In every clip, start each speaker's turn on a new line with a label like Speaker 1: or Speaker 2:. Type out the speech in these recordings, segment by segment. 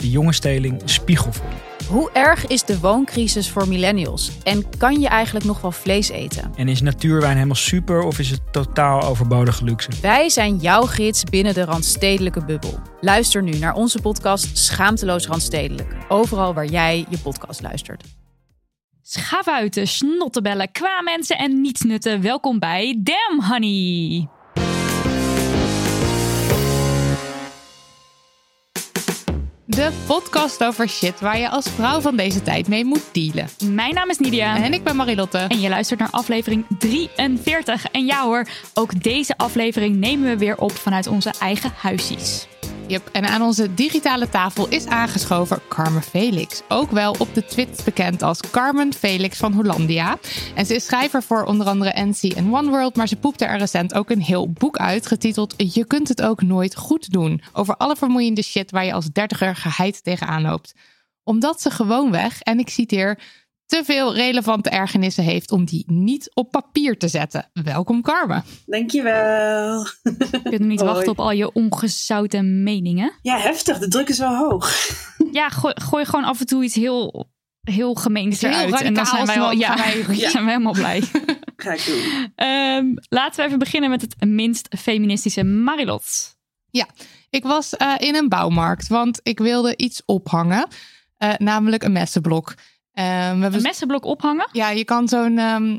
Speaker 1: de jonge steling spiegel voor.
Speaker 2: Hoe erg is de wooncrisis voor millennials? En kan je eigenlijk nog wel vlees eten?
Speaker 1: En is natuurwijn helemaal super of is het totaal overbodige luxe?
Speaker 2: Wij zijn jouw gids binnen de Randstedelijke bubbel. Luister nu naar onze podcast Schaamteloos Randstedelijk. Overal waar jij je podcast luistert.
Speaker 3: Schavuiten, snottebellen, kwamensen en nietsnutten. Welkom bij Damn Honey.
Speaker 4: De podcast over shit waar je als vrouw van deze tijd mee moet dealen.
Speaker 3: Mijn naam is Nidia.
Speaker 4: En ik ben Marilotte.
Speaker 3: En je luistert naar aflevering 43. En ja hoor, ook deze aflevering nemen we weer op vanuit onze eigen huisjes.
Speaker 4: Yep, en aan onze digitale tafel is aangeschoven Carmen Felix. Ook wel op de Twits bekend als Carmen Felix van Hollandia. En ze is schrijver voor onder andere NC en One World. Maar ze poepte er recent ook een heel boek uit, getiteld Je kunt het ook nooit goed doen. Over alle vermoeiende shit waar je als dertiger geheid tegenaan loopt. Omdat ze gewoonweg, en ik citeer te veel relevante ergernissen heeft om die niet op papier te zetten. Welkom Carmen.
Speaker 5: Dankjewel.
Speaker 3: Je kunt niet
Speaker 5: Hoi.
Speaker 3: wachten op al je ongezouten meningen.
Speaker 5: Ja, heftig. De druk is wel hoog.
Speaker 3: Ja, gooi, gooi gewoon af en toe iets heel, heel gemeens
Speaker 4: Heel
Speaker 3: eruit. En dan zijn wij, wel,
Speaker 4: radicaals,
Speaker 3: ja,
Speaker 4: wij-
Speaker 3: zijn wij helemaal blij.
Speaker 5: Ga ik doen.
Speaker 3: Ehm, laten we even beginnen met het minst feministische Marilot.
Speaker 4: Ik was eh, in een bouwmarkt, want ik wilde iets ophangen. eh, namelijk een messenblok. Eh, hebben
Speaker 3: Een messenblok ophangen?
Speaker 4: Ja, je kan zo'n. ehm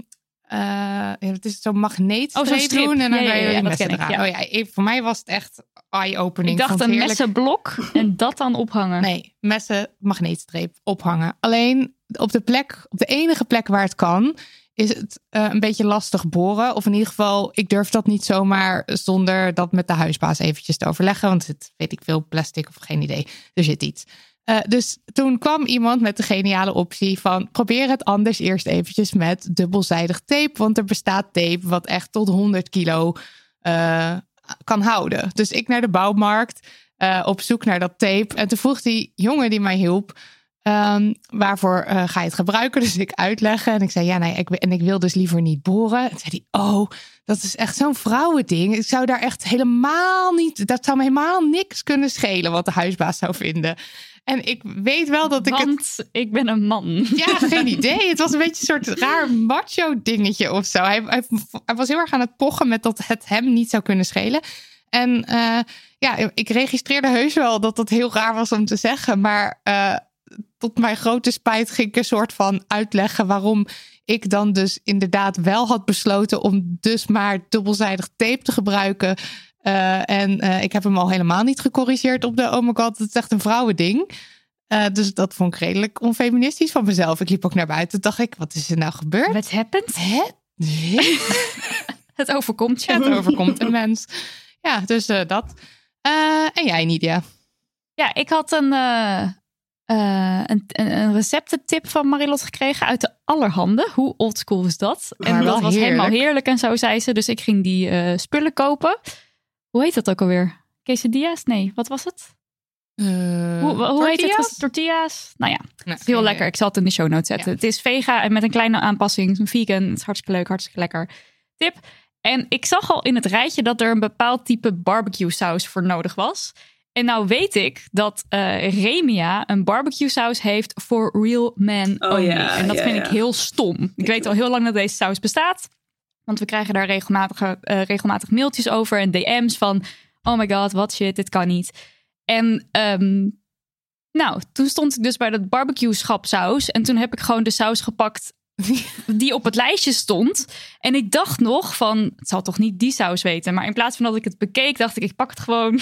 Speaker 4: ja, het is zo'n magneetstreep
Speaker 3: Oh,
Speaker 4: doen en dan
Speaker 3: Ja,
Speaker 4: je
Speaker 3: ja,
Speaker 4: messen eraan. Oh ja, voor mij was het echt eye-opening.
Speaker 3: Ik dacht een
Speaker 4: heerlijk.
Speaker 3: messenblok en dat dan ophangen.
Speaker 4: Nee, messen magneetstreep ophangen. Alleen op de plek, op de enige plek waar het kan, is het eh, een beetje lastig boren. Of in ieder geval, ik durf dat niet zomaar zonder dat met de huisbaas eventjes te overleggen. Want het weet ik veel, plastic of geen idee. Er zit iets. Eh, dus toen kwam iemand met de geniale optie van probeer het anders eerst eventjes met dubbelzijdig tape. Want er bestaat tape wat echt tot 100 kilo eh, kan houden. Dus ik naar de bouwmarkt eh, op zoek naar dat tape. En toen vroeg die jongen die mij hielp, ehm, waarvoor eh, ga je het gebruiken? Dus ik uitleggen en ik zei ja, nee, ik, en ik wil dus liever niet boren. En zei hij, oh, dat is echt zo'n vrouwending. Ik zou daar echt helemaal niet, dat zou me helemaal niks kunnen schelen wat de huisbaas zou vinden. En ik weet wel dat ik het
Speaker 3: Want ik ben een man.
Speaker 4: ja, geen idee. Het was een beetje een soort raar macho dingetje of zo. Hij, hij, hij was heel erg aan het pochen met dat het hem niet zou kunnen schelen. En eh, ja, ik registreerde heus wel dat dat heel raar was om te zeggen. Maar eh, tot mijn grote spijt ging ik een soort van uitleggen waarom ik dan dus inderdaad wel had besloten om dus maar dubbelzijdig tape te gebruiken. Eh, en eh, ik heb hem al helemaal niet gecorrigeerd op de oh my god, het is echt een vrouwending. Eh, dus dat vond ik redelijk onfeministisch van mezelf. Ik liep ook naar buiten. dacht ik, wat is er nou gebeurd?
Speaker 3: What happened?
Speaker 4: Hè?
Speaker 3: Het overkomt je.
Speaker 4: het overkomt een mens. Ja, dus dat. En jij, Nidia?
Speaker 3: Ja, ik had een, eh, eh, een, een, receptentip van Marilot gekregen uit de allerhande. Hoe oldschool is dat?
Speaker 4: Maar
Speaker 3: en dat was helemaal
Speaker 4: heerlijk.
Speaker 3: en zo zei ze. Dus ik ging die eh, spullen kopen. Hoe heet dat ook alweer? Quesadillas? Nee, wat was het? Hoe, hoe heet het?
Speaker 4: Tortillas?
Speaker 3: Nou ja,
Speaker 4: Nee,
Speaker 3: heel lekker. Ik zal het in de show notes zetten.
Speaker 4: Ja.
Speaker 3: Het is vega en met een kleine aanpassing. Een vegan. Het is hartstikke leuk, hartstikke lekker. Tip. En ik zag al in het rijtje dat er een bepaald type barbecue saus voor nodig was. En nou weet ik dat eh, Remia een barbecue saus heeft voor real men
Speaker 5: Oh
Speaker 3: only.
Speaker 5: ja,
Speaker 3: en dat
Speaker 5: ja,
Speaker 3: vind
Speaker 5: ja.
Speaker 3: ik heel stom. Ik weet al heel lang dat deze saus bestaat. Want we krijgen daar regelmatig, eh, regelmatig mailtjes over en DM's van... Oh my god, wat shit, dit kan niet. En ehm, nou, toen stond ik dus bij dat barbecue schapsaus. En toen heb ik gewoon de saus gepakt die op het lijstje stond. En ik dacht nog van, het zal toch niet die saus weten. Maar in plaats van dat ik het bekeek, dacht ik, ik pak het gewoon.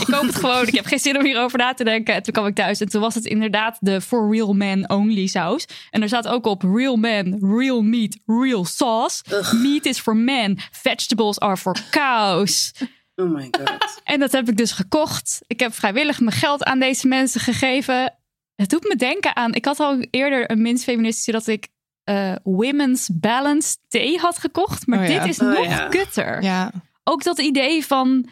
Speaker 3: ik koop het gewoon. Ik heb geen zin om hierover na te denken. En toen kwam ik thuis en toen was het inderdaad de For Real Man Only saus. En er staat ook op Real Man, Real Meat, Real Sauce. Meat is for men, vegetables are for cows.
Speaker 5: Oh my god.
Speaker 3: En dat heb ik dus gekocht. Ik heb vrijwillig mijn geld aan deze mensen gegeven. Het doet me denken aan. Ik had al eerder een minst feministische dat ik eh, Women's Balance thee had gekocht. Maar
Speaker 4: Oh ja.
Speaker 3: dit is
Speaker 5: Oh
Speaker 3: nog
Speaker 5: ja.
Speaker 3: kutter.
Speaker 4: Ja,
Speaker 3: Ook dat idee van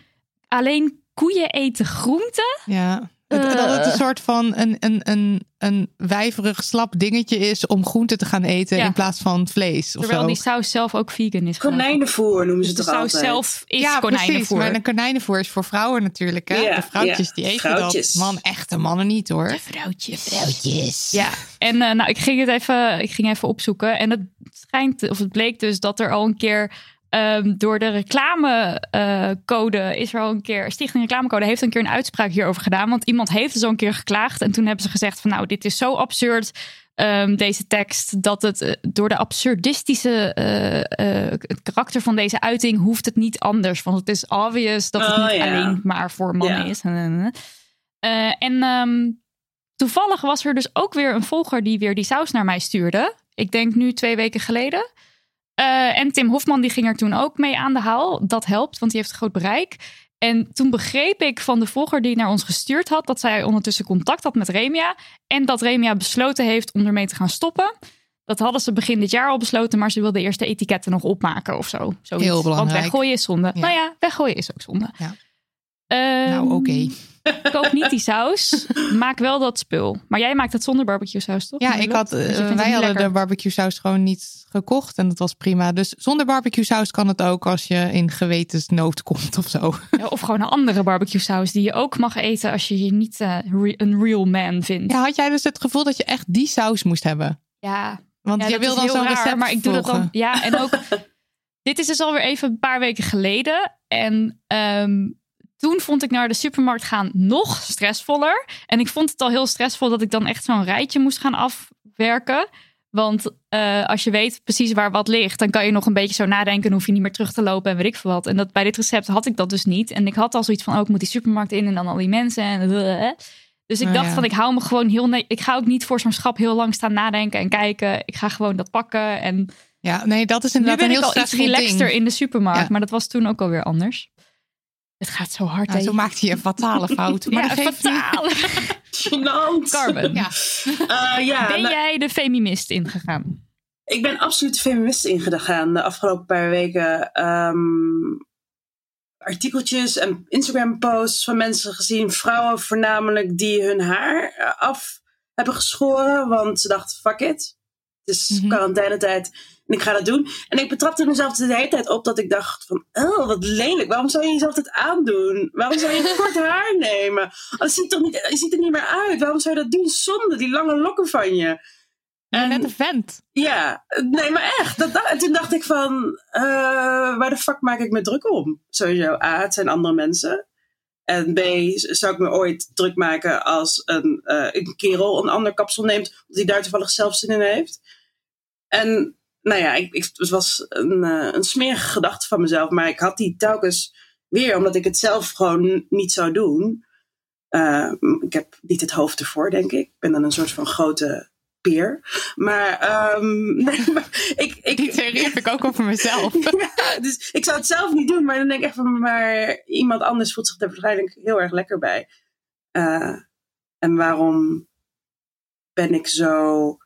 Speaker 3: alleen koeien eten groenten.
Speaker 4: ja. Dat, dat het een soort van een, een, een, een wijverig slap dingetje is om groente te gaan eten
Speaker 3: Ja.
Speaker 4: in plaats van vlees. Of
Speaker 3: Terwijl
Speaker 4: zo.
Speaker 3: die saus zelf ook vegan is.
Speaker 5: Konijnenvoer noemen ze
Speaker 3: Dus de
Speaker 5: het toch
Speaker 3: saus
Speaker 5: altijd?
Speaker 3: zelf is
Speaker 4: ja, precies.
Speaker 3: konijnenvoer.
Speaker 4: Maar een konijnenvoer is voor vrouwen natuurlijk. Hè?
Speaker 5: Ja,
Speaker 4: de vrouwtjes
Speaker 5: ja.
Speaker 4: die eten
Speaker 5: Vrouwtjes.
Speaker 4: dat. Man, echte mannen niet hoor.
Speaker 3: Vrouwtjes.
Speaker 4: Vrouwtjes.
Speaker 3: Ja, en eh, nou, ik ging het even, ik ging even opzoeken. En het schijnt, of het bleek dus dat er al een keer ehm, door de reclamecode is er al een keer, Stichting Reclamecode heeft een keer een uitspraak hierover gedaan. Want iemand heeft dus al een keer geklaagd. En toen hebben ze gezegd van nou, dit is zo absurd. ehm, deze tekst, dat het eh, door de absurdistische het karakter van deze uiting hoeft het niet anders. Want het is obvious dat het
Speaker 5: Oh,
Speaker 3: niet alleen maar voor mannen is. En ehm, toevallig was er dus ook weer een volger die weer die saus naar mij stuurde. Ik denk nu twee weken geleden. Eh, en Tim Hofman die ging er toen ook mee aan de haal. Dat helpt, want die heeft een groot bereik. En toen begreep ik van de volger die naar ons gestuurd had... dat zij ondertussen contact had met Remia. En dat Remia besloten heeft om ermee te gaan stoppen. Dat hadden ze begin dit jaar al besloten... maar ze wilden eerst de etiketten nog opmaken of zo. Zoiets.
Speaker 4: Heel
Speaker 3: Want
Speaker 4: belangrijk.
Speaker 3: weggooien is zonde.
Speaker 4: Ja.
Speaker 3: Nou ja, weggooien is ook zonde.
Speaker 4: Ja.
Speaker 3: Ehm,
Speaker 4: Nou, oké.
Speaker 3: Koop niet die saus. Maak wel dat spul. Maar jij maakt het zonder barbecue saus, toch?
Speaker 4: Ja, ik had,
Speaker 3: Dus
Speaker 4: eh,
Speaker 3: het
Speaker 4: wij hadden
Speaker 3: lekker.
Speaker 4: de barbecue saus gewoon niet gekocht en dat was prima. Dus zonder barbecue saus kan het ook als je in gewetensnood komt of zo.
Speaker 3: Ja, Of gewoon een andere barbecue saus die je ook mag eten als je je niet eh, re- een real man vindt.
Speaker 4: Ja, had jij dus het gevoel dat je echt die saus moest hebben?
Speaker 3: Ja,
Speaker 4: Want
Speaker 3: ja,
Speaker 4: je wil dan zo'n
Speaker 3: raar,
Speaker 4: recept
Speaker 3: maar ik doe dat dan. Ja, en ook. dit is dus alweer even een paar weken geleden. En ehm, toen vond ik naar de supermarkt gaan nog stressvoller. En ik vond het al heel stressvol dat ik dan echt zo'n rijtje moest gaan afwerken. Want eh, als je weet precies waar wat ligt, dan kan je nog een beetje zo nadenken. Dan hoef je niet meer terug te lopen en weet ik veel wat. En dat, bij dit recept had ik dat dus niet. En ik had al zoiets van, oh, ik moet die supermarkt in en dan al die mensen. En, dus ik
Speaker 4: Oh,
Speaker 3: dacht
Speaker 4: ja.
Speaker 3: van, ik hou me gewoon heel... Ik ga ook niet voor zo'n schap heel lang staan nadenken en kijken. Ik ga gewoon dat pakken. En
Speaker 4: Ja, nee, dat is
Speaker 3: nu
Speaker 4: inderdaad
Speaker 3: ben
Speaker 4: een
Speaker 3: ik
Speaker 4: heel
Speaker 3: al iets relaxter
Speaker 4: ding.
Speaker 3: in de supermarkt.
Speaker 4: Ja.
Speaker 3: Maar dat was toen ook alweer anders. Het gaat zo hard.
Speaker 4: Ja,
Speaker 3: hè?
Speaker 4: zo maakt hij een fatale fout. Maar
Speaker 3: ja,
Speaker 4: dat geeft
Speaker 3: fataal.
Speaker 5: Gênant.
Speaker 3: Carmen,
Speaker 4: Ja.
Speaker 5: Eh, ja,
Speaker 3: ben
Speaker 5: nou,
Speaker 3: jij de feminist ingegaan?
Speaker 5: ik ben absoluut feminist ingegaan de afgelopen paar weken. Ehm, artikeltjes en Instagram posts van mensen gezien, vrouwen voornamelijk, die hun haar eh, af hebben geschoren. Want ze dachten, fuck it. Het is
Speaker 4: Mhm.
Speaker 5: quarantainetijd en ik ga dat doen. En ik betrapte mezelf de hele tijd op dat ik dacht van, oh wat lelijk. Waarom zou je jezelf dit aandoen? Waarom zou je kort haar nemen? Oh, dat ziet, toch niet, je ziet er niet meer uit. Waarom zou je dat doen? Zonde, die lange lokken van je. En-
Speaker 4: net een vent.
Speaker 5: ja, nee, maar echt. Dat, dat- en toen dacht ik van, eh, waar de fuck maak ik me druk om? Sowieso, A, het zijn andere mensen. En B, zou ik me ooit druk maken als een, eh, een kerel een ander kapsel neemt, omdat hij daar toevallig zelf zin in heeft. En nou ja, ik, ik, het was een, eh, een smerige gedachte van mezelf, maar ik had die telkens weer, omdat ik het zelf gewoon niet zou doen. Eh, ik heb niet het hoofd ervoor, denk ik. Ik ben dan een soort van grote peer. Maar, ehm, nee, maar ik, ik,
Speaker 4: Die theorie heb ik ook over mezelf.
Speaker 5: ja, dus ik zou het zelf niet doen, maar dan denk ik echt van, maar iemand anders voelt zich er waarschijnlijk heel erg lekker bij. Eh, en waarom ben ik zo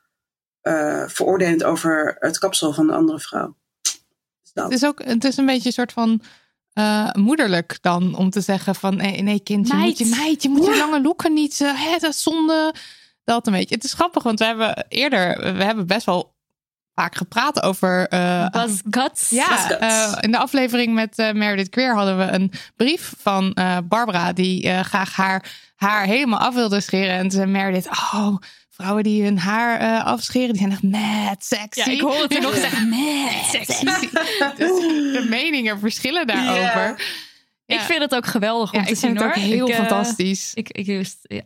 Speaker 5: eh veroordelend over het kapsel van de andere vrouw? Dus dat.
Speaker 4: Het is ook het is een beetje een soort van eh, moederlijk dan om te zeggen van nee, nee kind, je
Speaker 3: Meid.
Speaker 4: moet je meid, je moet je lange lokken niet, eh, hè, dat is zonde. Dat een beetje. Het is grappig, want we hebben eerder, we hebben best wel vaak gepraat over. eh,
Speaker 3: Buzz Guts.
Speaker 4: ja,
Speaker 5: Guts.
Speaker 4: eh, in de aflevering met eh, Meredith Queer hadden we een brief van Barbara die graag haar haar helemaal af wilde scheren. En toen zei Meredith, oh, vrouwen die hun haar afscheren, die zijn echt mad sexy.
Speaker 3: Ja, ik hoor het er nog zeggen. Mad sexy.
Speaker 4: Dus de meningen verschillen daarover.
Speaker 3: Ik vind het ook geweldig om
Speaker 4: Ja,
Speaker 3: te
Speaker 4: ik
Speaker 3: zien
Speaker 4: vind het
Speaker 3: hoor.
Speaker 4: ook heel
Speaker 3: Ik, eh,
Speaker 4: fantastisch.
Speaker 3: Ik, ik,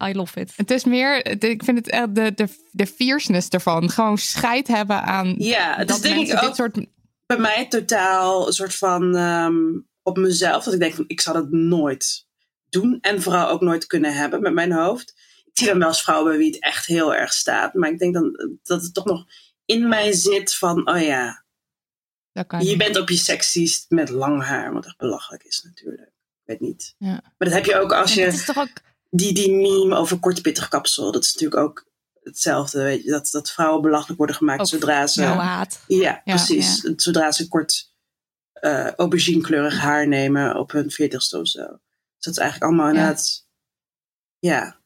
Speaker 3: I love it.
Speaker 4: Het is meer, ik vind het echt de, de, de fierceness ervan. Gewoon scheid hebben aan
Speaker 5: Ja, het
Speaker 4: dat
Speaker 5: is denk ik
Speaker 4: dit
Speaker 5: ook
Speaker 4: soort...
Speaker 5: bij mij totaal een soort van ehm, op mezelf. Dat ik denk van ik zal het nooit doen. En vooral ook nooit kunnen hebben met mijn hoofd. Ik zie dan wel eens vrouwen bij wie het echt heel erg staat. Maar ik denk dan dat het toch nog in mij zit van oh ja,
Speaker 4: Dat kan
Speaker 5: je
Speaker 4: niet.
Speaker 5: bent op je sexiest met lang haar. Wat echt belachelijk is natuurlijk. Weet niet.
Speaker 4: Ja.
Speaker 5: Maar dat heb je ook als
Speaker 3: Het
Speaker 5: je
Speaker 3: is toch ook
Speaker 5: die, die meme over kort pittig kapsel. Dat is natuurlijk ook hetzelfde. Weet je, dat, dat vrouwen belachelijk worden gemaakt
Speaker 3: Ook
Speaker 5: zodra ze...
Speaker 3: haat.
Speaker 5: Ja, precies. Zodra ze kort eh auberginekleurig haar nemen op hun veertigste of zo. Dus dat is eigenlijk allemaal
Speaker 4: Ja.
Speaker 5: inderdaad... Ja.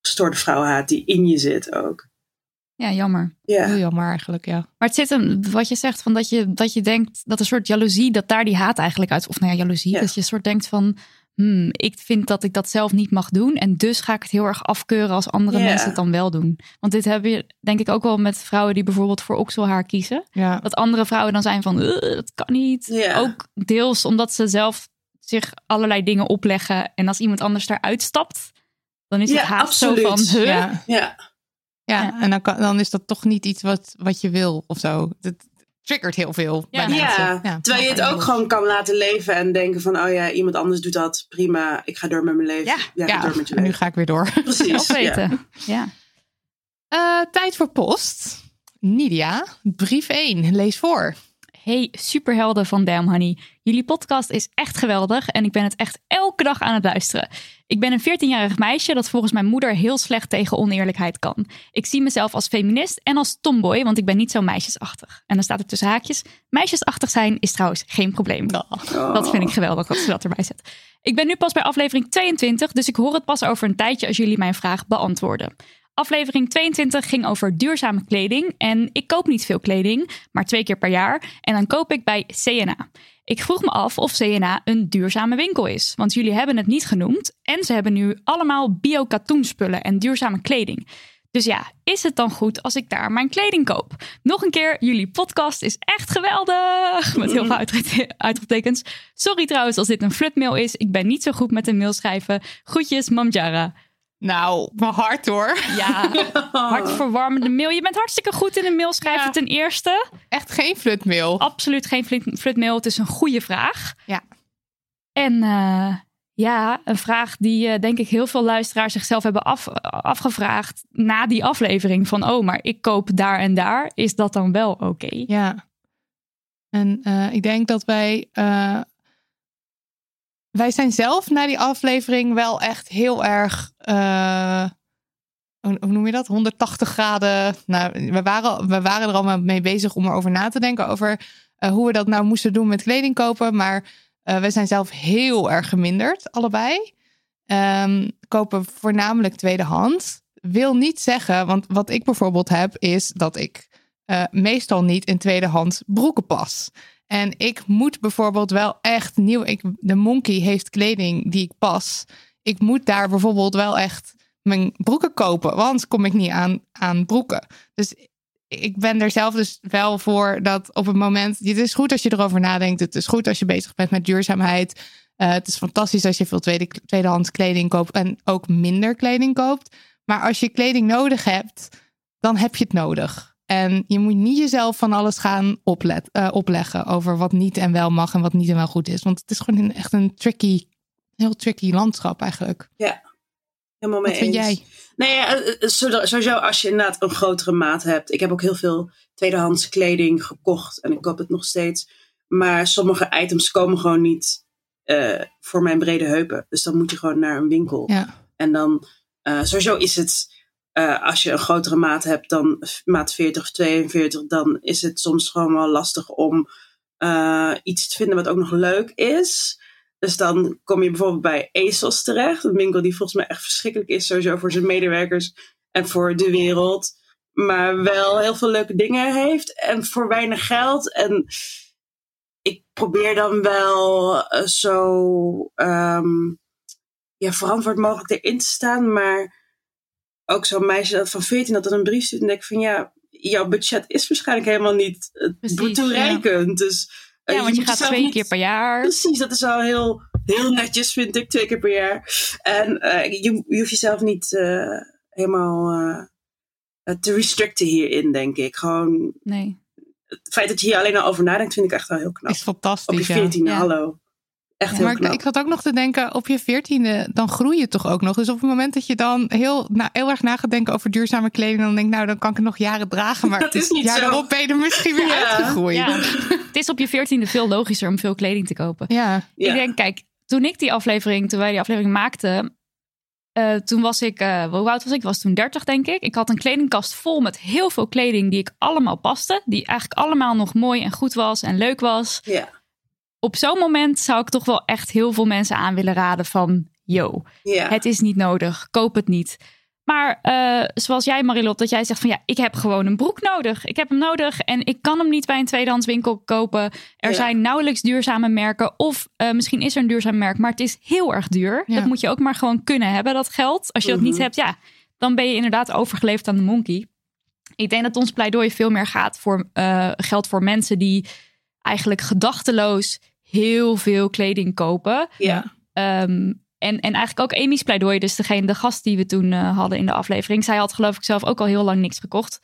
Speaker 5: Gestoorde vrouwenhaat die in je zit ook.
Speaker 3: Ja, jammer.
Speaker 5: Ja.
Speaker 4: Heel jammer eigenlijk, ja.
Speaker 3: Maar het zit hem, wat je zegt, van dat je, dat je denkt dat een soort jaloezie, dat daar die haat eigenlijk uit, of nou ja, jaloezie,
Speaker 5: Ja.
Speaker 3: dat je een soort denkt van, hmm, ik vind dat ik dat zelf niet mag doen en dus ga ik het heel erg afkeuren als andere
Speaker 5: Ja.
Speaker 3: mensen het dan wel doen. Want dit heb je denk ik ook wel met vrouwen die bijvoorbeeld voor okselhaar kiezen.
Speaker 4: ja.
Speaker 3: Dat andere vrouwen dan zijn van, "Ugh, dat kan niet.
Speaker 5: Ja.
Speaker 3: Ook deels omdat ze zelf zich allerlei dingen opleggen en als iemand anders daaruit stapt, dan is
Speaker 5: Ja,
Speaker 3: het haat zo
Speaker 5: absoluut.
Speaker 3: van, huh?
Speaker 4: Ja,
Speaker 5: Ja.
Speaker 4: ja. en dan, kan, dan is dat toch niet iets wat, wat je wil of zo. Dat triggert heel veel
Speaker 3: Ja.
Speaker 4: bij mensen.
Speaker 5: Ja. Terwijl je het ook gewoon kan laten leven en denken van... Oh ja, iemand anders doet dat. Prima. Ik ga door met mijn leven.
Speaker 3: Ja,
Speaker 5: ja, ga
Speaker 4: Ja,
Speaker 5: door met je
Speaker 4: en nu
Speaker 5: leven.
Speaker 4: ga ik weer door.
Speaker 5: Precies.
Speaker 3: Weten. Ja.
Speaker 4: Eh, tijd voor post. Nidia, brief 1. Lees voor.
Speaker 3: Hey, superhelden van Damn Honey. Jullie podcast is echt geweldig en ik ben het echt elke dag aan het luisteren. Ik ben een 14-jarig meisje dat volgens mijn moeder heel slecht tegen oneerlijkheid kan. Ik zie mezelf als feminist en als tomboy, want ik ben niet zo meisjesachtig. En dan staat er tussen haakjes: meisjesachtig zijn is trouwens geen probleem. Dat vind ik geweldig dat ze dat erbij zet. Ik ben nu pas bij aflevering 22, dus ik hoor het pas over een tijdje als jullie mijn vraag beantwoorden. Aflevering 22 ging over duurzame kleding. En ik koop niet veel kleding, maar twee keer per jaar. En dan koop ik bij CNA. Ik vroeg me af of CNA een duurzame winkel is. Want jullie hebben het niet genoemd. En ze hebben nu allemaal bio-katoenspullen en duurzame kleding. Dus ja, is het dan goed als ik daar mijn kleding koop? Nog een keer, jullie podcast is echt geweldig. Met heel veel uitroep- uitroeptekens. Sorry trouwens als dit een flutmail is. Ik ben niet zo goed met een mail schrijven. Groetjes, Mamjara.
Speaker 4: Nou, mijn hart hoor.
Speaker 3: Ja, hartverwarmende mail. Je bent hartstikke goed in een mail schrijven
Speaker 4: Ja.
Speaker 3: ten eerste.
Speaker 4: Echt geen flutmail.
Speaker 3: Absoluut geen flut- flutmail. Het is een goede vraag.
Speaker 4: Ja.
Speaker 3: En eh, ja, een vraag die eh, denk ik heel veel luisteraars zichzelf hebben af, afgevraagd na die aflevering. Van oh, maar ik koop daar en daar. Is dat dan wel oké?
Speaker 4: Ja. En eh, ik denk dat wij. Wij zijn zelf na die aflevering wel echt heel erg. eh, hoe, noem je dat? 180 graden. Nou, we waren, we waren er al mee bezig om erover na te denken. Over eh, hoe we dat nou moesten doen met kleding kopen. Maar eh we zijn zelf heel erg geminderd, allebei. Ehm, kopen voornamelijk tweedehand. Wil niet zeggen, want wat ik bijvoorbeeld heb, is dat ik meestal niet in tweedehands broeken pas. En ik moet bijvoorbeeld wel echt nieuw. Ik, de Monkey heeft kleding die ik pas. Ik moet daar bijvoorbeeld wel echt mijn broeken kopen, want kom ik niet aan, aan broeken. Dus ik ben er zelf dus wel voor dat op het moment. Het is goed als je erover nadenkt. Het is goed als je bezig bent met duurzaamheid. Eh, het is fantastisch als je veel tweede, tweedehands kleding koopt en ook minder kleding koopt. Maar als je kleding nodig hebt, dan heb je het nodig. En je moet niet jezelf van alles gaan oplet, eh, opleggen over wat niet en wel mag en wat niet en wel goed is. Want het is gewoon een, echt een tricky, heel tricky landschap eigenlijk.
Speaker 5: Helemaal mee
Speaker 4: Wat vind
Speaker 5: eens.
Speaker 4: jij?
Speaker 5: Nee, ja, eh, eh, sowieso als je inderdaad een grotere maat hebt. Ik heb ook heel veel tweedehands kleding gekocht en ik koop het nog steeds. Maar sommige items komen gewoon niet voor mijn brede heupen. Dus dan moet je gewoon naar een winkel.
Speaker 4: Ja.
Speaker 5: En dan, eh, sowieso is het, eh, als je een grotere maat hebt dan maat 40 of 42, dan is het soms gewoon wel lastig om eh, iets te vinden wat ook nog leuk is. Dus dan kom je bijvoorbeeld bij ASOS terecht. Een winkel die volgens mij echt verschrikkelijk is, sowieso voor zijn medewerkers en voor de wereld. Maar wel heel veel leuke dingen heeft en voor weinig geld. En ik probeer dan wel eh, zo ehm, verantwoord mogelijk erin te staan. Maar ook zo'n meisje van 14 dat dan een brief stuurt en denk ik van ja, jouw budget is waarschijnlijk helemaal niet eh,
Speaker 3: Precies,
Speaker 5: toereikend. Dus eh,
Speaker 3: Ja, want je gaat twee
Speaker 5: niet-
Speaker 3: keer per jaar.
Speaker 5: Precies, dat is al heel heel netjes, vind ik, twee keer per jaar. En eh, je, je hoeft jezelf niet uh, helemaal te restricten hierin, denk ik. Gewoon
Speaker 3: nee.
Speaker 5: het feit dat je hier alleen al over nadenkt, vind ik echt wel heel knap.
Speaker 4: Is fantastisch.
Speaker 5: Op je veertiende, ja. hallo. Echt
Speaker 4: ja,
Speaker 5: heel
Speaker 4: maar
Speaker 5: knap.
Speaker 4: ik zat ook nog te denken, op je veertiende, dan groei je toch ook nog. Dus op het moment dat je dan heel, nou, heel erg na gaat denken over duurzame kleding, dan denk ik, nou, dan kan ik het nog jaren dragen. Maar
Speaker 5: Dat
Speaker 4: het
Speaker 5: is niet
Speaker 4: ja,
Speaker 5: zo.
Speaker 4: daarop ben je er misschien weer
Speaker 5: Ja.
Speaker 4: uitgegroeid.
Speaker 3: Ja. Het is op je veertiende veel logischer om veel kleding te kopen.
Speaker 4: Ja.
Speaker 5: Ja.
Speaker 3: Ik denk, kijk, toen ik die aflevering, toen wij die aflevering maakten, eh, toen was ik, eh, hoe oud was ik? Ik was toen 30, denk ik. Ik had een kledingkast vol met heel veel kleding die ik allemaal paste. Die eigenlijk allemaal nog mooi en goed was en leuk was.
Speaker 5: Ja,
Speaker 3: Op zo'n moment zou ik toch wel echt heel veel mensen aan willen raden van, yo, het is niet nodig, koop het niet. Maar eh, zoals jij, Marilot, dat jij zegt van ja, ik heb gewoon een broek nodig. Ik heb hem nodig en ik kan hem niet bij een tweedehands winkel kopen. Er
Speaker 5: Ja.
Speaker 3: zijn nauwelijks duurzame merken. Of eh, misschien is er een duurzaam merk, maar het is heel erg duur.
Speaker 4: Ja.
Speaker 3: Dat moet je ook maar gewoon kunnen hebben, dat geld. Als je dat niet
Speaker 5: Mhm.
Speaker 3: hebt, ja, dan ben je inderdaad overgeleefd aan de monkey. Ik denk dat ons pleidooi veel meer gaat voor eh, geld voor mensen die eigenlijk gedachteloos heel veel kleding kopen.
Speaker 5: ja.
Speaker 3: Ehm, en, en eigenlijk ook Amy's pleidooi, dus degene, de gast die we toen eh, hadden in de aflevering. Zij had geloof ik zelf ook al heel lang niks gekocht.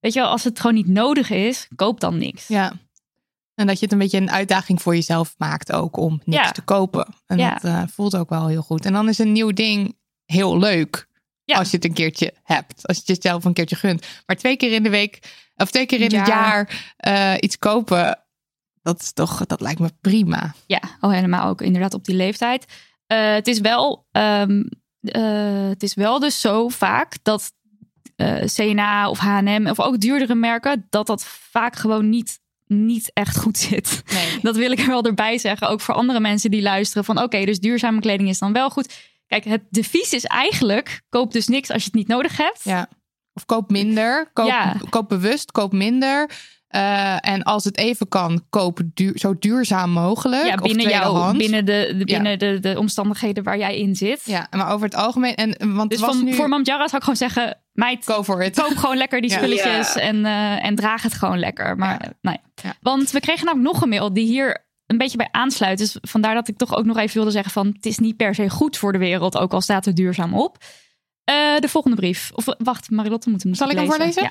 Speaker 3: Weet je wel, als het gewoon niet nodig is, koop dan niks.
Speaker 4: ja. En dat je het een beetje een uitdaging voor jezelf maakt ook om niks
Speaker 3: Ja.
Speaker 4: te kopen. En
Speaker 3: Ja.
Speaker 4: dat eh, voelt ook wel heel goed. En dan is een nieuw ding heel leuk.
Speaker 3: Ja.
Speaker 4: Als je het een keertje hebt. Als je het jezelf een keertje gunt. Maar twee keer in de week of twee keer in het
Speaker 3: Ja.
Speaker 4: jaar eh, iets kopen. Dat is toch, dat lijkt me prima.
Speaker 3: Ja, oh, helemaal ook inderdaad op die leeftijd. Eh, het, is wel, ehm, eh, het is wel dus zo vaak dat eh, CNA of H&M of ook duurdere merken, dat dat vaak gewoon niet, niet echt goed zit.
Speaker 4: Nee.
Speaker 3: Dat wil ik er wel erbij zeggen. Ook voor andere mensen die luisteren van oké, dus duurzame kleding is dan wel goed. Kijk, het devies is eigenlijk, koop dus niks als je het niet nodig hebt.
Speaker 4: Ja. Of koop minder. Koop,
Speaker 3: Ja.
Speaker 4: koop bewust, koop minder. Eh, en als het even kan, koop duur, zo duurzaam mogelijk.
Speaker 3: Ja,
Speaker 4: of
Speaker 3: binnen, jou, binnen, de, de,
Speaker 4: Ja.
Speaker 3: binnen de, de omstandigheden waar jij in zit.
Speaker 4: Ja, maar over het algemeen. En, want
Speaker 3: Dus
Speaker 4: het was
Speaker 3: van,
Speaker 4: nu...
Speaker 3: voor Mam Jara zou ik gewoon zeggen, meid,
Speaker 4: Go for it.
Speaker 3: koop gewoon lekker die
Speaker 4: Ja.
Speaker 3: spulletjes
Speaker 5: Ja.
Speaker 3: en, eh, en draag het gewoon lekker. Maar
Speaker 4: Ja.
Speaker 3: nou ja.
Speaker 4: Ja.
Speaker 3: Want we kregen namelijk nog een mail die hier een beetje bij aansluit. Dus vandaar dat ik toch ook nog even wilde zeggen van het is niet per se goed voor de wereld, ook al staat er duurzaam op. Eh, de volgende brief. Of wacht, Marilotte moet hem
Speaker 4: Zal ik hem
Speaker 3: lezen.
Speaker 4: voorlezen?
Speaker 3: Ja.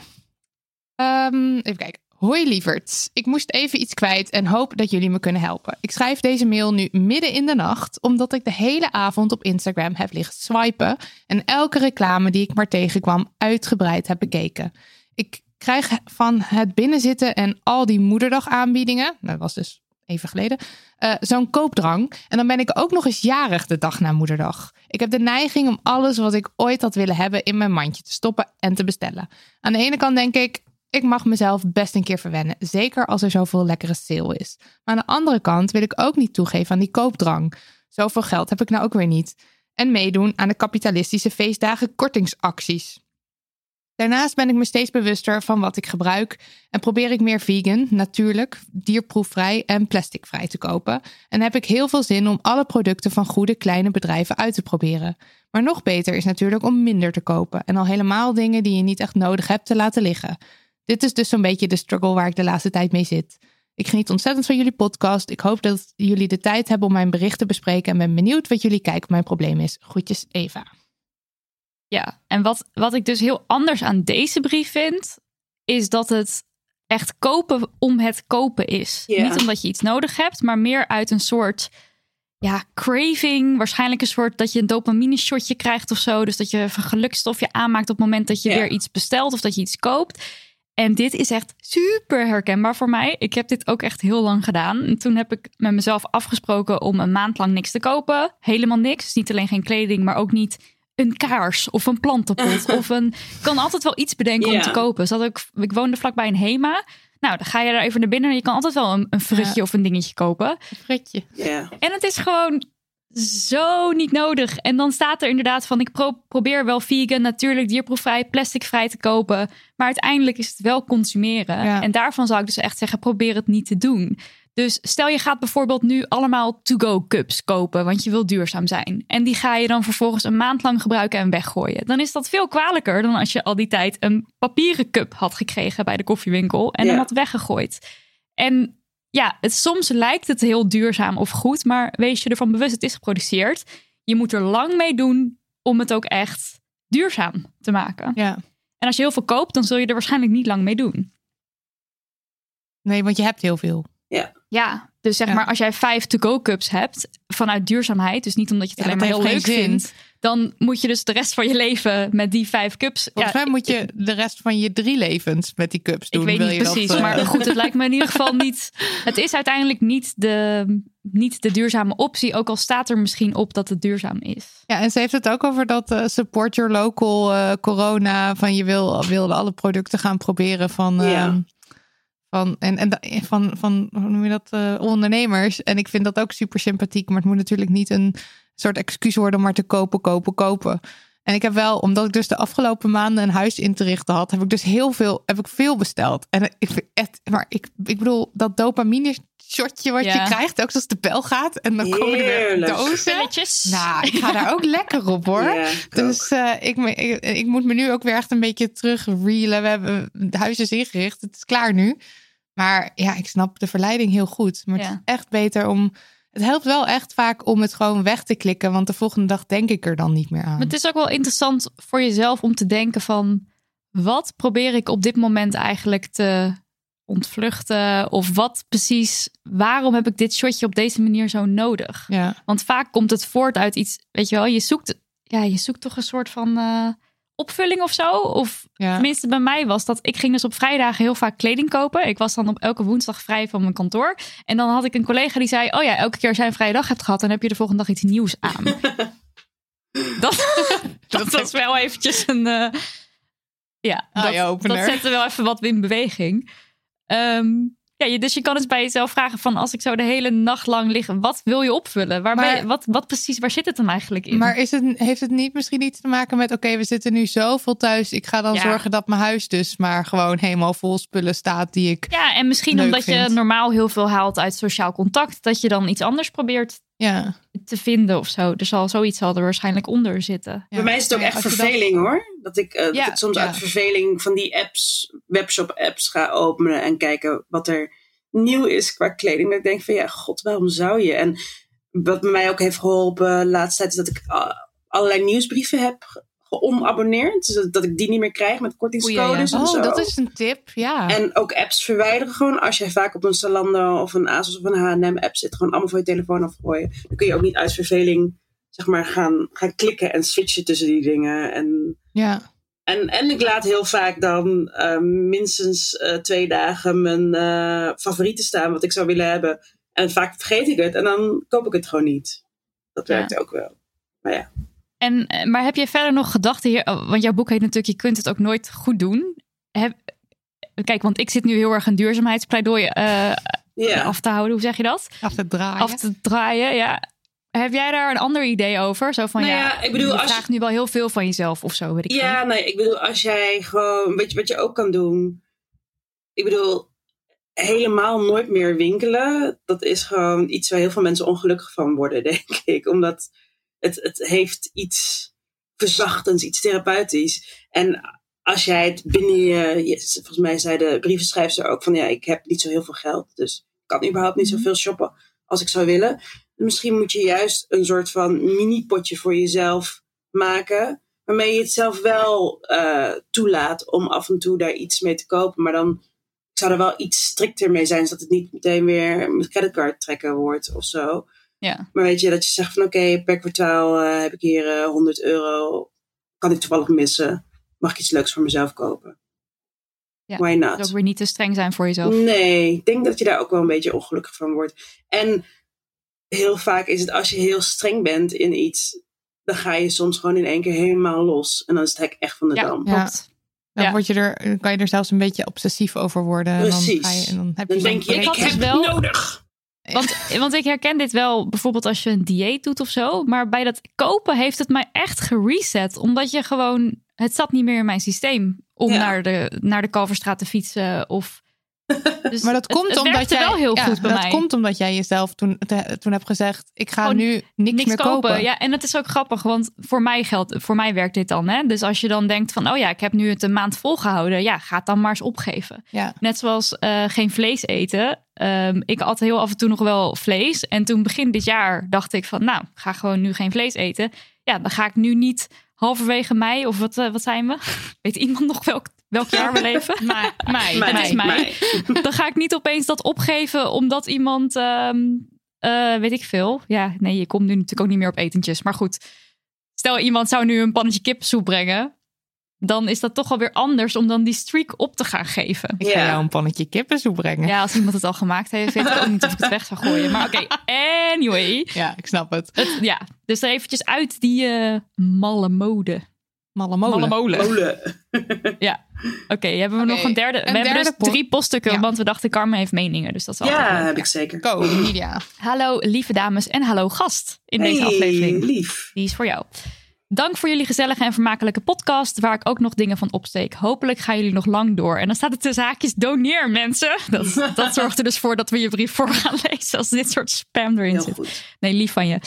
Speaker 4: Ehm, even kijken. Hoi lieverds. Ik moest even iets kwijt en hoop dat jullie me kunnen helpen. Ik schrijf deze mail nu midden in de nacht, omdat ik de hele avond op Instagram heb liggen swipen en elke reclame die ik maar tegenkwam uitgebreid heb bekeken. Ik krijg van het binnenzitten en al die moederdag-aanbiedingen, dat was dus even geleden, eh, zo'n koopdrang. En dan ben ik ook nog eens jarig de dag na moederdag. Ik heb de neiging om alles wat ik ooit had willen hebben in mijn mandje te stoppen en te bestellen. Aan de ene kant denk ik, ik mag mezelf best een keer verwennen. Zeker als er zoveel lekkere sale is. Maar aan de andere kant wil ik ook niet toegeven aan die koopdrang. Zoveel geld heb ik nou ook weer niet. En meedoen aan de kapitalistische feestdagen kortingsacties. Daarnaast ben ik me steeds bewuster van wat ik gebruik en probeer ik meer vegan, natuurlijk, dierproefvrij en plasticvrij te kopen. En heb ik heel veel zin om alle producten van goede kleine bedrijven uit te proberen. Maar nog beter is natuurlijk om minder te kopen en al helemaal dingen die je niet echt nodig hebt te laten liggen. Dit is dus zo'n beetje de struggle waar ik de laatste tijd mee zit. Ik geniet ontzettend van jullie podcast. Ik hoop dat jullie de tijd hebben om mijn bericht te bespreken en ben benieuwd wat jullie kijk op mijn probleem is. Groetjes, Eva.
Speaker 3: Ja, en wat, wat ik dus heel anders aan deze brief vind, is dat het echt kopen om het kopen is. Niet omdat je iets nodig hebt, maar meer uit een soort ja, craving. Waarschijnlijk een soort dat je een dopamine shotje krijgt of zo. Dus dat je een gelukstofje aanmaakt op het moment dat je weer iets bestelt of dat je iets koopt. En dit is echt super herkenbaar voor mij. Ik heb dit ook echt heel lang gedaan. En toen heb ik met mezelf afgesproken om een maand lang niks te kopen. Helemaal niks. Dus niet alleen geen kleding, maar ook niet een kaars of een plantenpot. of een. Ik kan altijd wel iets bedenken om te kopen. Zodat ik, ik woonde vlakbij een HEMA. Nou, dan ga je daar even naar binnen en je kan altijd wel een, een frutje of een dingetje kopen.
Speaker 4: Fritje.
Speaker 5: Ja.
Speaker 3: En het is gewoon zo niet nodig. En dan staat er inderdaad van: ik pro- probeer wel vegan, natuurlijk dierproefvrij, plasticvrij te kopen. Maar uiteindelijk is het wel consumeren.
Speaker 4: Ja.
Speaker 3: En daarvan zou ik dus echt zeggen: probeer het niet te doen. Dus stel je gaat bijvoorbeeld nu allemaal to-go cups kopen, want je wil duurzaam zijn. En die ga je dan vervolgens een maand lang gebruiken en weggooien. Dan is dat veel kwalijker dan als je al die tijd een papieren cup had gekregen bij de koffiewinkel en
Speaker 5: Ja.
Speaker 3: hem had weggegooid. En ja, het, soms lijkt het heel duurzaam of goed, maar wees je ervan bewust, het is geproduceerd. Je moet er lang mee doen om het ook echt duurzaam te maken.
Speaker 4: Ja.
Speaker 3: En als je heel veel koopt, dan zul je er waarschijnlijk niet lang mee doen.
Speaker 4: Nee, want je hebt heel veel.
Speaker 3: Ja, dus zeg
Speaker 4: Ja.
Speaker 3: maar als jij vijf to-go cups hebt vanuit duurzaamheid, dus niet omdat je het
Speaker 4: Ja,
Speaker 3: alleen maar heel leuk vindt, dan moet je dus de rest van je leven met die vijf cups.
Speaker 4: Volgens
Speaker 3: ja,
Speaker 4: mij moet je de rest van je drie levens met die cups doen.
Speaker 3: ik weet
Speaker 4: Wil
Speaker 3: niet
Speaker 4: je dat,
Speaker 3: precies,
Speaker 4: eh,
Speaker 3: maar goed, het lijkt me in ieder geval niet. Het is uiteindelijk niet de, niet de duurzame optie, ook al staat er misschien op dat het duurzaam is.
Speaker 4: Ja, en ze heeft het ook over dat eh, support your local eh, corona. Van je wil, wilde alle producten gaan proberen van,
Speaker 5: Ja.
Speaker 4: van, en, en, van, van hoe noem je dat, eh, ondernemers. En ik vind dat ook super sympathiek. Maar het moet natuurlijk niet een soort excuus worden om maar te kopen, kopen, kopen. En ik heb wel, omdat ik dus de afgelopen maanden een huis in te richten had, heb ik dus heel veel, heb ik veel besteld. En ik vind echt, maar ik, ik bedoel, dat dopamine shotje wat
Speaker 3: Ja.
Speaker 4: je krijgt, ook als de bel gaat en dan komen er weer dozen.
Speaker 3: Pilletjes.
Speaker 4: Nou, ik ga daar ook lekker op hoor.
Speaker 5: Ja, ik ook.
Speaker 4: Dus eh, ik, me- ik, ik moet me nu ook weer echt een beetje terug reelen. We hebben het huis is ingericht. Het is klaar nu. Maar ja, ik snap de verleiding heel goed. Maar het is echt beter om. Het helpt wel echt vaak om het gewoon weg te klikken. Want de volgende dag denk ik er dan niet meer aan.
Speaker 3: Maar het is ook wel interessant voor jezelf om te denken van wat probeer ik op dit moment eigenlijk te ontvluchten of wat precies waarom heb ik dit shotje op deze manier zo nodig?
Speaker 4: Ja,
Speaker 3: Want vaak komt het voort uit iets, weet je wel, je zoekt ja, je zoekt toch een soort van eh, opvulling of zo of
Speaker 4: ja.
Speaker 3: Tenminste, bij mij was dat. Ik ging dus op vrijdagen heel vaak kleding kopen. Ik was dan op elke woensdag vrij van mijn kantoor. En dan had ik een collega die zei: Oh ja, elke keer als jij een vrije dag hebt gehad, dan heb je de volgende dag iets nieuws aan. dat, dat was wel eventjes een. eh, ja, dat, dat zette wel even wat in beweging. Ehm, ja, dus je kan eens bij jezelf vragen: van als ik zo de hele nacht lang liggen, wat wil je opvullen? Waar, ben
Speaker 4: Maar-
Speaker 3: je- wat, wat precies, waar zit het dan eigenlijk in?
Speaker 4: Maar is het, heeft het niet misschien iets te maken met... oké, we zitten nu zoveel thuis. Ik ga dan
Speaker 3: Ja.
Speaker 4: zorgen dat mijn huis dus maar gewoon helemaal vol spullen staat... die ik...
Speaker 3: ja, en misschien omdat je normaal heel veel haalt uit sociaal contact, dat je dan iets anders probeert
Speaker 4: Ja,
Speaker 3: te vinden of zo. Er zal zoiets zal er waarschijnlijk onder zitten.
Speaker 4: ja.
Speaker 5: Bij mij is het ook echt
Speaker 4: dat-
Speaker 5: verveling hoor. Dat ik, eh,
Speaker 4: Ja,
Speaker 5: dat ik soms
Speaker 4: ja.
Speaker 5: uit verveling van die apps, webshop apps ga openen en kijken wat er nieuw is qua kleding. Dat ik denk van ja, god, waarom zou je? En wat mij ook heeft geholpen de laatste tijd is dat ik ah, allerlei nieuwsbrieven heb ge- geonabonneerd. Dus dat, dat ik die niet meer krijg met kortingscodes en zo.
Speaker 4: Oh, dat is een tip, ja.
Speaker 5: En ook apps verwijderen gewoon. Als jij vaak op een Zalando of een Asos of een H&M app zit, gewoon allemaal van je telefoon afgooien. Dan kun je ook niet uit verveling zeg maar gaan, gaan klikken en switchen tussen die dingen. En,
Speaker 4: ja.
Speaker 5: en, en ik laat heel vaak dan eh, minstens eh, twee dagen mijn eh, favorieten staan wat ik zou willen hebben. En vaak vergeet ik het en dan koop ik het gewoon niet. Dat
Speaker 3: Ja.
Speaker 5: werkt ook wel. Maar ja.
Speaker 3: En, eh, maar heb je verder nog gedachten hier? oh, Want jouw boek heet natuurlijk Je kunt het ook nooit goed doen. Heb, kijk, want ik zit nu heel erg een duurzaamheidspleidooi eh, af te houden. Hoe zeg je dat?
Speaker 4: Af te draaien.
Speaker 3: Af te draaien, ja. Heb jij daar een ander idee over? Zo van,
Speaker 5: Nou
Speaker 3: ja,
Speaker 5: ja, ik bedoel,
Speaker 3: je
Speaker 5: als je-
Speaker 3: vraagt nu wel heel veel van jezelf of zo, weet ik.
Speaker 5: Ja, nee, ik bedoel, als jij gewoon, weet je wat je ook kan doen? Ik bedoel, helemaal nooit meer winkelen. Dat is gewoon iets waar heel veel mensen ongelukkig van worden, denk ik. Omdat het, het heeft iets verzachtends, iets therapeutisch. En als jij het binnen je, volgens mij zei de brievenschrijfster ook van, ja, ik heb niet zo heel veel geld. Dus ik kan überhaupt niet zoveel shoppen als ik zou willen. Misschien moet je juist een soort van mini-potje voor jezelf maken waarmee je het zelf wel eh, toelaat om af en toe daar iets mee te kopen. Maar dan ik zou er wel iets strikter mee zijn, zodat het niet meteen weer met creditcard trekken wordt of zo.
Speaker 3: Ja.
Speaker 5: Maar weet je, dat je zegt van oké, per kwartaal eh, heb ik hier eh, 100 euro. Kan ik toevallig missen? Mag ik iets leuks voor mezelf kopen?
Speaker 3: Ja,
Speaker 5: Why
Speaker 3: Dus ook
Speaker 5: not?
Speaker 3: weer niet te streng zijn voor jezelf.
Speaker 5: Nee, ik denk dat je daar ook wel een beetje ongelukkig van wordt. En heel vaak is het als je heel streng bent in iets, dan ga je soms gewoon in één keer helemaal los. En dan is het hek echt van de
Speaker 3: Ja,
Speaker 5: dam.
Speaker 4: Ja.
Speaker 3: klopt.
Speaker 4: Dan,
Speaker 3: Ja.
Speaker 4: word je er, kan je er zelfs een beetje obsessief over worden. En Dan
Speaker 5: Precies.
Speaker 4: ga je, en dan heb je
Speaker 5: Dan denk je,
Speaker 3: Ik dus
Speaker 5: heb
Speaker 3: wel-
Speaker 5: het nodig.
Speaker 3: Want, want ik herken dit wel bijvoorbeeld als je een dieet doet of zo. Maar bij dat kopen heeft het mij echt gereset. Omdat je gewoon... Het zat niet meer in mijn systeem om
Speaker 5: Ja.
Speaker 3: naar, de, naar de Kalverstraat te fietsen. Of, dus
Speaker 4: Maar dat
Speaker 3: het-
Speaker 4: komt
Speaker 3: het
Speaker 4: omdat jij.
Speaker 3: wel heel
Speaker 4: ja,
Speaker 3: goed bij
Speaker 4: dat
Speaker 3: mij.
Speaker 4: komt omdat jij jezelf toen, te- toen hebt gezegd: ik ga
Speaker 3: Gewoon
Speaker 4: nu niks,
Speaker 3: niks
Speaker 4: meer
Speaker 3: kopen.
Speaker 4: kopen.
Speaker 3: Ja, en dat is ook grappig, want voor mij geldt, voor mij werkt dit dan. Hè? Dus als je dan denkt van, oh ja, ik heb nu het een maand volgehouden, ja, ga het dan maar eens opgeven.
Speaker 4: Ja.
Speaker 3: Net zoals eh, geen vlees eten. ehm, ik at heel af en toe nog wel vlees. En toen begin dit jaar dacht ik van, nou, ga gewoon nu geen vlees eten. Ja, dan ga ik nu niet halverwege mei, of wat, eh, wat zijn we? Weet iemand nog welk, welk jaar we leven?
Speaker 4: Mei. Mei.
Speaker 5: Mei.
Speaker 3: Het is mei. Dan ga ik niet opeens dat opgeven omdat iemand, ehm, eh, weet ik veel. Ja, nee, je komt nu natuurlijk ook niet meer op etentjes. Maar goed, stel iemand zou nu een pannetje kippensoep brengen. Dan is dat toch alweer anders om dan die streak op te gaan geven.
Speaker 4: Ik ga
Speaker 5: Ja.
Speaker 4: jou een pannetje kippensoep brengen.
Speaker 3: Ja, als iemand het al gemaakt heeft, weet ik ook niet of ik het weg zou gooien. Maar oké, anyway.
Speaker 4: Ja, ik snap het.
Speaker 3: Het, ja, dus er eventjes uit die eh, malle mode.
Speaker 4: Malle molen.
Speaker 3: Malle molen.
Speaker 5: Molen.
Speaker 3: Oké, hebben we nog een derde?
Speaker 4: een
Speaker 3: we hebben dus drie poststukken,
Speaker 4: Ja.
Speaker 3: want we dachten Carmen heeft meningen. Dus dat is altijd
Speaker 5: Ja,
Speaker 3: leuk.
Speaker 5: heb ik zeker.
Speaker 4: Go, Media.
Speaker 3: Hallo lieve dames en hallo gast in deze aflevering.
Speaker 5: lief.
Speaker 3: Die is voor jou. Dank voor jullie gezellige en vermakelijke podcast, waar ik ook nog dingen van opsteek. Hopelijk gaan jullie nog lang door. En dan staat het tussen haakjes, doneer mensen. Dat, dat zorgt er dus voor dat we je brief voor gaan lezen als dit soort spam erin
Speaker 5: Heel
Speaker 3: zit.
Speaker 5: goed.
Speaker 3: Nee, lief van je.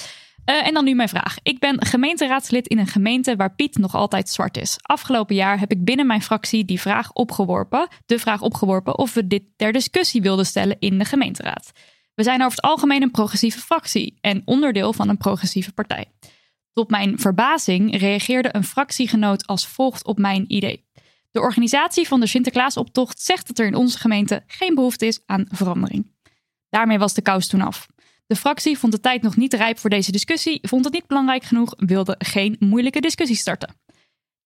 Speaker 3: Eh, en dan nu mijn vraag. Ik ben gemeenteraadslid in een gemeente waar Piet nog altijd zwart is. Afgelopen jaar heb ik binnen mijn fractie die vraag opgeworpen, de vraag opgeworpen of we dit ter discussie wilden stellen in de gemeenteraad. We zijn over het algemeen een progressieve fractie en onderdeel van een progressieve partij. Tot mijn verbazing reageerde een fractiegenoot als volgt op mijn idee. De organisatie van de Sinterklaasoptocht zegt dat er in onze gemeente geen behoefte is aan verandering. Daarmee was de kous toen af. De fractie vond de tijd nog niet rijp voor deze discussie, vond het niet belangrijk genoeg, wilde geen moeilijke discussie starten.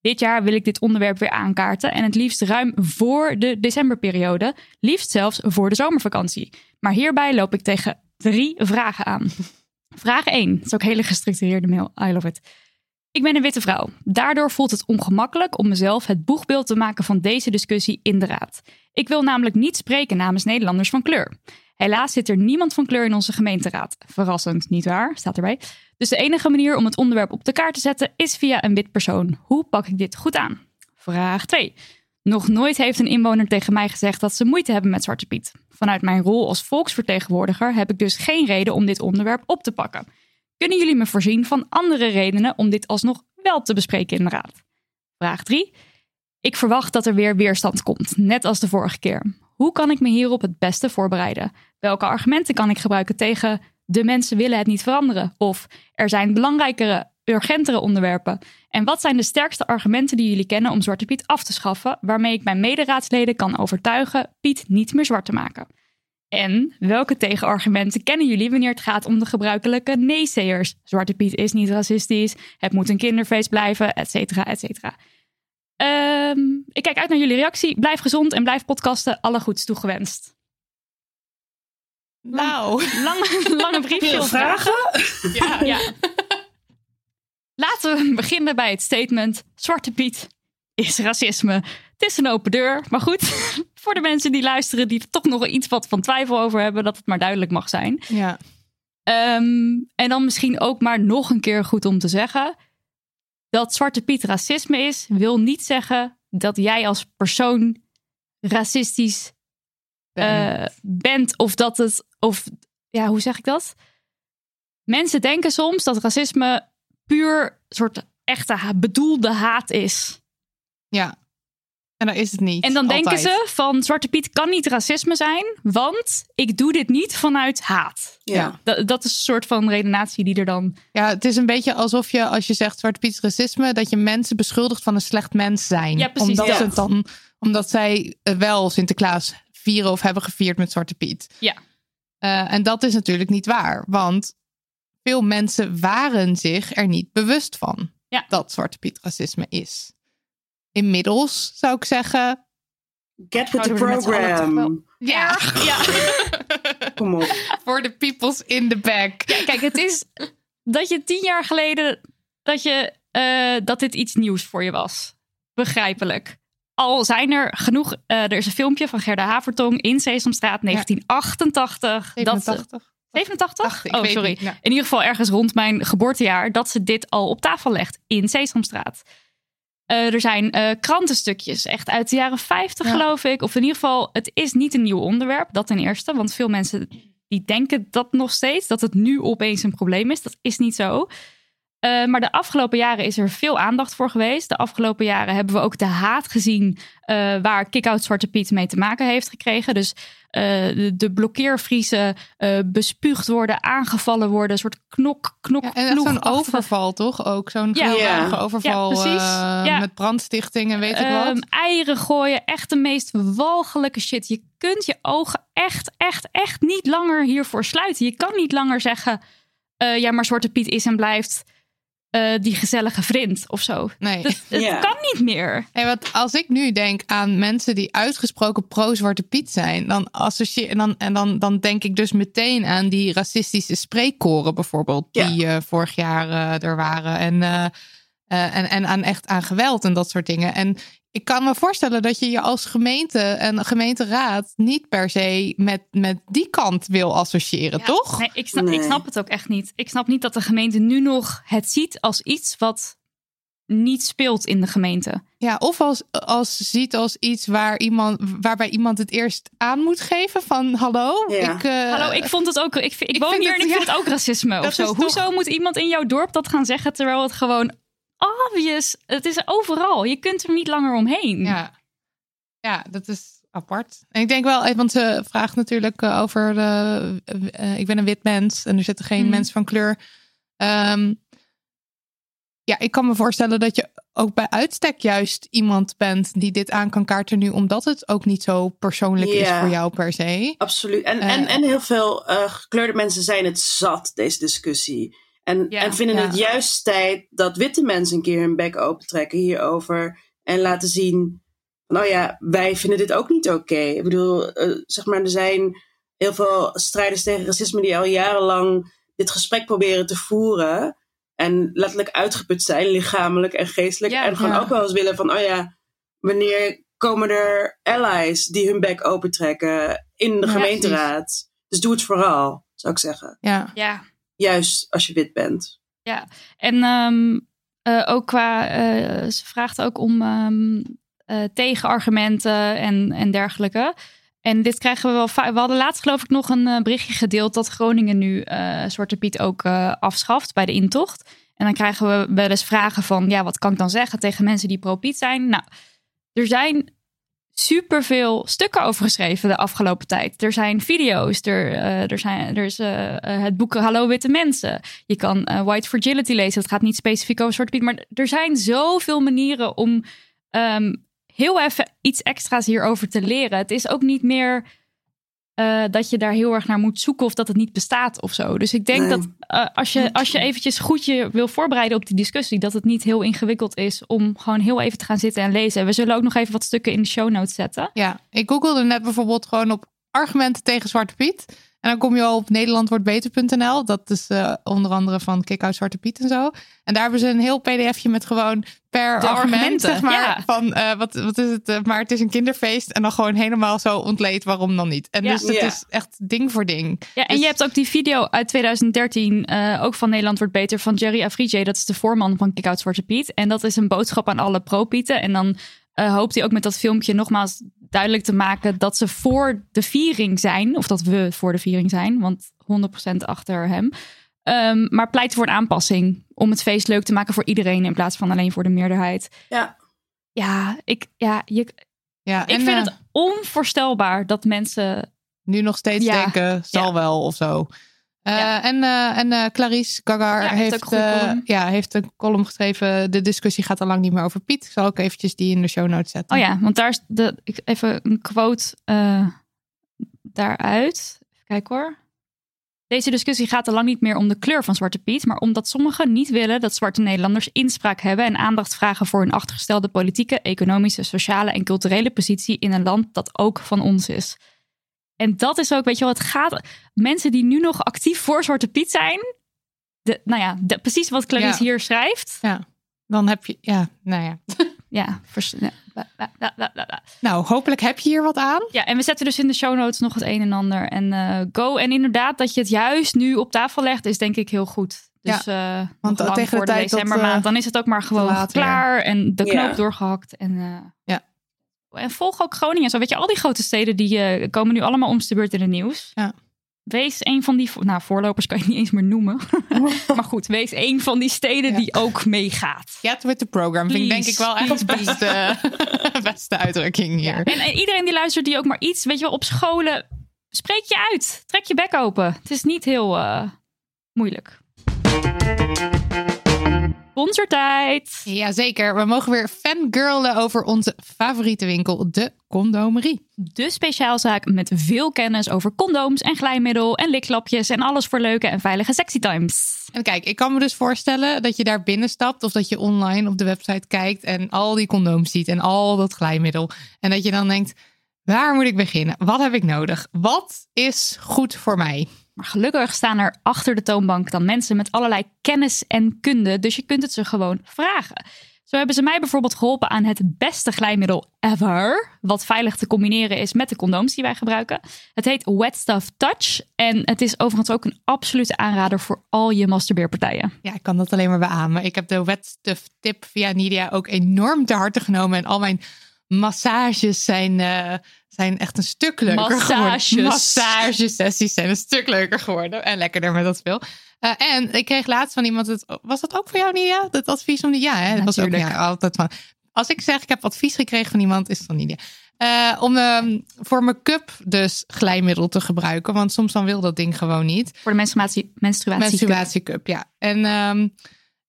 Speaker 3: Dit jaar wil ik dit onderwerp weer aankaarten en het liefst ruim voor de decemberperiode, liefst zelfs voor de zomervakantie. Maar hierbij loop ik tegen drie vragen aan. Vraag 1, dat is ook een hele gestructureerde mail, I love it. Ik ben een witte vrouw. Daardoor voelt het ongemakkelijk om mezelf het boegbeeld te maken van deze discussie in de raad. Ik wil namelijk niet spreken namens Nederlanders van kleur. Helaas zit er niemand van kleur in onze gemeenteraad. Verrassend, niet waar? Staat erbij. Dus de enige manier om het onderwerp op de kaart te zetten is via een wit persoon. Hoe pak ik dit goed aan? Vraag 2. Nog nooit heeft een inwoner tegen mij gezegd dat ze moeite hebben met Zwarte Piet. Vanuit mijn rol als volksvertegenwoordiger heb ik dus geen reden om dit onderwerp op te pakken. Kunnen jullie me voorzien van andere redenen om dit alsnog wel te bespreken in de raad? Vraag 3. Ik verwacht dat er weer weerstand komt, net als de vorige keer. Hoe kan ik me hierop het beste voorbereiden? Welke argumenten kan ik gebruiken tegen de mensen willen het niet veranderen? Of er zijn belangrijkere, urgentere onderwerpen? En wat zijn de sterkste argumenten die jullie kennen om Zwarte Piet af te schaffen, waarmee ik mijn mederaadsleden kan overtuigen Piet niet meer zwart te maken? En welke tegenargumenten kennen jullie wanneer het gaat om de gebruikelijke neeseers? Zwarte Piet is niet racistisch, het moet een kinderfeest blijven, et cetera, et cetera. Ehm, ik kijk uit naar jullie reactie. Blijf gezond en blijf podcasten. Alle goeds toegewenst.
Speaker 4: Nou,
Speaker 3: Lange, lange brief,
Speaker 5: Veel
Speaker 3: vragen.
Speaker 5: vragen?
Speaker 3: Ja. Laten we beginnen bij het statement: Zwarte Piet is racisme. Het is een open deur. Maar goed, voor de mensen die luisteren, die er toch nog iets wat van twijfel over hebben, dat het maar duidelijk mag zijn.
Speaker 4: ja.
Speaker 3: Ehm, en dan misschien ook maar nog een keer goed om te zeggen. Dat Zwarte Piet racisme is, wil niet zeggen dat jij als persoon racistisch eh, bent. Of dat het, of ja, hoe zeg ik dat? Mensen denken soms dat racisme puur soort echte bedoelde haat is.
Speaker 4: ja. En dan is het niet.
Speaker 3: En dan denken ze van Zwarte Piet kan niet racisme zijn, want ik doe dit niet vanuit haat.
Speaker 5: Ja.
Speaker 3: Dat, dat is een soort van redenatie die er dan
Speaker 4: Ja, het is een beetje alsof je, als je zegt Zwarte Piet is racisme, dat je mensen beschuldigt van een slecht mens zijn.
Speaker 3: Ja, precies,
Speaker 4: Omdat,
Speaker 5: ja.
Speaker 4: ze het dan, omdat zij eh, wel Sinterklaas vieren of hebben gevierd met Zwarte Piet.
Speaker 3: Ja.
Speaker 4: Eh, en dat is natuurlijk niet waar, want veel mensen waren zich er niet bewust van
Speaker 3: Ja.
Speaker 4: dat Zwarte Piet racisme is. Inmiddels zou ik zeggen.
Speaker 5: Get with the program.
Speaker 4: Ja,
Speaker 3: Ja.
Speaker 5: Kom op.
Speaker 4: voor de peoples in the back.
Speaker 3: Kijk, het is dat je tien jaar geleden dat, je, eh, dat dit iets nieuws voor je was. Begrijpelijk. Al zijn er genoeg. eh, er is een filmpje van Gerda Havertong in Sesamstraat 1988. Dat ze,
Speaker 4: 87.
Speaker 3: 87?
Speaker 4: Ach, ik
Speaker 3: oh, sorry.
Speaker 4: niet.
Speaker 3: In ieder geval ergens rond mijn geboortejaar dat ze dit al op tafel legt in Sesamstraat. Eh, er zijn eh, krantenstukjes, echt uit de jaren 50
Speaker 4: Ja.
Speaker 3: geloof ik. Of in ieder geval, het is niet een nieuw onderwerp, dat ten eerste. Want veel mensen die denken dat nog steeds, dat het nu opeens een probleem is. Dat is niet zo. Uh, maar de afgelopen jaren is er veel aandacht voor geweest. De afgelopen jaren hebben we ook de haat gezien uh, waar Kick-Out Zwarte Piet mee te maken heeft gekregen. Dus uh, de, de blokkeervriezen bespuugd worden, aangevallen worden, een soort knok, knok,
Speaker 4: ja, En zo'n overval toch ook? Zo'n ja. ja. overval ja, met brandstichting en weet ik wat.
Speaker 3: Um, eieren gooien, echt de meest walgelijke shit. Je kunt je ogen echt, echt, echt niet langer hiervoor sluiten. Je kan niet langer zeggen, ja maar Zwarte Piet is en blijft uh, die gezellige vriend of zo.
Speaker 4: Nee.
Speaker 3: Dat, yeah. kan niet meer.
Speaker 4: Hey, wat als ik nu denk aan mensen die uitgesproken pro-Zwarte Piet zijn, dan associeer en dan, en dan, dan denk ik dus meteen aan die racistische spreekkoren bijvoorbeeld, die uh, vorig jaar uh, er waren. En, en, en aan echt aan geweld en dat soort dingen. En ik kan me voorstellen dat je je als gemeente en gemeenteraad niet per se met, met die kant wil associëren, toch?
Speaker 3: Nee ik, snap, ik snap het ook echt niet. Ik snap niet dat de gemeente nu nog het ziet als iets wat niet speelt in de gemeente.
Speaker 4: Ja, of als, als ziet als iets waar iemand, waarbij iemand het eerst aan moet geven van hallo. Ik, uh,
Speaker 3: hallo, ik vond het ook. Ik, ik, ik woon hier het, en ik vind het ook racisme of zo. Hoezo moet iemand in jouw dorp dat gaan zeggen terwijl het gewoon obvious. Het is overal. Je kunt er niet langer omheen.
Speaker 4: Ja, ja dat is apart. En ik denk wel, eh, want ze vraagt natuurlijk eh, over, de, uh, ik ben een wit mens en er zitten geen mm. mensen van kleur. Um, ja, ik kan me voorstellen dat je ook bij uitstek juist iemand bent die dit aan kan kaarten nu, omdat het ook niet zo persoonlijk is voor jou per se.
Speaker 5: Absoluut. En, en, en heel veel gekleurde mensen zijn het zat, deze discussie. En, en vinden het juist tijd dat witte mensen een keer hun bek opentrekken hierover. En laten zien, nou ja, wij vinden dit ook niet oké. Ik bedoel, uh, zeg maar, er zijn heel veel strijders tegen racisme die al jarenlang dit gesprek proberen te voeren. En letterlijk uitgeput zijn, lichamelijk en geestelijk. en gewoon ook wel eens willen van, oh ja, wanneer komen er allies die hun bek opentrekken in de gemeenteraad? Dus doe het vooral, zou ik zeggen.
Speaker 4: Ja.
Speaker 3: ja.
Speaker 5: Juist als je wit bent.
Speaker 3: Ja, en um, uh, ook qua, uh, ze vraagt ook om um, uh, tegenargumenten en, en dergelijke. En dit krijgen we wel We hadden laatst geloof ik nog een berichtje gedeeld dat Groningen nu Zwarte Piet ook afschaft bij de intocht. En dan krijgen we wel eens vragen van, ja, wat kan ik dan zeggen tegen mensen die pro-Piet zijn? Nou, er zijn superveel stukken over geschreven de afgelopen tijd. Er zijn video's, er, uh, er, zijn, er is uh, het boek Hallo Witte Mensen. Je kan White Fragility lezen. Het gaat niet specifiek over Zwarte Piet, maar er zijn zoveel manieren om um, heel even iets extra's hierover te leren. Het is ook niet meer uh, dat je daar heel erg naar moet zoeken of dat het niet bestaat of zo. Dus ik denk dat uh, als, je, als je eventjes goed je wil voorbereiden op die discussie, dat het niet heel ingewikkeld is om gewoon heel even te gaan zitten en lezen. We zullen ook nog even wat stukken in de show notes zetten.
Speaker 4: Ja, ik googelde net bijvoorbeeld gewoon op argumenten tegen Zwarte Piet. En dan kom je al op nederlandwordbeter.nl. Dat is uh, onder andere van Kick Out Zwarte Piet en zo. En daar hebben ze een heel pdfje met gewoon per argument, zeg maar. Ja. Van uh, wat, wat is het? Uh, maar het is een kinderfeest. En dan gewoon helemaal zo ontleed waarom dan niet. En ja. dus het ja. is echt ding voor ding.
Speaker 3: Ja, en
Speaker 4: dus...
Speaker 3: je hebt ook die video uit 2013, ook van Nederland wordt beter, van Jerry Afrije. Dat is de voorman van Kick Out Zwarte Piet. En dat is een boodschap aan alle pro-pieten. En dan hoopt hij ook met dat filmpje nogmaals duidelijk te maken dat ze voor de viering zijn. Of dat we voor de viering zijn, want 100% achter hem. Um, maar pleit voor een aanpassing om het feest leuk te maken voor iedereen in plaats van alleen voor de meerderheid.
Speaker 5: Ja,
Speaker 3: ja ik, ja, je,
Speaker 4: ja,
Speaker 3: ik vind uh, het onvoorstelbaar dat mensen
Speaker 4: nu nog steeds ja, denken, zal ja. wel of zo. Ja. En, uh, en uh, Clarice Gagar ja, heeft, ja, heeft een column geschreven. De discussie gaat al lang niet meer over Piet. Ik zal ook eventjes die in de show notes zetten.
Speaker 3: Oh ja, want daar is de, ik, even een quote daaruit. Even kijken hoor. Deze discussie gaat al lang niet meer om de kleur van Zwarte Piet, maar omdat sommigen niet willen dat zwarte Nederlanders inspraak hebben en aandacht vragen voor hun achtergestelde politieke, economische, sociale en culturele positie in een land dat ook van ons is. En dat is ook, weet je wel, het gaat. Mensen die nu nog actief voor Zwarte Piet zijn. De, nou ja, de, precies wat Clarice ja. hier schrijft.
Speaker 4: Ja, dan heb je. Ja, nou ja.
Speaker 3: ja, vers, ja.
Speaker 4: Nou, hopelijk heb je hier wat aan.
Speaker 3: Ja, en we zetten dus in de show notes nog het een en ander. En uh, go. En inderdaad, dat je het juist nu op tafel legt, is denk ik heel goed. Dus ja, uh, want tegen voor de, de decembermaand, uh, dan is het ook maar gewoon klaar en de knoop ja. doorgehakt. En, uh,
Speaker 4: ja.
Speaker 3: En volg ook Groningen. Zo weet je, al die grote steden die uh, komen nu allemaal om de beurt in het nieuws.
Speaker 4: Ja.
Speaker 3: wees een van die... Nou, voorlopers kan je niet eens meer noemen. maar goed, wees een van die steden
Speaker 4: Ja.
Speaker 3: die ook meegaat.
Speaker 4: Get with the program. Vind ik denk
Speaker 3: Please,
Speaker 4: ik wel echt de
Speaker 3: please,
Speaker 4: beste, beste uitdrukking hier.
Speaker 3: En, en iedereen die luistert die ook maar iets... Weet je wel, op scholen... Spreek je uit. Trek je bek open. Het is niet heel eh, moeilijk. Sponsortijd.
Speaker 4: Jazeker, we mogen weer fangirlen over onze favoriete winkel, de Condomerie.
Speaker 3: De speciaalzaak met veel kennis over condooms en glijmiddel en liklapjes en alles voor leuke en veilige sexy times.
Speaker 4: En kijk, ik kan me dus voorstellen dat je daar binnenstapt of dat je online op de website kijkt en al die condooms ziet en al dat glijmiddel. En dat je dan denkt, waar moet ik beginnen? Wat heb ik nodig? Wat is goed voor mij?
Speaker 3: Maar gelukkig staan er achter de toonbank dan mensen met allerlei kennis en kunde, dus je kunt het ze gewoon vragen. Zo hebben ze mij bijvoorbeeld geholpen aan het beste glijmiddel ever, wat veilig te combineren is met de condooms die wij gebruiken. Het heet Wet Stuff Touch en het is overigens ook een absolute aanrader voor al je masturbeerpartijen.
Speaker 4: Ja, ik kan dat alleen maar beamen. Ik heb de wet stuff tip via Nidia ook enorm te harte genomen. En al mijn massages zijn, eh, zijn echt een stuk leuker
Speaker 3: Massages.
Speaker 4: geworden. Massagesessies zijn een stuk leuker geworden. En lekkerder met dat speel. Eh, en ik kreeg laatst van iemand, het, was dat ook voor jou Nidia? Dat advies om die, ja, hè? dat was ook ja, altijd van. Als ik zeg, ik heb advies gekregen van iemand, is het van Nidia. Eh, om ehm, voor mijn cup dus glijmiddel te gebruiken. Want soms dan wil dat ding gewoon niet.
Speaker 3: Voor de menstruatie, menstruatie.
Speaker 4: Menstruatiecup, ja. En ehm,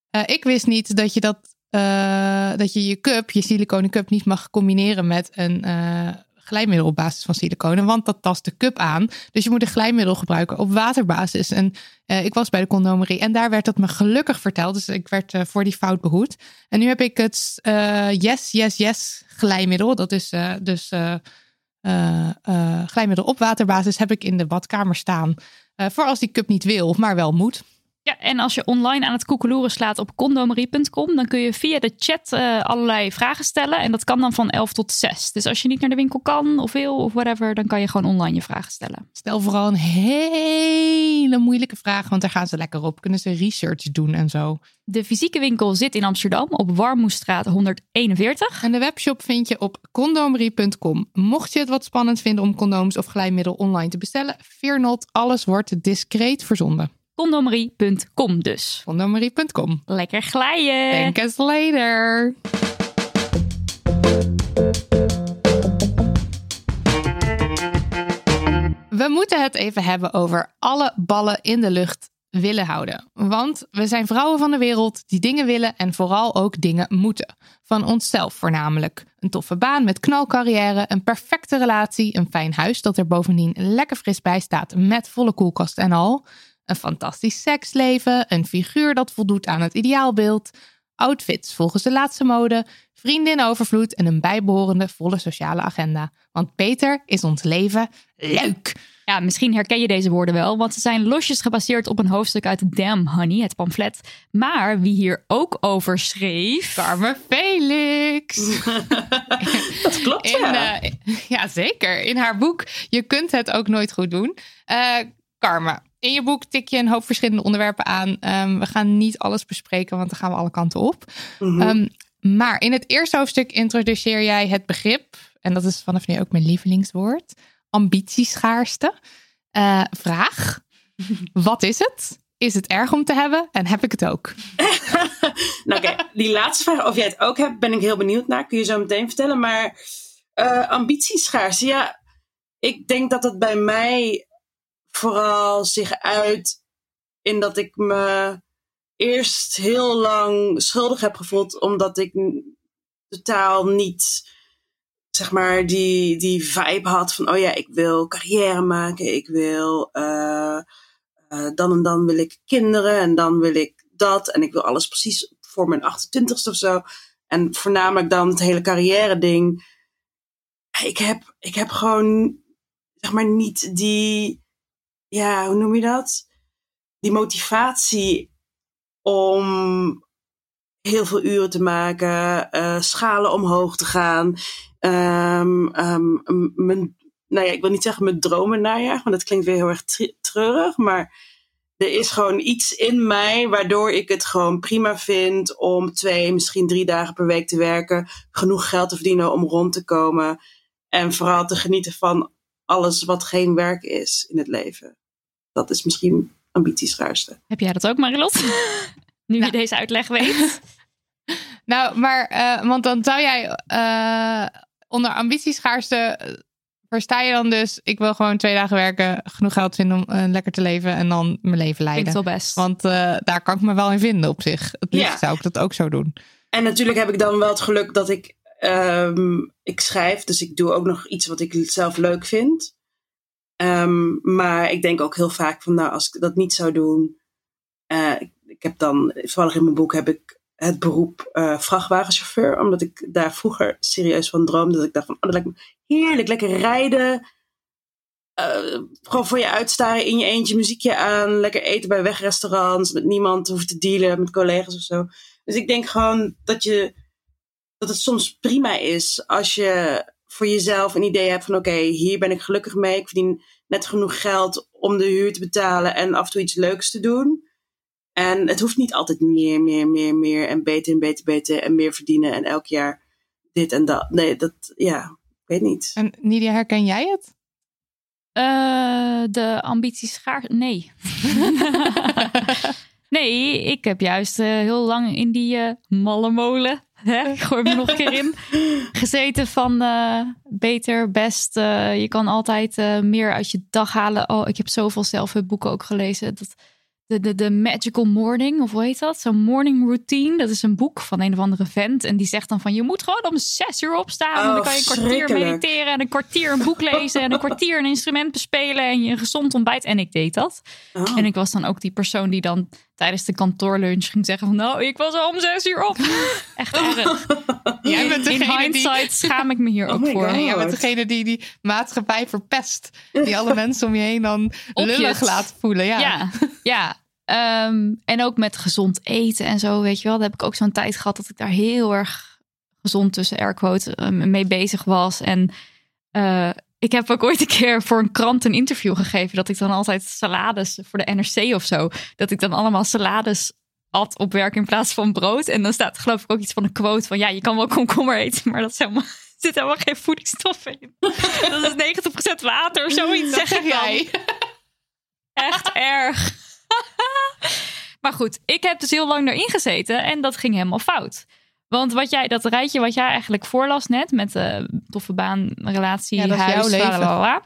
Speaker 4: eh, ik wist niet dat je dat, eh, dat je je cup, je siliconen cup, niet mag combineren met een eh, glijmiddel op basis van siliconen, want dat tast de cup aan. Dus je moet een glijmiddel gebruiken op waterbasis. En eh, ik was bij de condomerie en daar werd dat me gelukkig verteld. Dus ik werd voor die fout behoed. En nu heb ik het Yes, Yes, Yes glijmiddel. Dat is dus glijmiddel op waterbasis heb ik in de badkamer staan. Voor als die cup niet wil, maar wel moet.
Speaker 3: Ja, en als je online aan het koekeloeren slaat op condomerie.com, dan kun je via de chat eh, allerlei vragen stellen. En dat kan dan van 11 tot 6. Dus als je niet naar de winkel kan of wil of whatever, dan kan je gewoon online je vragen stellen.
Speaker 4: Stel vooral een hele moeilijke vraag, want daar gaan ze lekker op. Kunnen ze research doen en zo.
Speaker 3: De fysieke winkel zit in Amsterdam op Warmoestraat 141.
Speaker 4: En de webshop vind je op condomerie.com. Mocht je het wat spannend vinden om condooms of glijmiddel online te bestellen, fear not, alles wordt discreet verzonden.
Speaker 3: Condomerie.com dus.
Speaker 4: Condomerie.com.
Speaker 3: Lekker glijden!
Speaker 4: Thank us later. We moeten het even hebben over alle ballen in de lucht willen houden. Want we zijn vrouwen van de wereld die dingen willen en vooral ook dingen moeten. Van onszelf voornamelijk. Een toffe baan met knalcarrière, een perfecte relatie, een fijn huis dat er bovendien lekker fris bij staat met volle koelkast en al. Een fantastisch seksleven, een figuur dat voldoet aan het ideaalbeeld, outfits volgens de laatste mode, vrienden in overvloed en een bijbehorende volle sociale agenda. Want beter is ons leven leuk.
Speaker 3: Ja, misschien herken je deze woorden wel, want ze zijn losjes gebaseerd op een hoofdstuk uit Damn Honey, het pamflet. Maar wie hier ook over schreef...
Speaker 4: Carmen Felix.
Speaker 5: Dat klopt,
Speaker 4: In, eh, ja, zeker. In haar boek Je kunt het ook nooit goed doen. Eh Karma, in je boek tik je een hoop verschillende onderwerpen aan. Ehm, we gaan niet alles bespreken, want dan gaan we alle kanten op.
Speaker 5: Mhm.
Speaker 4: Ehm, maar in het eerste hoofdstuk introduceer jij het begrip, en dat is vanaf nu ook mijn lievelingswoord, ambitieschaarste. Eh, vraag, wat is het? Is het erg om te hebben? En heb ik het ook?
Speaker 5: nou, oké, die laatste vraag, of jij het ook hebt, ben ik heel benieuwd naar. Kun je zo meteen vertellen. Maar eh ambitieschaarste, ja, ik denk dat het bij mij vooral zich uit in dat ik me eerst heel lang schuldig heb gevoeld, omdat ik totaal niet, zeg maar, die, die vibe had van, oh ja, ik wil carrière maken, ik wil, eh, eh, dan en dan wil ik kinderen en dan wil ik dat en ik wil alles precies voor mijn 28ste of zo. En voornamelijk dan het hele carrière ding. Ik heb, ik heb gewoon, zeg maar, niet die, ja, hoe noem je dat? Die motivatie om heel veel uren te maken, eh, schalen omhoog te gaan. M- mijn, nou ja, ik wil niet zeggen mijn dromen najagen, want dat klinkt weer heel erg tre- treurig. Maar er is gewoon iets in mij waardoor ik het gewoon prima vind om twee, misschien drie dagen per week te werken. Genoeg geld te verdienen om rond te komen. En vooral te genieten van alles wat geen werk is in het leven. Dat is misschien ambitieschaarste.
Speaker 3: Heb jij dat ook, Marilot? nu
Speaker 4: Nou.
Speaker 3: je deze uitleg weet.
Speaker 4: Nou, maar, eh, want dan zou jij eh, onder ambitieschaarste eh, versta je dan dus, ik wil gewoon twee dagen werken, genoeg geld vinden om lekker te leven en dan mijn leven leiden.
Speaker 3: wel best.
Speaker 4: Want eh, daar kan ik me wel in vinden op zich. Het liefst
Speaker 5: Ja.
Speaker 4: zou ik dat ook zo doen.
Speaker 5: En natuurlijk heb ik dan wel het geluk dat ik, ehm, ik schrijf, dus ik doe ook nog iets wat ik zelf leuk vind. Ehm, maar ik denk ook heel vaak van, nou, als ik dat niet zou doen. eh, ik, heb dan, toevallig in mijn boek heb ik het beroep eh, vrachtwagenchauffeur, omdat ik daar vroeger serieus van droomde. Dat ik dacht van, oh, dat lijkt me heerlijk, lekker rijden. Eh, gewoon voor je uitstaren in je eentje, muziekje aan, lekker eten bij wegrestaurants, met niemand hoeven te dealen, met collega's of zo. Dus ik denk gewoon dat, je, dat het soms prima is als je voor jezelf een idee hebt van oké, hier ben ik gelukkig mee. Ik verdien net genoeg geld om de huur te betalen en af en toe iets leuks te doen. En het hoeft niet altijd meer, meer, meer, meer en beter en beter, beter en meer verdienen en elk jaar dit en dat. Nee, dat, ja, ik weet niet.
Speaker 4: En Nidia, herken jij het?
Speaker 3: Eh, de ambities schaar. Nee. nee, ik heb juist eh, heel lang in die eh malle molen. Hè? Ik gooi me nog een keer in. Gezeten van eh, beter, best. eh, je kan altijd eh, meer uit je dag halen. Oh, ik heb zoveel zelfhulpboeken ook gelezen. Dat, de, de, de Magical Morning, of hoe heet dat? Zo'n morning routine. Dat is een boek van een of andere vent. En die zegt dan van, je moet gewoon om zes uur opstaan. en dan
Speaker 5: Oh,
Speaker 3: kan je een kwartier mediteren. En een kwartier een boek lezen. En een kwartier een instrument bespelen. En je een gezond ontbijt. En ik deed dat.
Speaker 5: Oh.
Speaker 3: En ik was dan ook die persoon die dan tijdens de kantoorlunch ging zeggen van... Nou, ik was al om zes uur op. Echt erg.
Speaker 4: Jij bent
Speaker 3: In
Speaker 4: degene die-
Speaker 3: hindsight schaam ik me hier
Speaker 5: Oh
Speaker 3: ook voor.
Speaker 4: Jij bent degene die die maatschappij verpest. Die alle mensen om je heen dan
Speaker 3: Opjut.
Speaker 4: lullig laat voelen. Ja.
Speaker 3: Ja, ja. Ehm, en ook met gezond eten en zo, weet je wel. Daar heb ik ook zo'n tijd gehad dat ik daar heel erg gezond tussen airquote eh, mee bezig was. En eh, ik heb ook ooit een keer voor een krant een interview gegeven... dat ik dan altijd salades voor de NRC of zo... dat ik dan allemaal salades at op werk in plaats van brood. En dan staat geloof ik ook iets van een quote van... ja, je kan wel komkommer eten, maar dat is helemaal... zit helemaal geen voedingsstoffen in. Dat is 90% water of zoiets,
Speaker 4: Dat
Speaker 3: zeg ik dan.
Speaker 4: jij.
Speaker 3: Echt erg. maar goed, ik heb dus heel lang erin gezeten en dat ging helemaal fout. Want wat jij, dat rijtje wat jij eigenlijk voorlas net met de toffe baan, relatie,
Speaker 4: Ja, dat is
Speaker 3: huis,
Speaker 4: jouw leven.
Speaker 3: lalala.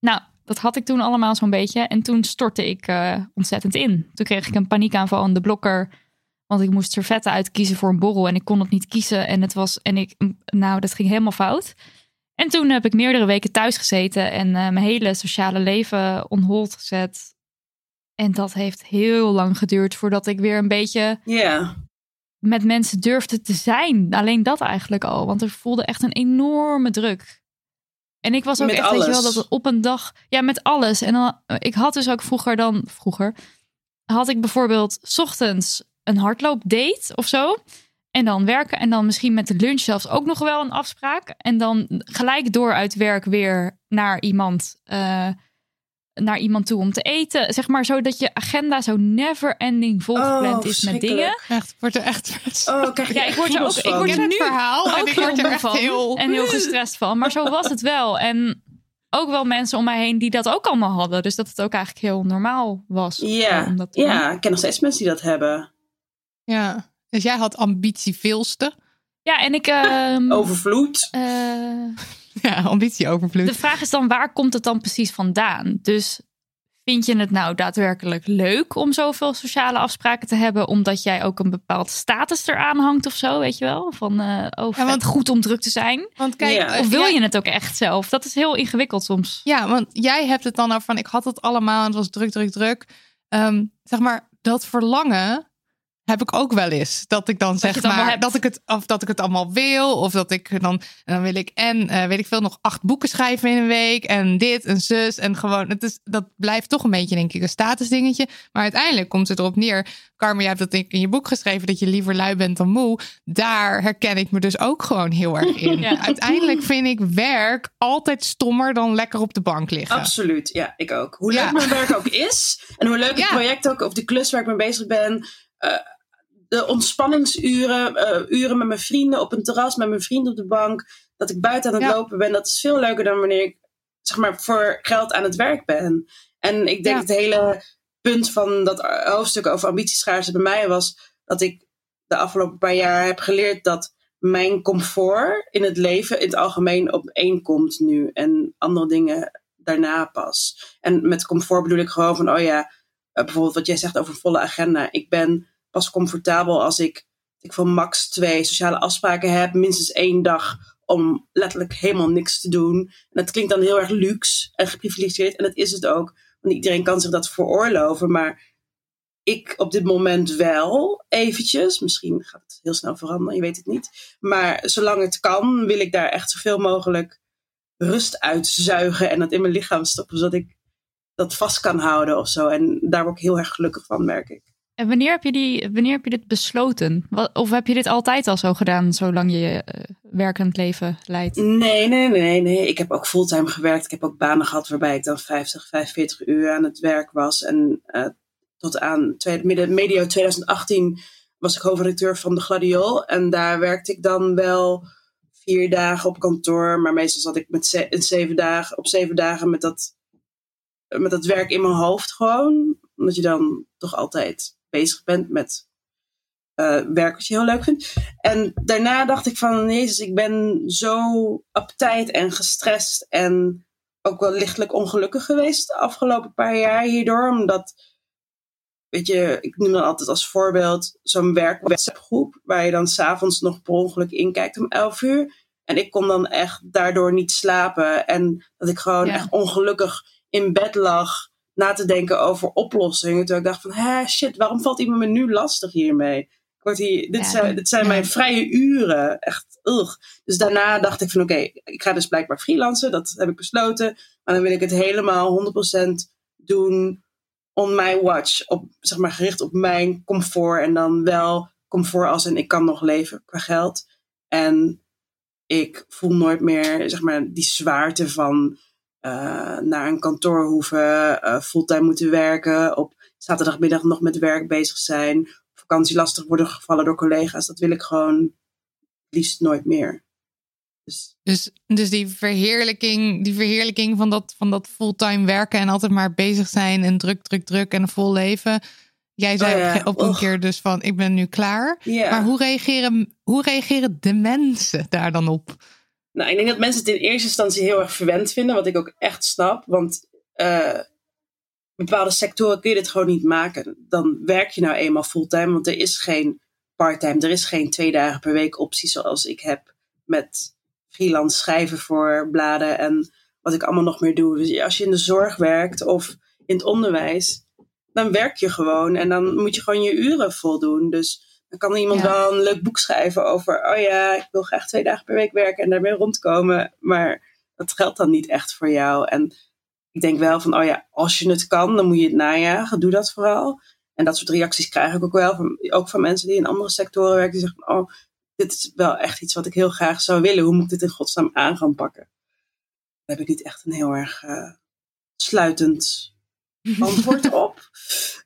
Speaker 3: Nou, dat had ik toen allemaal zo'n beetje. En toen stortte ik eh, ontzettend in. Toen kreeg ik een paniekaanval aan de blokker. Want ik moest servetten uitkiezen voor een borrel en ik kon het niet kiezen. En het was, en ik, nou, dat ging helemaal fout. En toen heb ik meerdere weken thuis gezeten en eh, mijn hele sociale leven on hold gezet. En dat heeft heel lang geduurd voordat ik weer een beetje
Speaker 5: Ja,
Speaker 3: met mensen durfde te zijn. Alleen dat eigenlijk al, want er voelde echt een enorme druk. En ik was ook
Speaker 5: Met
Speaker 3: echt, weet je wel, dat op een dag, ja, met alles. En dan, ik had dus ook vroeger dan, vroeger, had ik bijvoorbeeld 's ochtends een hardloopdate of zo. En dan werken en dan misschien met de lunch zelfs ook nog wel een afspraak. En dan gelijk door uit werk weer naar iemand, eh, naar iemand toe om te eten. Zeg maar zo dat je agenda zo never ending volgepland
Speaker 5: Oh,
Speaker 3: is met dingen.
Speaker 4: Echt, wordt er echt...
Speaker 5: Oh, krijg
Speaker 3: Ja, ik word er ook- ik word er nu
Speaker 4: verhaal en ik
Speaker 3: heel
Speaker 4: word er echt
Speaker 3: van
Speaker 4: heel...
Speaker 3: en heel gestrest van. Maar zo was het wel. En ook wel mensen om mij heen die dat ook allemaal hadden. Dus dat het ook eigenlijk heel normaal was.
Speaker 5: Ja,
Speaker 3: om dat te doen.
Speaker 5: ja, ik ken nog steeds mensen die dat hebben.
Speaker 4: Ja. Dus jij had ambitie veelste.
Speaker 3: Ja, en ik... ehm,
Speaker 5: Overvloed.
Speaker 3: eh,
Speaker 4: Ja, ambitie overvloed.
Speaker 3: de vraag is dan, waar komt het dan precies vandaan? Dus vind je het nou daadwerkelijk leuk om zoveel sociale afspraken te hebben? Omdat jij ook een bepaald status eraan hangt of zo, weet je wel? Van, oh, vet
Speaker 4: want-
Speaker 3: goed om druk te zijn.
Speaker 4: Want kijk,
Speaker 5: Ja.
Speaker 4: eh,
Speaker 3: Of wil je het ook echt zelf? Dat is heel ingewikkeld soms.
Speaker 4: Ja, want jij hebt het dan over van ik had het allemaal en het was druk, druk, druk. Ehm, zeg maar, dat verlangen heb ik ook wel eens. Dat ik dan zeg maar
Speaker 3: hebt.
Speaker 4: dat ik het of dat ik het allemaal wil. Of dat ik dan, dan wil ik en eh, weet ik veel nog acht boeken schrijven in een week. En dit en zus. En gewoon, het is, dat blijft toch een beetje, denk ik, een statusdingetje. Maar uiteindelijk komt het erop neer. Carmen, jij hebt dat in je boek geschreven dat je liever lui bent dan moe. Daar herken ik me dus ook gewoon heel erg in.
Speaker 3: Ja.
Speaker 4: Uiteindelijk vind ik werk altijd stommer dan lekker op de bank liggen.
Speaker 5: Absoluut, ja, ik ook. Hoe
Speaker 4: Ja.
Speaker 5: leuk mijn werk ook is. En hoe leuk het
Speaker 4: Ja.
Speaker 5: project ook, of de klus waar ik mee bezig ben. eh, de ontspanningsuren, eh, uren met mijn vrienden op een terras, met mijn vrienden op de bank. Dat ik buiten aan het
Speaker 4: Ja.
Speaker 5: lopen ben, dat is veel leuker dan wanneer ik zeg maar, voor geld aan het werk ben. En ik denk
Speaker 4: Ja.
Speaker 5: het hele punt van dat hoofdstuk over ambitieschaarste bij mij was dat ik de afgelopen paar jaar heb geleerd dat mijn comfort in het leven in het algemeen op één komt nu. En andere dingen daarna pas. En met comfort bedoel ik gewoon van, oh ja, eh, bijvoorbeeld wat jij zegt over een volle agenda. Ik ben pas comfortabel als ik, ik van max twee sociale afspraken heb, minstens één dag om letterlijk helemaal niks te doen. En dat klinkt dan heel erg luxe en geprivilegeerd. En dat is het ook. Want iedereen kan zich dat veroorloven. Maar ik op dit moment wel eventjes. Misschien gaat het heel snel veranderen, je weet het niet. Maar zolang het kan, wil ik daar echt zoveel mogelijk rust uitzuigen. En dat in mijn lichaam stoppen, zodat ik dat vast kan houden of zo. En daar word ik heel erg gelukkig van, merk ik.
Speaker 3: En wanneer heb je, die, wanneer heb je dit besloten? Of heb je dit altijd al zo gedaan, zolang je eh, werkend leven leidt?
Speaker 5: Nee, nee, nee, nee. Ik heb ook fulltime gewerkt. Ik heb ook banen gehad waarbij ik dan 50, 45 uur aan het werk was. En eh, tot aan tweede, midden, medio 2018 was ik hoofdredacteur van de Gladiool. En daar werkte ik dan wel vier dagen op kantoor. Maar meestal zat ik met zeven dagen, op zeven dagen met dat, met dat werk in mijn hoofd gewoon. Omdat je dan toch altijd bezig bent met eh, werk wat je heel leuk vindt. En daarna dacht ik van, jezus, ik ben zo uptight en gestrest en ook wel lichtelijk ongelukkig geweest de afgelopen paar jaar hierdoor. Omdat, weet je, ik noem dan altijd als voorbeeld zo'n werk-WhatsApp-groep waar je dan s'avonds nog per ongeluk inkijkt om 11 uur. En ik kon dan echt daardoor niet slapen. En dat ik gewoon
Speaker 3: Ja.
Speaker 5: echt ongelukkig in bed lag na te denken over oplossingen. Toen ik dacht van, hè, shit, waarom valt iemand me nu lastig hiermee? Ik word hier, dit,
Speaker 3: Ja.
Speaker 5: zijn, dit zijn
Speaker 4: Ja.
Speaker 5: mijn vrije uren. Echt, ugh. Dus daarna dacht ik van, oké, ik ga dus blijkbaar freelancen. Dat heb ik besloten. Maar dan wil ik het helemaal 100% doen on my watch. Op, zeg maar, gericht op mijn comfort. En dan wel comfort als in ik kan nog leven qua geld. En ik voel nooit meer, zeg maar, die zwaarte van eh, naar een kantoor hoeven, eh, fulltime moeten werken, op zaterdagmiddag nog met werk bezig zijn, op vakantie lastig worden gevallen door collega's. Dat wil ik gewoon liefst nooit meer. Dus
Speaker 4: Dus, dus die verheerlijking, die verheerlijking van dat, van dat fulltime werken en altijd maar bezig zijn en druk, druk, druk en een vol leven. Jij zei
Speaker 5: Oh ja,
Speaker 4: op een
Speaker 5: och.
Speaker 4: keer dus van ik ben nu klaar. Maar hoe reageren, hoe reageren de mensen daar dan op?
Speaker 5: Nou, ik denk dat mensen het in eerste instantie heel erg verwend vinden, wat ik ook echt snap. Want eh, bepaalde sectoren kun je dit gewoon niet maken. Dan werk je nou eenmaal fulltime, want er is geen parttime. Er is geen twee dagen per week optie zoals ik heb met freelance schrijven voor bladen en wat ik allemaal nog meer doe. Dus als je in de zorg werkt of in het onderwijs, dan werk je gewoon en dan moet je gewoon je uren voldoen. Dus dan kan iemand
Speaker 4: Ja.
Speaker 5: wel een leuk boek schrijven over, oh ja, ik wil graag twee dagen per week werken en daarmee rondkomen. Maar dat geldt dan niet echt voor jou. En ik denk wel van, oh ja, als je het kan, dan moet je het najagen. Doe dat vooral. En dat soort reacties krijg ik ook wel, van, ook van mensen die in andere sectoren werken. Die zeggen oh, dit is wel echt iets wat ik heel graag zou willen. Hoe moet ik dit in godsnaam aan gaan pakken? Daar heb ik niet echt een heel erg eh, sluitend antwoord op.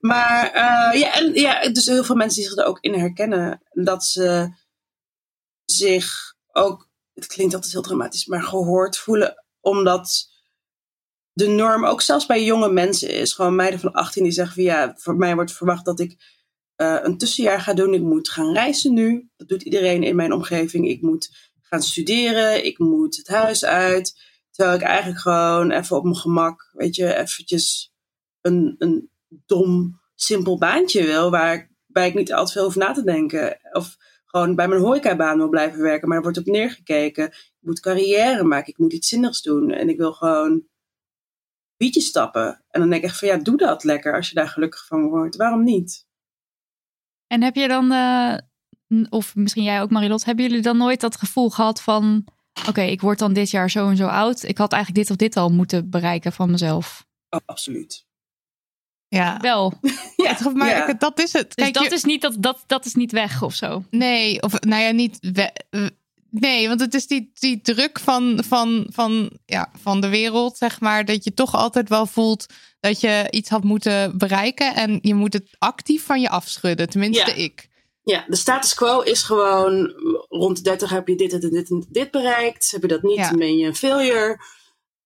Speaker 5: Maar eh, ja, en, ja, dus heel veel mensen die zich er ook in herkennen. Dat ze zich ook, het klinkt altijd heel dramatisch, maar gehoord voelen. Omdat de norm ook zelfs bij jonge mensen is. Gewoon meiden van 18 die zeggen van ja, voor mij wordt verwacht dat ik eh, een tussenjaar ga doen. Ik moet gaan reizen nu. Dat doet iedereen in mijn omgeving. Ik moet gaan studeren. Ik moet het huis uit. Terwijl ik eigenlijk gewoon even op mijn gemak, weet je, eventjes een, een dom, simpel baantje wil. Waarbij ik niet al te veel hoef na te denken. Of gewoon bij mijn horecabaan wil blijven werken. Maar er wordt op neergekeken. Ik moet carrière maken. Ik moet iets zinnigs doen. En ik wil gewoon wietjes stappen. En dan denk ik echt van ja, doe dat lekker als je daar gelukkig van wordt. Waarom niet?
Speaker 3: En heb je dan, eh, of misschien jij ook Marilot, hebben jullie dan nooit dat gevoel gehad van, oké, ik word dan dit jaar zo en zo oud. Ik had eigenlijk dit of dit al moeten bereiken van mezelf.
Speaker 5: Oh, absoluut.
Speaker 4: Ja,
Speaker 3: Wel.
Speaker 5: Ja,
Speaker 4: Het- maar
Speaker 5: ja.
Speaker 4: ik- dat is het.
Speaker 3: Dus
Speaker 4: Kijk,
Speaker 3: dat,
Speaker 4: je-
Speaker 3: is niet, dat, dat, dat is niet weg of zo.
Speaker 4: Nee, of nou ja, niet. we- nee, want het is die, die druk van, van, van, ja, van de wereld, zeg maar. Dat je toch altijd wel voelt dat je iets had moeten bereiken. En je moet het actief van je afschudden. Tenminste,
Speaker 5: Ja.
Speaker 4: ik.
Speaker 5: Ja, de status quo is gewoon rond de 30 heb je dit en dit en dit bereikt. Heb je dat niet,
Speaker 4: Ja.
Speaker 5: dan ben je een failure.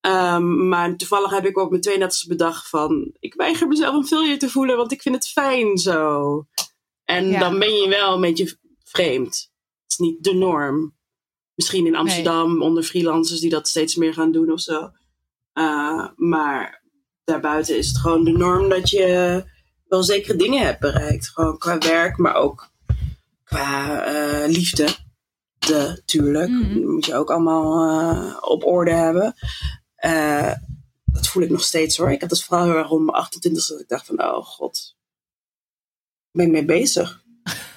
Speaker 5: Ehm, maar toevallig heb ik ook met 32 bedacht van... ik weiger mezelf een failure te voelen, want ik vind het fijn zo. En
Speaker 4: Ja.
Speaker 5: dan ben je wel een beetje vreemd. Het is niet de norm. Misschien in Amsterdam onder freelancers die dat steeds meer gaan doen of zo. Uh, maar daarbuiten is het gewoon de norm dat je wel zekere dingen hebt bereikt. Gewoon qua werk, maar ook qua eh, liefde. De, tuurlijk.
Speaker 3: Mhm.
Speaker 5: Dat moet je ook allemaal eh, op orde hebben. Eh, dat voel ik nog steeds hoor. Ik had het vooral heel erg rond mijn 28 dat ik dacht van, oh god, ben ik mee bezig.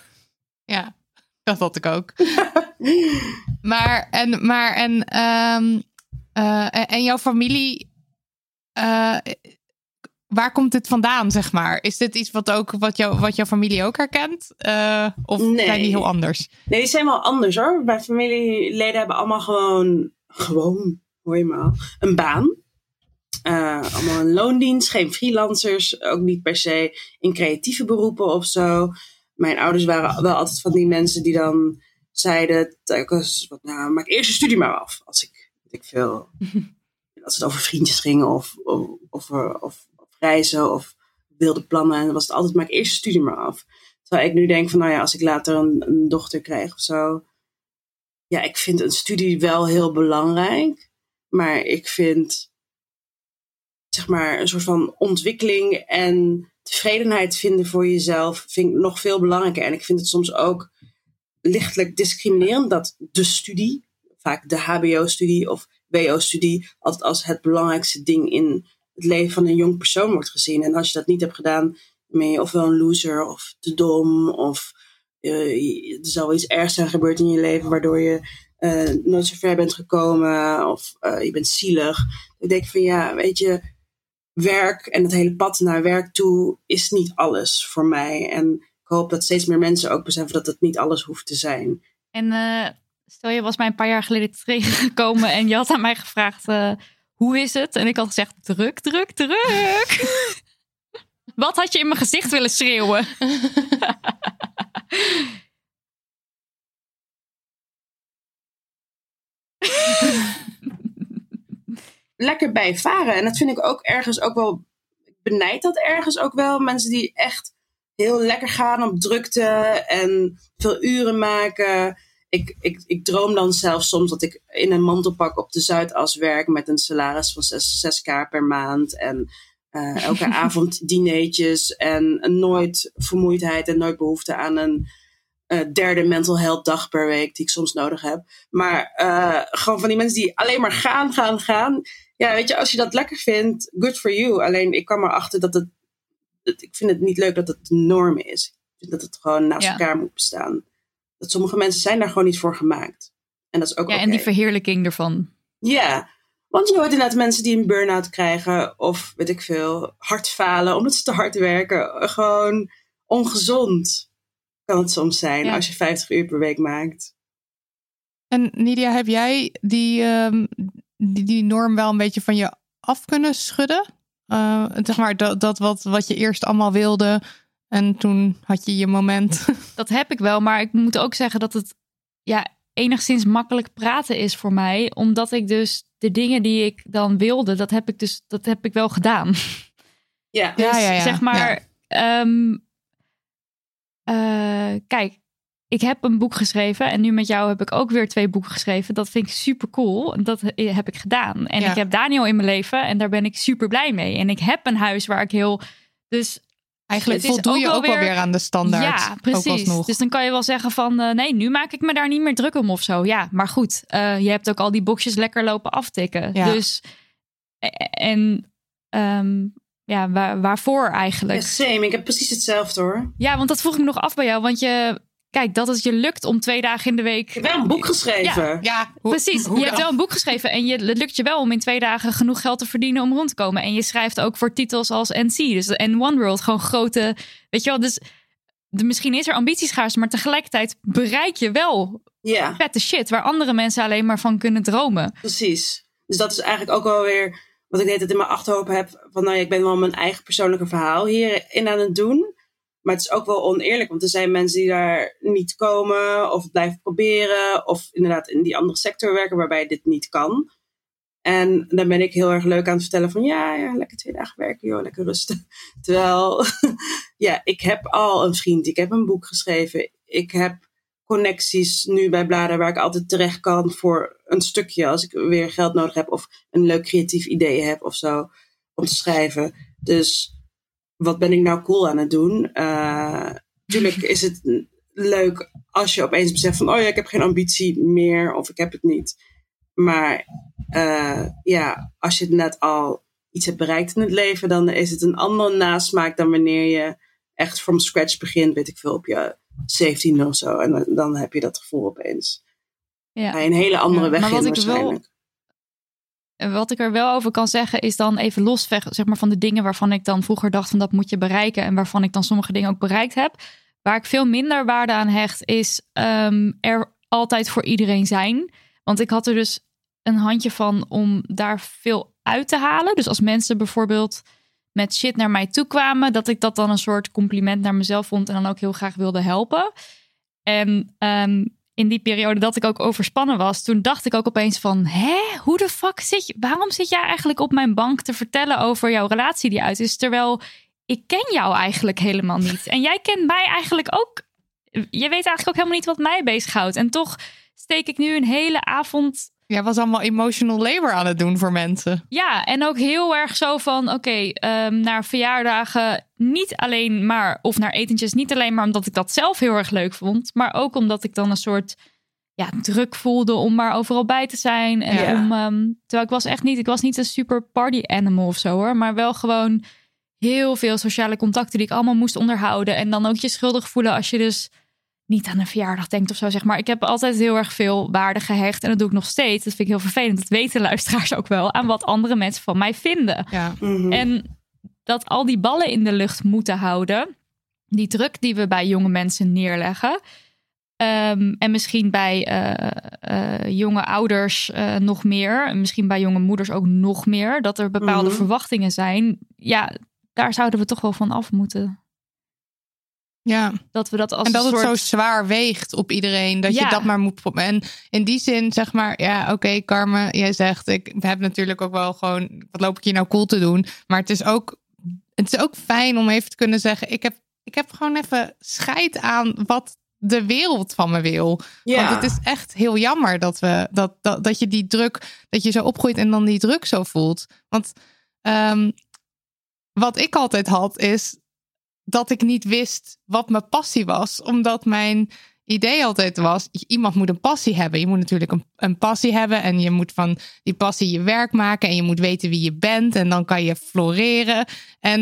Speaker 4: Ja, dat had ik ook. maar en, maar en, ehm, eh, en- en jouw familie, eh, waar komt dit vandaan, zeg maar? Is dit iets wat, ook, wat, jou, wat jouw familie ook herkent? Of
Speaker 5: Nee.
Speaker 4: zijn die heel anders?
Speaker 5: Nee, die zijn wel anders hoor. Mijn familieleden hebben allemaal gewoon, gewoon, hoor je me al, een baan. Eh, allemaal een loondienst, geen freelancers, ook niet per se in creatieve beroepen of zo. Mijn ouders waren wel altijd van die mensen die dan zeiden, telkens, wat, nou, maak eerst je studie maar af. Als ik, weet ik veel, als het over vriendjes ging of, of, of, of, of reizen of wilde plannen. En dan was het altijd, maak eerst je studie maar af. Terwijl ik nu denk van, nou ja, als ik later een, een dochter krijg of zo. Ja, ik vind een studie wel heel belangrijk. Maar ik vind, zeg maar, een soort van ontwikkeling en tevredenheid vinden voor jezelf, vind ik nog veel belangrijker. En ik vind het soms ook lichtelijk discriminerend dat de studie, vaak de HBO-studie of WO-studie, altijd als het belangrijkste ding in het leven van een jong persoon wordt gezien. En als je dat niet hebt gedaan, ben je ofwel een loser of te dom of eh, er zal iets ergs zijn gebeurd in je leven waardoor je eh, nooit zo ver bent gekomen of eh, je bent zielig. Ik denk van ja, weet je, werk en het hele pad naar werk toe is niet alles voor mij. En ik hoop dat steeds meer mensen ook beseffen dat het niet alles hoeft te zijn.
Speaker 3: En eh, stel je was mij een paar jaar geleden tegengekomen en je had aan mij gevraagd eh, hoe is het? En ik had gezegd druk, druk, druk. Wat had je in mijn gezicht willen schreeuwen?
Speaker 5: lekker bij varen. En dat vind ik ook ergens ook wel. Ik benijd dat ergens ook wel. Mensen die echt heel lekker gaan op drukte en veel uren maken. Ik, ik, ik droom dan zelfs soms dat ik in een mantelpak op de Zuidas werk met een salaris van 6, 6k per maand. En eh, elke avond dineetjes en nooit vermoeidheid en nooit behoefte aan een eh, derde mental health dag per week die ik soms nodig heb. Maar eh, gewoon van die mensen die alleen maar gaan, gaan, gaan. Ja, weet je, als je dat lekker vindt, good for you. Alleen ik kwam erachter dat het, ik vind het niet leuk dat het de norm is. Ik vind dat het gewoon naast
Speaker 3: Ja.
Speaker 5: elkaar moet bestaan. Dat sommige mensen zijn daar gewoon niet voor gemaakt. En dat is ook
Speaker 3: Ja, en die verheerlijking ervan.
Speaker 5: Ja, want je hoort inderdaad mensen die een burn-out krijgen of weet ik veel, hard falen omdat ze te hard werken. Gewoon ongezond kan het soms zijn
Speaker 3: Ja.
Speaker 5: als je 50 uur per week maakt.
Speaker 4: En Nidia, heb jij die, ehm, die, die norm wel een beetje van je af kunnen schudden? Eh, zeg maar dat, dat wat, wat je eerst allemaal wilde en toen had je je moment.
Speaker 3: Dat heb ik wel, maar ik moet ook zeggen dat het ja, enigszins makkelijk praten is voor mij. Omdat ik dus de dingen die ik dan wilde, dat heb ik dus dat heb ik wel gedaan.
Speaker 5: Ja,
Speaker 4: Ja,
Speaker 3: Dus
Speaker 4: ja, ja.
Speaker 3: zeg maar, ehm, eh, kijk, ik heb een boek geschreven en nu met jou heb ik ook weer twee boeken geschreven. Dat vind ik super cool. En dat heb ik gedaan. En
Speaker 4: Ja.
Speaker 3: ik heb Daniel in mijn leven en daar ben ik super blij mee. En ik heb een huis waar ik heel. Dus
Speaker 4: Eigenlijk voldoe
Speaker 3: ook
Speaker 4: je ook wel
Speaker 3: weer-
Speaker 4: aan de standaard.
Speaker 3: ja, precies. Dus dan kan je wel zeggen van eh, nee, nu maak ik me daar niet meer druk om of zo. Ja, maar goed, eh, je hebt ook al die boxjes lekker lopen aftikken.
Speaker 4: Ja.
Speaker 3: Dus eh, en ehm, ja, waar, waarvoor eigenlijk?
Speaker 5: Ja, same. Ik heb precies hetzelfde hoor.
Speaker 3: Ja, want dat vroeg ik me nog af bij jou. Want je, kijk, dat het je lukt om twee dagen in de week.
Speaker 5: Ik heb wel een boek geschreven.
Speaker 4: ja, hoe-
Speaker 3: Precies,
Speaker 4: hoe
Speaker 3: je hebt wel een boek geschreven en je, het lukt je wel om in twee dagen genoeg geld te verdienen om rond te komen. En je schrijft ook voor titels als NC, dus en One World, gewoon grote, weet je wel. Dus de, misschien is er ambitieschaars, maar tegelijkertijd bereik je wel
Speaker 5: Ja,
Speaker 3: vette shit waar andere mensen alleen maar van kunnen dromen.
Speaker 5: precies. Dus dat is eigenlijk ook wel weer wat ik de hele tijd in mijn achterhoofd heb. Van nou ja, ik ben wel mijn eigen persoonlijke verhaal hierin aan het doen. Maar het is ook wel oneerlijk, want er zijn mensen die daar niet komen of het blijven proberen. Of inderdaad in die andere sector werken waarbij dit niet kan. En dan ben ik heel erg leuk aan het vertellen van ja, ja lekker twee dagen werken, joh, lekker rusten. Terwijl, ja, ik heb al een vriend, ik heb een boek geschreven, ik heb connecties nu bij Bladen waar ik altijd terecht kan voor een stukje als ik weer geld nodig heb of een leuk creatief idee heb of zo om te schrijven. Dus wat ben ik nou cool aan het doen? Uh, tuurlijk is het leuk als je opeens beseft van, oh ja, ik heb geen ambitie meer of ik heb het niet. Maar uh, ja, als je net al iets hebt bereikt in het leven, dan is het een andere nasmaak dan wanneer je echt from scratch begint, weet ik veel, op je 17 of zo. En dan, heb je dat gevoel opeens. Ja. Bij een hele andere ja, weg maar wat in, ik waarschijnlijk.
Speaker 3: Wel, wat ik er wel over kan zeggen is dan even los zeg maar, van de dingen waarvan ik dan vroeger dacht van dat moet je bereiken en waarvan ik dan sommige dingen ook bereikt heb. Waar ik veel minder waarde aan hecht is um, er altijd voor iedereen zijn. Want ik had er dus een handje van om daar veel uit te halen. Dus als mensen bijvoorbeeld met shit naar mij toe kwamen, dat ik dat dan een soort compliment naar mezelf vond en dan ook heel graag wilde helpen. En ehm, in die periode dat ik ook overspannen was, toen dacht ik ook opeens van, hè, hoe de fuck zit je, waarom zit jij eigenlijk op mijn bank te vertellen over jouw relatie die uit is, terwijl ik ken jou eigenlijk helemaal niet. En jij kent mij eigenlijk ook, je weet eigenlijk ook helemaal niet wat mij bezighoudt. En toch steek ik nu een hele avond
Speaker 4: ja, was allemaal emotional labor aan het doen voor mensen.
Speaker 3: Ja, en ook heel erg zo van: oké, okay, ehm, naar verjaardagen niet alleen maar, of naar etentjes niet alleen maar omdat ik dat zelf heel erg leuk vond, maar ook omdat ik dan een soort ja, druk voelde om maar overal bij te zijn. En ja. om, um, terwijl ik was echt niet, ik was niet een super party animal of zo hoor, maar wel gewoon heel veel sociale contacten die ik allemaal moest onderhouden. En dan ook je schuldig voelen als je dus niet aan een verjaardag denkt of zo, zeg maar. Ik heb altijd heel erg veel waarde gehecht en dat doe ik nog steeds. Dat vind ik heel vervelend. Dat weten luisteraars ook wel aan wat andere mensen van mij vinden. Ja. Mhm. En dat al die ballen in de lucht moeten houden, die druk die we bij jonge mensen neerleggen. Ehm, en misschien bij eh, eh, jonge ouders uh, nog meer. Misschien bij jonge moeders ook nog meer. Dat er bepaalde mhm. verwachtingen zijn. Ja, daar zouden we toch wel van af moeten.
Speaker 4: Ja.
Speaker 3: Dat we dat als
Speaker 4: en dat
Speaker 3: het
Speaker 4: zo zwaar weegt op iedereen. Dat je dat maar moet. En in die zin, zeg maar, ja, oké, okay, Carmen, jij zegt, ik heb natuurlijk ook wel gewoon, wat loop ik hier nou cool te doen? Maar het is ook, het is ook fijn om even te kunnen zeggen, ik heb, ik heb gewoon even scheid aan wat de wereld van me wil. Ja. Want het is echt heel jammer dat we dat, dat, dat je die druk, dat je zo opgroeit en dan die druk zo voelt. Want um, wat ik altijd had, is dat ik niet wist wat mijn passie was. Omdat mijn idee altijd was, iemand moet een passie hebben. Je moet natuurlijk een, een, passie hebben en je moet van die passie je werk maken en je moet weten wie je bent en dan kan je floreren. En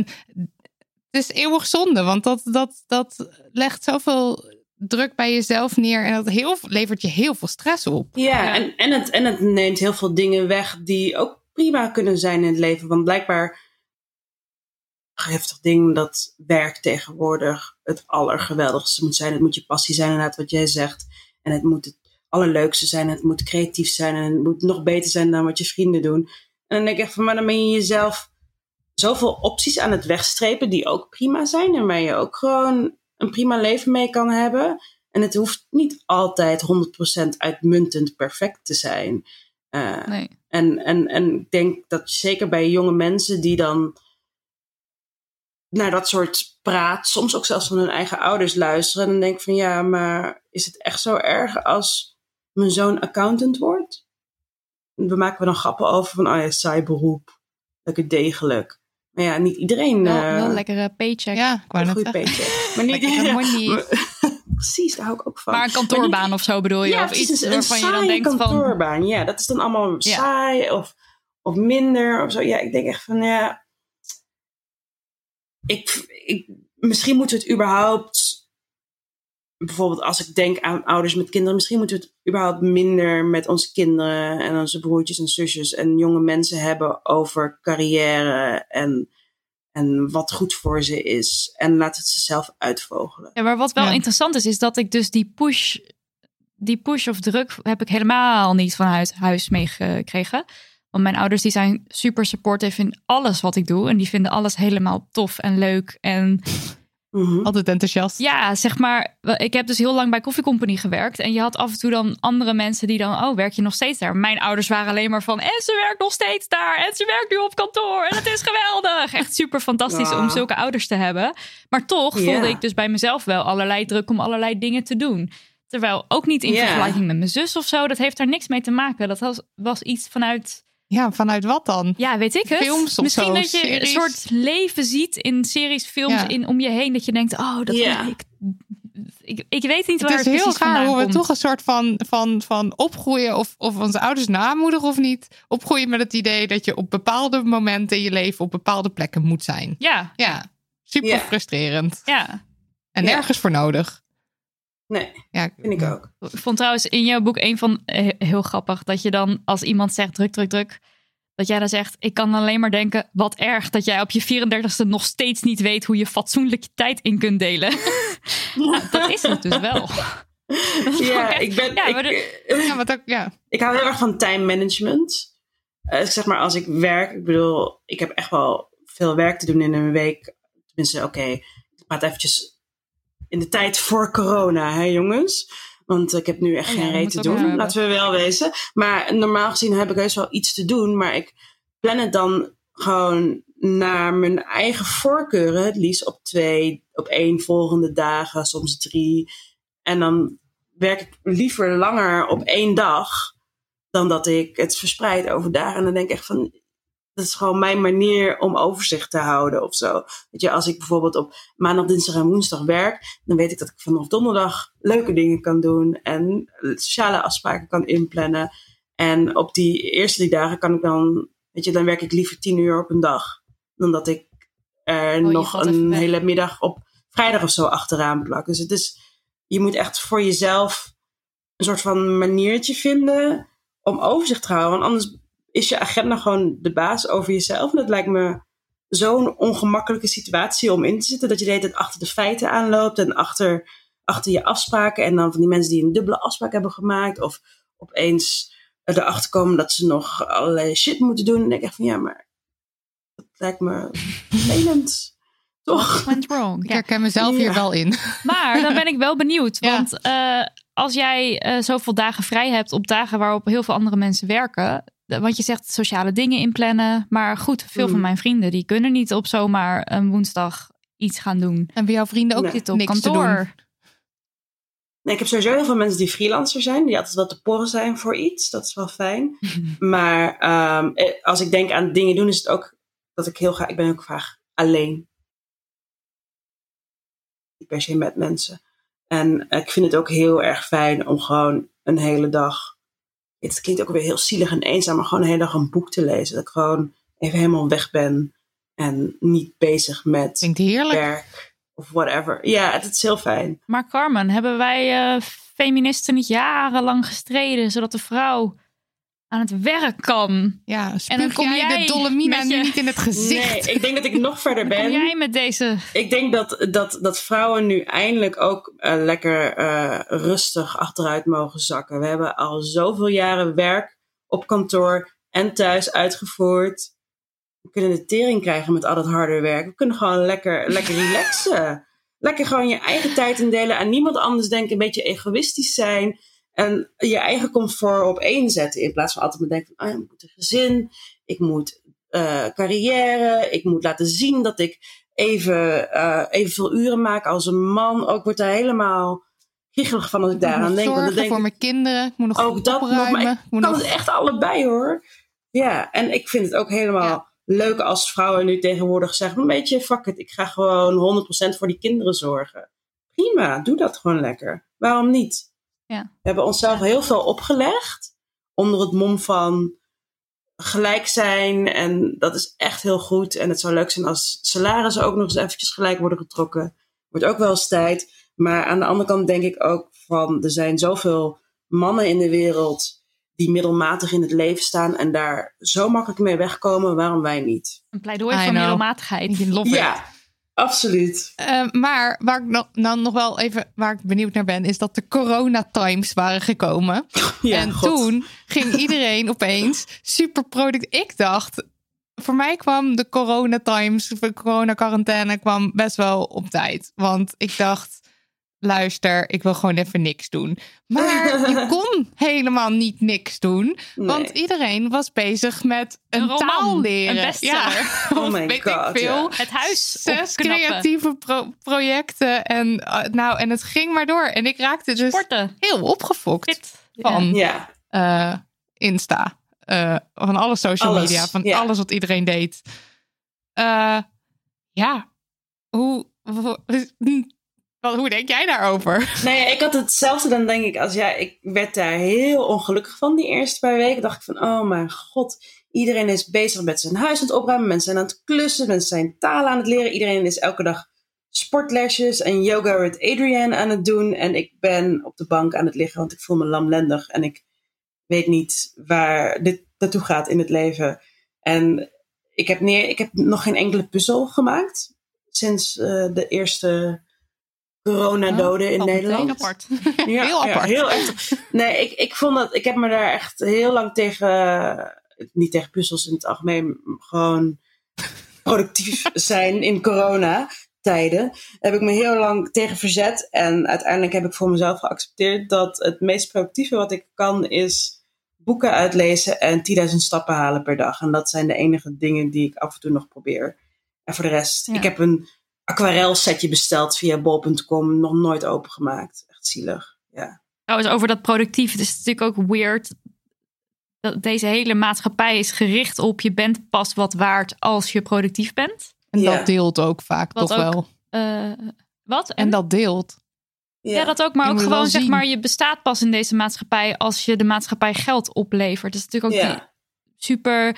Speaker 4: het is eeuwig zonde, want dat, dat, dat legt zoveel druk bij jezelf neer en dat heel, levert je heel veel stress op.
Speaker 5: Ja, En, en, het, en het neemt heel veel dingen weg die ook prima kunnen zijn in het leven. Want blijkbaar heftig ding dat werk tegenwoordig het allergeweldigste moet zijn. Het moet je passie zijn, inderdaad, wat jij zegt. En het moet het allerleukste zijn. Het moet creatief zijn. En het moet nog beter zijn dan wat je vrienden doen. En dan denk ik echt van, maar dan ben je jezelf zoveel opties aan het wegstrepen die ook prima zijn. En waar je ook gewoon een prima leven mee kan hebben. En het hoeft niet altijd 100% uitmuntend perfect te zijn. Uh, nee. en, en, en ik denk dat zeker bij jonge mensen die dan naar dat soort praat, soms ook zelfs van hun eigen ouders luisteren. En dan denk ik van ja, maar is het echt zo erg als mijn zoon accountant wordt? we maken we dan grappen over van, oh ja, saai beroep, lekker degelijk. Maar ja, niet iedereen...
Speaker 3: Wel, uh, wel lekkere paycheck.
Speaker 4: Ja,
Speaker 5: een goede paycheck. Maar niet iedereen... Precies, daar hou ik ook van.
Speaker 3: Maar een kantoorbaan of zo bedoel je?
Speaker 5: Ja,
Speaker 3: of iets
Speaker 5: een, waarvan je dan denkt kantoorbaan. van... Ja, dat is dan allemaal saai of, of minder of zo. Ja, ik denk echt van, ja ik, ik, misschien moeten we het überhaupt. Bijvoorbeeld als ik denk aan ouders met kinderen, misschien moeten we het überhaupt minder met onze kinderen en onze broertjes en zusjes en jonge mensen hebben over carrière en, en wat goed voor ze is. En laat het ze zelf uitvogelen.
Speaker 3: Ja, maar wat wel interessant is, is dat ik dus die push, die push of druk heb ik helemaal niet vanuit huis meegekregen. Want mijn ouders die zijn super supportive in alles wat ik doe. En die vinden alles helemaal tof en leuk. En
Speaker 5: Mhm.
Speaker 4: Altijd enthousiast.
Speaker 3: Ja, zeg maar, ik heb dus heel lang bij Coffee Company gewerkt. En je had af en toe dan andere mensen die dan, oh, werk je nog steeds daar? Mijn ouders waren alleen maar van, en ze werkt nog steeds daar. En ze werkt nu op kantoor. En het is geweldig. Echt super fantastisch
Speaker 5: Ja.
Speaker 3: om zulke ouders te hebben. Maar toch voelde ik dus bij mezelf wel allerlei druk om allerlei dingen te doen. Terwijl ook niet in vergelijking met mijn zus of zo. Dat heeft daar niks mee te maken. Dat was, was iets vanuit
Speaker 4: Ja, vanuit wat dan?
Speaker 3: ja, weet ik het.
Speaker 4: Films of
Speaker 3: Misschien
Speaker 4: zo,
Speaker 3: dat je
Speaker 4: series?
Speaker 3: een soort leven ziet in series, films
Speaker 4: Ja.
Speaker 3: in, om je heen. Dat je denkt, oh, dat
Speaker 5: Ja.
Speaker 3: ik, ik, ik weet niet waar
Speaker 4: Het
Speaker 3: het,
Speaker 4: is heel raar
Speaker 3: vandaan
Speaker 4: hoe we
Speaker 3: komt.
Speaker 4: toch een soort van, van, van opgroeien, of, of onze ouders namoedigen of niet, opgroeien met het idee dat je op bepaalde momenten in je leven op bepaalde plekken moet zijn.
Speaker 3: Ja,
Speaker 4: Ja, super
Speaker 5: Ja.
Speaker 4: frustrerend.
Speaker 3: ja.
Speaker 4: En
Speaker 5: Ja.
Speaker 4: nergens voor nodig.
Speaker 5: Nee,
Speaker 4: Ja,
Speaker 5: vind ik ook.
Speaker 3: Ik vond trouwens in jouw boek een van eh, heel grappig dat je dan als iemand zegt druk, druk, druk, dat jij dan zegt: ik kan alleen maar denken wat erg dat jij op je 34ste nog steeds niet weet hoe je fatsoenlijk je tijd in kunt delen. Nou, dat is het dus wel.
Speaker 5: Ja,
Speaker 3: echt-
Speaker 5: ik ben.
Speaker 3: ja,
Speaker 5: ik,
Speaker 3: de-
Speaker 4: Ja, wat ook, ja.
Speaker 5: ik hou heel erg van time management. Eh, zeg maar, als ik werk, ik bedoel, ik heb echt wel veel werk te doen in een week. Tenminste, oké, ik praat eventjes in de tijd voor corona, hè jongens. Want ik heb nu echt
Speaker 3: Oh ja,
Speaker 5: geen
Speaker 3: we
Speaker 5: reet te doen, laten we wel wezen. Maar normaal gezien heb ik heus wel iets te doen, maar ik plan het dan gewoon naar mijn eigen voorkeuren. Het liefst op twee, op één volgende dagen, soms drie. En dan werk ik liever langer op één dag dan dat ik het verspreid over dagen. En dan denk ik echt van, dat is gewoon mijn manier om overzicht te houden of zo. Weet je, als ik bijvoorbeeld op maandag, dinsdag en woensdag werk, dan weet ik dat ik vanaf donderdag leuke dingen kan doen en sociale afspraken kan inplannen. En op die eerste die dagen kan ik dan, weet je, dan werk ik liever tien uur op een dag. Dan dat ik er
Speaker 3: je
Speaker 5: nog een hele middag op vrijdag of zo achteraan plak. Dus het is, je moet echt voor jezelf een soort van maniertje vinden om overzicht te houden. Want anders is je agenda gewoon de baas over jezelf. En dat lijkt me zo'n ongemakkelijke situatie om in te zitten. Dat je de hele tijd achter de feiten aanloopt en achter, achter je afspraken. En dan van die mensen die een dubbele afspraak hebben gemaakt. Of opeens erachter komen dat ze nog allerlei shit moeten doen. En dan denk ik echt van ja, maar dat lijkt me vervelend. Toch?
Speaker 3: went wrong.
Speaker 4: Ik herken mezelf
Speaker 5: Ja.
Speaker 4: hier wel in.
Speaker 3: Maar dan ben ik wel benieuwd.
Speaker 4: Ja.
Speaker 3: Want eh, als jij eh, zoveel dagen vrij hebt op dagen waarop heel veel andere mensen werken. Want je zegt sociale dingen inplannen. Maar goed, veel
Speaker 5: Mm.
Speaker 3: van mijn vrienden die kunnen niet op zomaar een woensdag iets gaan doen.
Speaker 4: En bij jouw vrienden ook
Speaker 5: Nee.
Speaker 3: Zitten op
Speaker 4: niks te doen.
Speaker 3: kantoor.
Speaker 5: Nee, ik heb sowieso heel veel mensen die freelancer zijn, die altijd wel te porren zijn voor iets. Dat is wel fijn. maar ehm, eh, als ik denk aan dingen doen, is het ook dat ik heel graag, ik ben ook graag alleen. Niet per se met mensen. En ik vind het ook heel erg fijn om gewoon een hele dag. Het klinkt ook weer heel zielig en eenzaam, maar gewoon een hele dag een boek te lezen. Dat ik gewoon even helemaal weg ben en niet bezig met
Speaker 4: Klinkt heerlijk.
Speaker 5: werk of whatever. Ja, het is heel fijn.
Speaker 3: Maar Carmen, hebben wij eh, feministen niet jarenlang gestreden zodat de vrouw aan het werk kan?
Speaker 4: Ja,
Speaker 3: dan
Speaker 4: spuug
Speaker 3: kom
Speaker 4: jij,
Speaker 3: jij
Speaker 4: de
Speaker 3: je-
Speaker 4: nu niet in het gezicht.
Speaker 5: Nee, ik denk dat ik nog verder
Speaker 3: Kom
Speaker 5: ben.
Speaker 3: jij met deze
Speaker 5: Ik denk dat, dat, dat vrouwen nu eindelijk ook eh, lekker eh, rustig achteruit mogen zakken. We hebben al zoveel jaren werk op kantoor en thuis uitgevoerd. We kunnen de tering krijgen met al dat harde werk. We kunnen gewoon lekker, lekker relaxen. Lekker gewoon je eigen tijd indelen. Aan niemand anders denken. Een beetje egoïstisch zijn. En je eigen comfort op één zetten. In plaats van altijd maar denken van, ah, ik moet een gezin. Ik moet eh, carrière. Ik moet laten zien dat ik even, eh evenveel uren maak als een man. Ook wordt daar helemaal kriegelig van als ik daaraan denk.
Speaker 4: Zorgen
Speaker 5: denk
Speaker 4: voor mijn kinderen. Ik moet nog
Speaker 5: ook dat nog, maar
Speaker 4: Ik moet
Speaker 5: kan
Speaker 4: nog...
Speaker 5: het echt allebei hoor. Ja, en ik vind het ook helemaal
Speaker 4: Ja.
Speaker 5: leuk als vrouwen nu tegenwoordig zeggen: een beetje fuck it, ik ga gewoon 100% voor die kinderen zorgen. Prima, doe dat gewoon lekker. Waarom niet?
Speaker 3: Ja.
Speaker 5: We hebben onszelf heel veel opgelegd onder het mom van gelijk zijn en dat is echt heel goed. En het zou leuk zijn als salarissen ook nog eens eventjes gelijk worden getrokken. Wordt ook wel eens tijd. Maar aan de andere kant denk ik ook van er zijn zoveel mannen in de wereld die middelmatig in het leven staan en daar zo makkelijk mee wegkomen, waarom wij niet?
Speaker 3: een pleidooi
Speaker 4: I
Speaker 3: voor
Speaker 4: know.
Speaker 3: middelmatigheid?
Speaker 5: Ja, absoluut.
Speaker 4: Eh, maar waar ik nou nog wel even waar ik benieuwd naar ben, is dat de corona times waren gekomen.
Speaker 5: Ja,
Speaker 4: en
Speaker 5: God.
Speaker 4: toen ging iedereen opeens super productief. Ik dacht, voor mij kwam de corona times, de corona quarantaine kwam best wel op tijd. Want ik dacht, luister, ik wil gewoon even niks doen. Maar je kon helemaal niet niks doen. Want iedereen was bezig met een,
Speaker 3: Een roman,
Speaker 4: taal leren.
Speaker 3: een bestseller.
Speaker 5: Oh
Speaker 4: of
Speaker 5: my
Speaker 4: weet
Speaker 5: God,
Speaker 4: ik veel.
Speaker 5: ja.
Speaker 3: Het huis
Speaker 4: Zes
Speaker 3: opknappen.
Speaker 4: creatieve pro- projecten. En, eh, nou, en het ging maar door. En ik raakte dus
Speaker 3: Sporten.
Speaker 4: heel opgefokt
Speaker 3: Fit.
Speaker 4: van
Speaker 5: Ja,
Speaker 4: eh, Insta. eh, van alle social
Speaker 5: Alles,
Speaker 4: media. Van
Speaker 5: ja.
Speaker 4: alles wat iedereen deed. Eh, ja. Hoe, hoe denk jij daarover?
Speaker 5: Nee, ik had hetzelfde dan denk ik als jij. Ik werd daar heel ongelukkig van die eerste paar weken. Dacht ik van, oh mijn god. Iedereen is bezig met zijn huis aan het opruimen. Mensen zijn aan het klussen. Mensen zijn talen aan het leren. Iedereen is elke dag sportlesjes en yoga met Adrienne aan het doen. En ik ben op de bank aan het liggen, want ik voel me lamlendig. En ik weet niet waar dit naartoe gaat in het leven. En ik heb, neer, ik heb nog geen enkele puzzel gemaakt. Sinds eh, de eerste coronadoden in
Speaker 4: valt meteen
Speaker 5: Nederland.
Speaker 3: Apart.
Speaker 5: Ja,
Speaker 4: Heel apart.
Speaker 5: heel echt. Nee, ik, ik vond dat. Ik heb me daar echt heel lang tegen. Niet tegen puzzels in het algemeen. Gewoon productief zijn in corona-tijden. Heb ik me heel lang tegen verzet. En uiteindelijk heb ik voor mezelf geaccepteerd dat het meest productieve wat ik kan is boeken uitlezen en 10.000 stappen halen per dag. En dat zijn de enige dingen die ik af en toe nog probeer. En voor de rest,
Speaker 3: Ja.
Speaker 5: ik heb een aquarelsetje besteld via bol.com, nog nooit opengemaakt. Echt zielig. Ja.
Speaker 3: Trouwens, over dat productief. Het is natuurlijk ook weird. Dat deze hele maatschappij is gericht op je bent pas wat waard als je productief bent.
Speaker 4: En
Speaker 5: Ja.
Speaker 4: dat deelt ook vaak
Speaker 3: Wat
Speaker 4: toch
Speaker 3: ook-
Speaker 4: wel.
Speaker 3: Eh, wat?
Speaker 4: En dat deelt.
Speaker 3: Ja, dat ook. Maar ook gewoon, zeg
Speaker 4: zien.
Speaker 3: maar, je bestaat pas in deze maatschappij als je de maatschappij geld oplevert. Dat is natuurlijk ook die
Speaker 5: Ja.
Speaker 3: super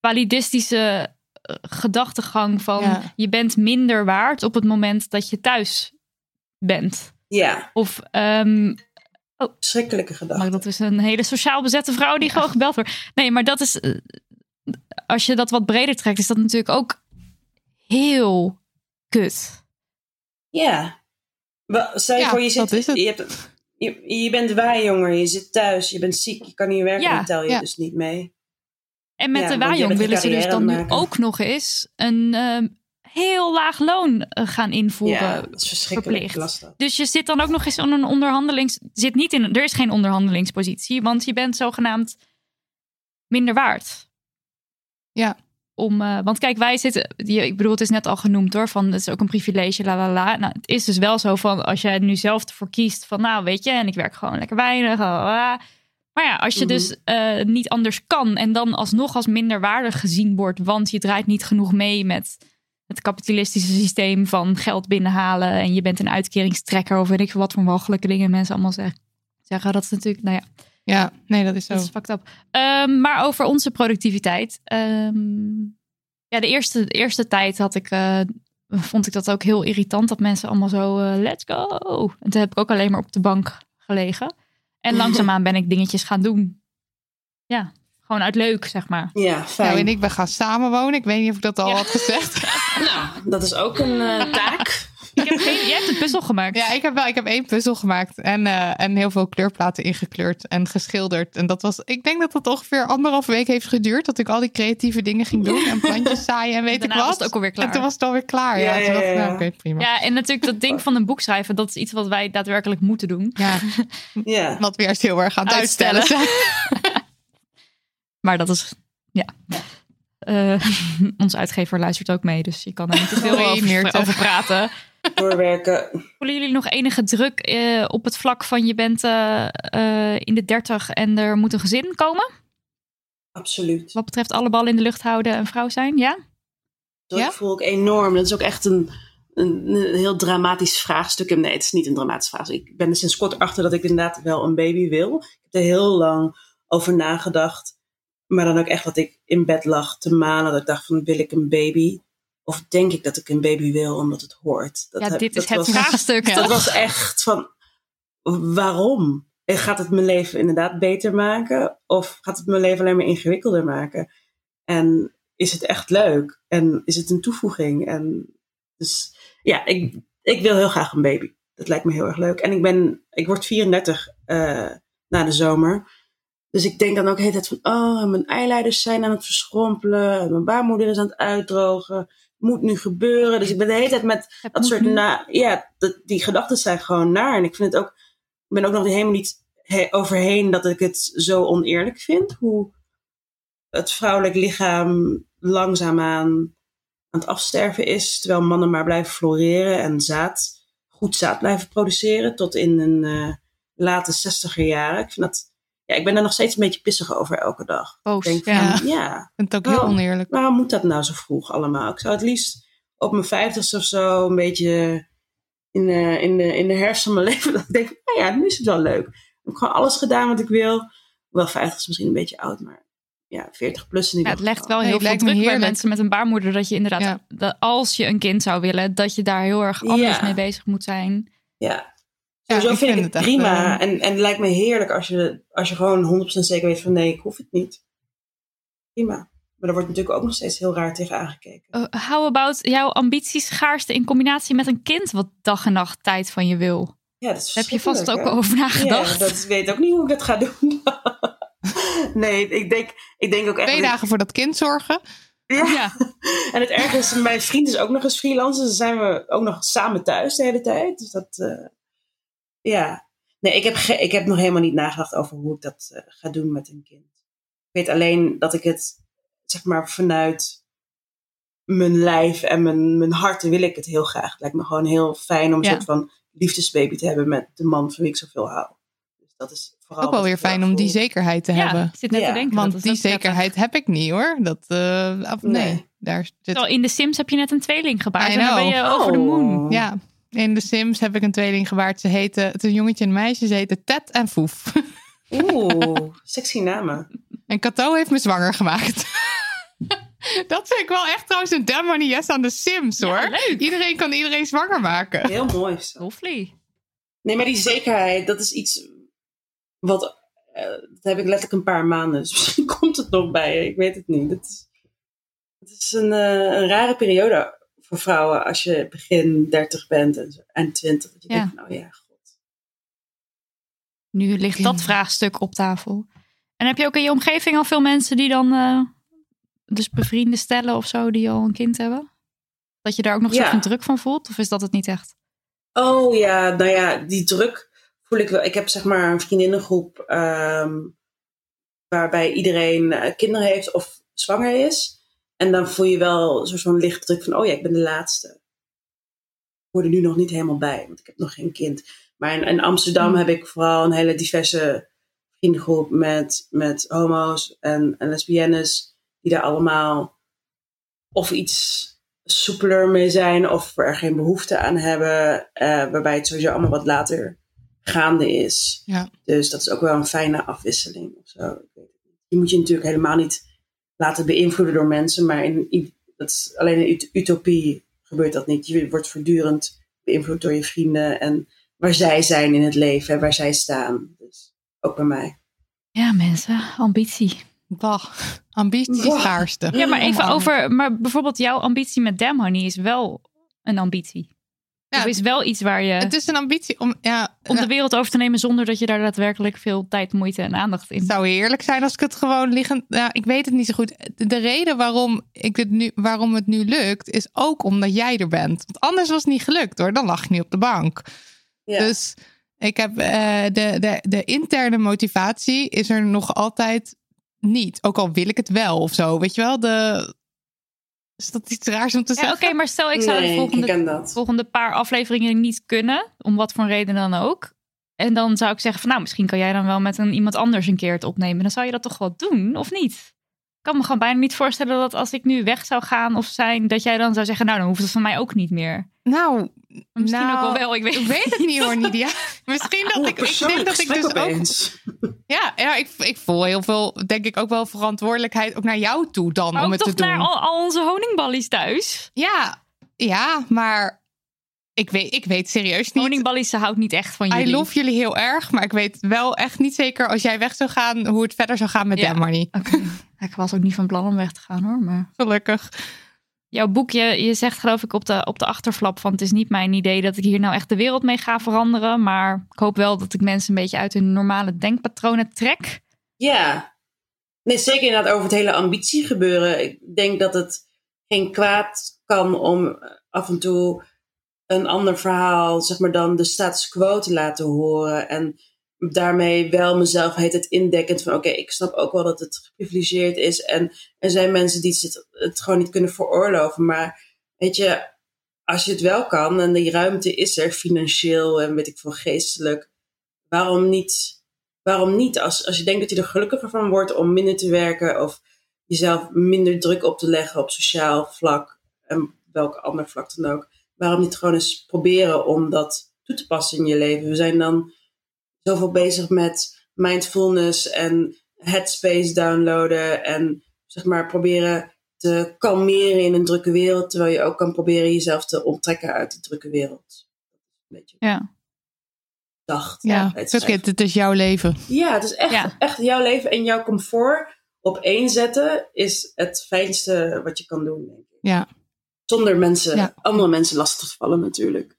Speaker 3: validistische gedachtegang van
Speaker 4: Ja.
Speaker 3: je bent minder waard op het moment dat je thuis bent.
Speaker 5: ja,
Speaker 3: Of, ehm,
Speaker 5: schrikkelijke gedachte.
Speaker 3: maar dat is een hele sociaal bezette vrouw die gewoon gebeld wordt. Nee, maar dat is, eh, als je dat wat breder trekt, is dat natuurlijk ook heel kut.
Speaker 5: Ja. Stel je
Speaker 4: Ja,
Speaker 5: voor, je, zit, je, hebt, je, je bent waarjonger, je zit thuis, je bent ziek, je kan niet werken,
Speaker 3: Ja,
Speaker 5: dan tel je dus niet mee.
Speaker 3: En met
Speaker 5: Ja,
Speaker 3: de Wajong willen ze dus dan nu ook nog eens een ehm, heel laag loon eh, gaan invoeren.
Speaker 5: Ja, dat is verschrikkelijk.
Speaker 3: verplicht.
Speaker 5: Ik las dat.
Speaker 3: Dus je zit dan ook nog eens in een onderhandelings. Zit niet in, er is geen onderhandelingspositie, want je bent zogenaamd minder waard.
Speaker 4: Ja.
Speaker 3: Om, eh, want kijk, wij zitten. je- Ik bedoel, het is net al genoemd hoor. Van het is ook een privilege, la la la. Nou, het is dus wel zo van als jij er nu zelf ervoor kiest van, nou weet je, en ik werk gewoon lekker weinig. la, la, la. Maar ja, als je
Speaker 5: Mhm.
Speaker 3: dus eh, niet anders kan en dan alsnog als minderwaardig gezien wordt, want je draait niet genoeg mee met het kapitalistische systeem van geld binnenhalen en je bent een uitkeringstrekker of weet ik wat voor mogelijke dingen mensen allemaal zeggen. Zeggen dat is natuurlijk, nou ja,
Speaker 4: Ja, nee, dat is zo.
Speaker 3: dat is fucked up. Ehm, maar over onze productiviteit. ehm, ja, de eerste, de eerste tijd had ik, eh, vond ik dat ook heel irritant dat mensen allemaal zo eh, let's go. En toen heb ik ook alleen maar op de bank gelegen. En langzaamaan ben ik dingetjes gaan doen. Ja, gewoon uit leuk, zeg maar.
Speaker 5: Ja, fijn.
Speaker 4: Nou, en ik ben gaan samenwonen. Ik weet niet of ik dat al
Speaker 3: Ja.
Speaker 4: had gezegd.
Speaker 5: Nou, dat is ook een eh, taak.
Speaker 3: Ik heb geen, jij hebt een puzzel gemaakt.
Speaker 4: Ja, ik heb wel. Ik heb één puzzel gemaakt en, eh, en heel veel kleurplaten ingekleurd en geschilderd. En dat was. Ik denk dat dat ongeveer anderhalf week heeft geduurd dat ik al die creatieve dingen ging doen en plantjes zaaien en weet ik wat.
Speaker 3: was het ook alweer klaar.
Speaker 4: En toen was het alweer klaar. Ja, nou, prima.
Speaker 3: Ja, en natuurlijk dat ding van een boek schrijven, dat is iets wat wij daadwerkelijk moeten doen.
Speaker 4: Ja,
Speaker 5: Ja.
Speaker 4: wat we eerst heel erg aan het uitstellen.
Speaker 3: Maar dat is, ja. Eh, onze uitgever luistert ook mee, dus je kan er niet te veel over, over praten.
Speaker 5: Doorwerken.
Speaker 3: Voelen jullie nog enige druk eh, op het vlak van je bent eh, eh, in de dertig en er moet een gezin komen?
Speaker 5: Absoluut.
Speaker 3: Wat betreft alle ballen in de lucht houden en vrouw zijn, ja?
Speaker 5: Dat
Speaker 4: Ja?
Speaker 5: voel ik enorm. Dat is ook echt een, een, een heel dramatisch vraagstuk. Nee, het is niet een dramatisch vraagstuk. Ik ben er sinds kort achter dat ik inderdaad wel een baby wil. Ik heb er heel lang over nagedacht. Maar dan ook echt dat ik in bed lag te malen. Dat ik dacht van, wil ik een baby? Of denk ik dat ik een baby wil omdat het hoort? Dat
Speaker 3: ja,
Speaker 5: heb-
Speaker 3: dit is
Speaker 5: dat
Speaker 3: het
Speaker 5: was-
Speaker 3: vraagstuk,
Speaker 4: Ja.
Speaker 5: Dat was echt van, waarom? En Gaat het mijn leven inderdaad beter maken? Of gaat het mijn leven alleen maar ingewikkelder maken? En is het echt leuk? En is het een toevoeging? En dus ja, ik, ik wil heel graag een baby. Dat lijkt me heel erg leuk. En ik ben, ik word 34 eh, na de zomer. Dus ik denk dan ook de hele tijd van, oh, mijn eileiders zijn aan het verschrompelen. Mijn baarmoeder is aan het uitdrogen. Moet nu gebeuren. Dus ik ben de hele tijd met dat soort, na, ja, dat, die gedachten zijn gewoon naar. En ik vind het ook, ik ben ook nog helemaal niet he- overheen dat ik het zo oneerlijk vind. Hoe het vrouwelijk lichaam langzaamaan aan het afsterven is. Terwijl mannen maar blijven floreren en zaad, goed zaad blijven produceren. Tot in een eh, late zestiger jaren. Ik vind dat, ja, ik ben daar nog steeds een beetje pissig over elke dag.
Speaker 3: Boos.
Speaker 5: Ik denk
Speaker 4: Ja.
Speaker 5: van, ja,
Speaker 4: Ik vind het ook heel
Speaker 5: Oh.
Speaker 4: oneerlijk.
Speaker 5: waarom moet dat nou zo vroeg allemaal? Ik zou het liefst op mijn vijftigste of zo een beetje in de, in de, in de herfst van mijn leven. Dat ik denk, nou ja, nu is het wel leuk. Ik heb gewoon alles gedaan wat ik wil. Wel 50 is misschien een beetje oud, maar ja, 40 plus in
Speaker 3: Ja, het legt wel heel veel
Speaker 4: lijkt me
Speaker 3: druk bij mensen met een baarmoeder. Dat je inderdaad,
Speaker 4: Ja.
Speaker 3: dat als je een kind zou willen, dat je daar heel erg anders
Speaker 5: Ja.
Speaker 3: mee bezig moet zijn.
Speaker 5: Ja.
Speaker 4: Ja, ik
Speaker 5: vind ik
Speaker 4: vind
Speaker 5: het
Speaker 4: het echt,
Speaker 5: prima.
Speaker 4: eh,
Speaker 5: En, en het lijkt me heerlijk als je, als je gewoon 100% zeker weet van nee, ik hoef het niet. Prima. Maar daar wordt natuurlijk ook nog steeds heel raar tegen aangekeken.
Speaker 3: Uh, how about jouw ambities schaarste in combinatie met een kind wat dag en nacht tijd van je wil?
Speaker 5: Ja, dat is
Speaker 3: Heb je vast ook
Speaker 5: hè?
Speaker 3: over nagedacht?
Speaker 5: Ja, dat weet ook niet hoe ik dat ga doen. nee, ik denk, ik denk ook echt...
Speaker 4: Twee dagen voor dat kind zorgen.
Speaker 5: Ja.
Speaker 3: Ja.
Speaker 5: En het erge is, mijn vriend is ook nog eens freelancer. Dus dan zijn we ook nog samen thuis de hele tijd. Dus dat, eh, ja. Nee, ik heb, ge- ik heb nog helemaal niet nagedacht over hoe ik dat eh, ga doen met een kind. Ik weet alleen dat ik het, zeg maar, vanuit mijn lijf en mijn, mijn hart wil ik het heel graag. Het lijkt me gewoon heel fijn om een
Speaker 3: Ja.
Speaker 5: soort van liefdesbaby te hebben met de man van wie ik zoveel hou. Dus dat is vooral
Speaker 4: Ook wel weer fijn om die zekerheid te
Speaker 3: Ja,
Speaker 4: hebben.
Speaker 3: ik zit net
Speaker 5: Ja,
Speaker 3: te denken.
Speaker 4: Want die
Speaker 3: prettig.
Speaker 4: zekerheid heb ik niet hoor. Dat, eh, af- nee.
Speaker 5: Nee.
Speaker 4: daar zit.
Speaker 3: Terwijl in de Sims heb je net een tweeling gebaard. En dan ben je over de moon.
Speaker 5: Oh.
Speaker 4: Ja, in The Sims heb ik een tweeling gewaard. Ze heten, het is een jongetje en een meisje. Ze heten Ted en Foef.
Speaker 5: Oeh, sexy namen.
Speaker 4: En Cato heeft me zwanger gemaakt. Dat vind ik wel echt trouwens een damn money yes aan The Sims hoor.
Speaker 3: Ja, leuk.
Speaker 4: Iedereen kan iedereen zwanger maken.
Speaker 5: Heel mooi. zo.
Speaker 3: Lovely.
Speaker 5: Nee, maar die zekerheid, dat is iets wat. eh, dat heb ik letterlijk een paar maanden. Dus misschien komt het nog bij. Ik weet het niet. Het is, het is een, eh, een rare periode voor vrouwen als je begin 30 bent en, en 20. Dat je
Speaker 3: Ja.
Speaker 5: denkt, van, oh ja, god.
Speaker 3: Nu ligt dat vraagstuk op tafel. En heb je ook in je omgeving al veel mensen die dan, eh, dus bevrienden stellen of zo, die al een kind hebben? Dat je daar ook nog een
Speaker 5: Ja.
Speaker 3: van druk van voelt? Of is dat het niet echt?
Speaker 5: Oh ja, nou ja, die druk voel ik wel. Ik heb zeg maar een vriendinnengroep ehm, waarbij iedereen eh, kinderen heeft of zwanger is. En dan voel je wel zo'n soort licht druk van, oh ja, ik ben de laatste. Ik hoor er nu nog niet helemaal bij, want ik heb nog geen kind. Maar in, in Amsterdam heb ik vooral een hele diverse vriendengroep met, met homo's en, en lesbiennes. Die daar allemaal of iets soepeler mee zijn of er geen behoefte aan hebben. eh, waarbij het sowieso allemaal wat later gaande is.
Speaker 4: Ja.
Speaker 5: Dus dat is ook wel een fijne afwisseling of zo. Ik weet het niet. Je moet je natuurlijk helemaal niet laten beïnvloeden door mensen. Maar in, dat is alleen in ut- utopie gebeurt dat niet. Je wordt voortdurend beïnvloed door je vrienden. En waar zij zijn in het leven en waar zij staan. Dus ook bij mij.
Speaker 3: Ja, mensen, ambitie.
Speaker 4: Bah, ambitie
Speaker 5: Bah.
Speaker 4: schaarste.
Speaker 3: Ja, maar even over, maar bijvoorbeeld jouw ambitie met Damn Honey is wel een ambitie.
Speaker 4: Ja,
Speaker 3: of is wel iets waar je
Speaker 4: Het is een ambitie om, ja,
Speaker 3: om de wereld over te nemen zonder dat je daar daadwerkelijk veel tijd, moeite en aandacht in
Speaker 4: Het zou heerlijk zijn als ik het gewoon liggend. Nou, ik weet het niet zo goed. De reden waarom, ik het nu, waarom het nu lukt, is ook omdat jij er bent. Want anders was het niet gelukt hoor. Dan lag ik nu op de bank.
Speaker 5: Ja.
Speaker 4: Dus ik heb eh, de, de, de interne motivatie is er nog altijd niet. Ook al wil ik het wel of zo. Weet je wel? De, is dat iets raars om te
Speaker 3: Ja,
Speaker 4: zeggen?
Speaker 3: oké, maar stel ik zou
Speaker 5: nee,
Speaker 3: de volgende, volgende paar afleveringen niet kunnen, om wat voor reden dan ook. En dan zou ik zeggen van nou, misschien kan jij dan wel met een, iemand anders een keer het opnemen. Dan zou je dat toch wel doen, of niet? Ik kan me gewoon bijna niet voorstellen dat als ik nu weg zou gaan of zijn, dat jij dan zou zeggen, nou dan hoeft het van mij ook niet meer.
Speaker 4: Nou,
Speaker 3: Misschien
Speaker 4: nou,
Speaker 3: ook wel wel, ik weet,
Speaker 4: ik weet het niet hoor, Nidia. Misschien dat
Speaker 5: Oeh,
Speaker 4: ik, ik denk dat ik dus ook. Ja, ja ik, ik voel heel veel, denk ik ook wel verantwoordelijkheid ook naar jou toe dan
Speaker 3: Maar
Speaker 4: om het te
Speaker 3: toch
Speaker 4: doen.
Speaker 3: naar al, al onze honingballies thuis.
Speaker 4: Ja, ja, maar ik weet, ik weet serieus niet.
Speaker 3: Honingballies, ze houdt niet echt van jullie.
Speaker 4: I love jullie heel erg, maar ik weet wel echt niet zeker als jij weg zou gaan, hoe het verder zou gaan met
Speaker 3: Ja. Ik was ook niet van plan om weg te gaan hoor, maar...
Speaker 4: Gelukkig.
Speaker 3: Jouw boekje, je zegt geloof ik op de, op de achterflap van... het is niet mijn idee dat ik hier nou echt de wereld mee ga veranderen... maar ik hoop wel dat ik mensen een beetje uit hun normale denkpatronen trek.
Speaker 5: Ja. Nee, zeker inderdaad over het hele ambitie gebeuren. Ik denk dat het geen kwaad kan om af en toe een ander verhaal, zeg maar dan de status quo te laten horen. En daarmee wel mezelf heet het indekkend van oké, ik snap ook wel dat het geprivilegeerd is. En er zijn mensen die het, gewoon niet kunnen veroorloven. Maar weet je, als je het wel kan en die ruimte is er financieel en weet ik veel geestelijk, waarom niet? Waarom niet? Als, als je denkt dat je er gelukkiger van wordt om minder te werken of jezelf minder druk op te leggen op sociaal vlak en welk ander vlak dan ook, waarom niet gewoon eens proberen om dat toe te passen in je leven? We zijn dan zoveel bezig met mindfulness en headspace downloaden en zeg maar proberen te kalmeren in een drukke wereld, terwijl je ook kan proberen jezelf te onttrekken uit die drukke wereld. Een beetje
Speaker 3: Ja.
Speaker 5: dacht.
Speaker 4: Ja,
Speaker 5: het
Speaker 4: fuck it, het is jouw leven.
Speaker 5: Ja, het is echt,
Speaker 3: Ja.
Speaker 5: echt jouw leven en jouw comfort op één zetten is het fijnste wat je kan doen. Denk ik.
Speaker 4: Ja.
Speaker 5: Zonder mensen,
Speaker 4: Ja.
Speaker 5: andere mensen lastig te vallen natuurlijk.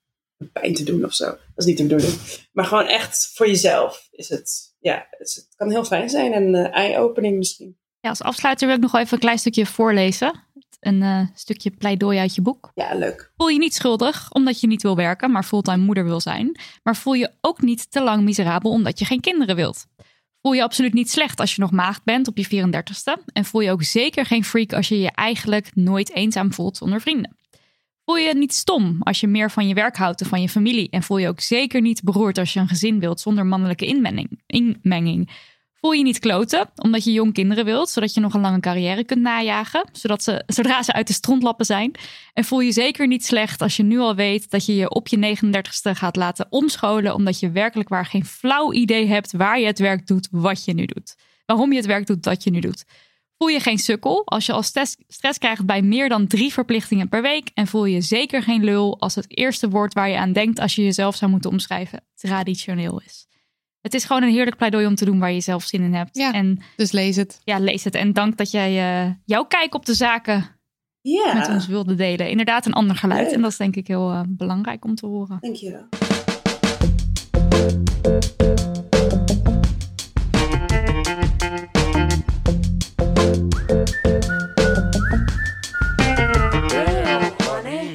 Speaker 5: Pijn te doen of zo. Dat is niet de bedoeling. Maar gewoon echt voor jezelf is het. Ja, het, kan heel fijn zijn en eh, eye-opening misschien.
Speaker 3: Ja, als afsluiter wil ik nog wel even een klein stukje voorlezen. Een eh, stukje pleidooi uit je boek.
Speaker 5: Ja, leuk.
Speaker 3: Voel je niet schuldig omdat je niet wil werken, maar fulltime moeder wil zijn. Maar voel je ook niet te lang miserabel omdat je geen kinderen wilt. Voel je absoluut niet slecht als je nog maagd bent op je 34ste. En voel je ook zeker geen freak als je je eigenlijk nooit eenzaam voelt zonder vrienden. Voel je niet stom als je meer van je werk houdt dan van je familie. En voel je ook zeker niet beroerd als je een gezin wilt zonder mannelijke inmenging. Voel je niet kloten omdat je jong kinderen wilt, zodat je nog een lange carrière kunt najagen, zodat ze, zodra ze uit de strontlappen zijn. En voel je zeker niet slecht als je nu al weet dat je je op je 39ste gaat laten omscholen, omdat je werkelijk waar geen flauw idee hebt waar je het werk doet wat je nu doet. Waarom je het werk doet dat je nu doet. Voel je geen sukkel als je al stress, krijgt bij meer dan drie verplichtingen per week. En voel je zeker geen lul als het eerste woord waar je aan denkt als je jezelf zou moeten omschrijven traditioneel is. Het is gewoon een heerlijk pleidooi om te doen waar je zelf zin in hebt.
Speaker 4: Ja.
Speaker 3: En
Speaker 4: Dus lees het.
Speaker 3: ja, lees het. En dank dat jij eh, jouw kijk op de zaken met ons wilde delen. Inderdaad, een ander geluid.
Speaker 5: Leuk.
Speaker 3: En dat is denk ik heel eh, belangrijk om te horen.
Speaker 5: dankjewel.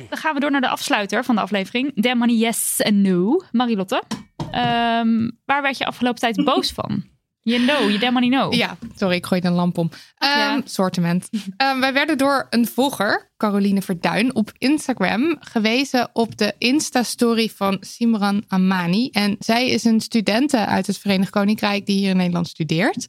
Speaker 3: Dan gaan we door naar de afsluiter van de aflevering. Damn money, yes en no. Marilotte, ehm, waar werd je afgelopen tijd boos van? Je no, je damn money no.
Speaker 4: Ja, sorry, ik gooi een lamp om. Ehm
Speaker 3: Ja.
Speaker 4: Sortiment. Ehm, wij werden door een volger, Caroline Verduin, op Instagram gewezen op de Insta-story van Simran Amani. En zij is een studente uit het Verenigd Koninkrijk die hier in Nederland studeert.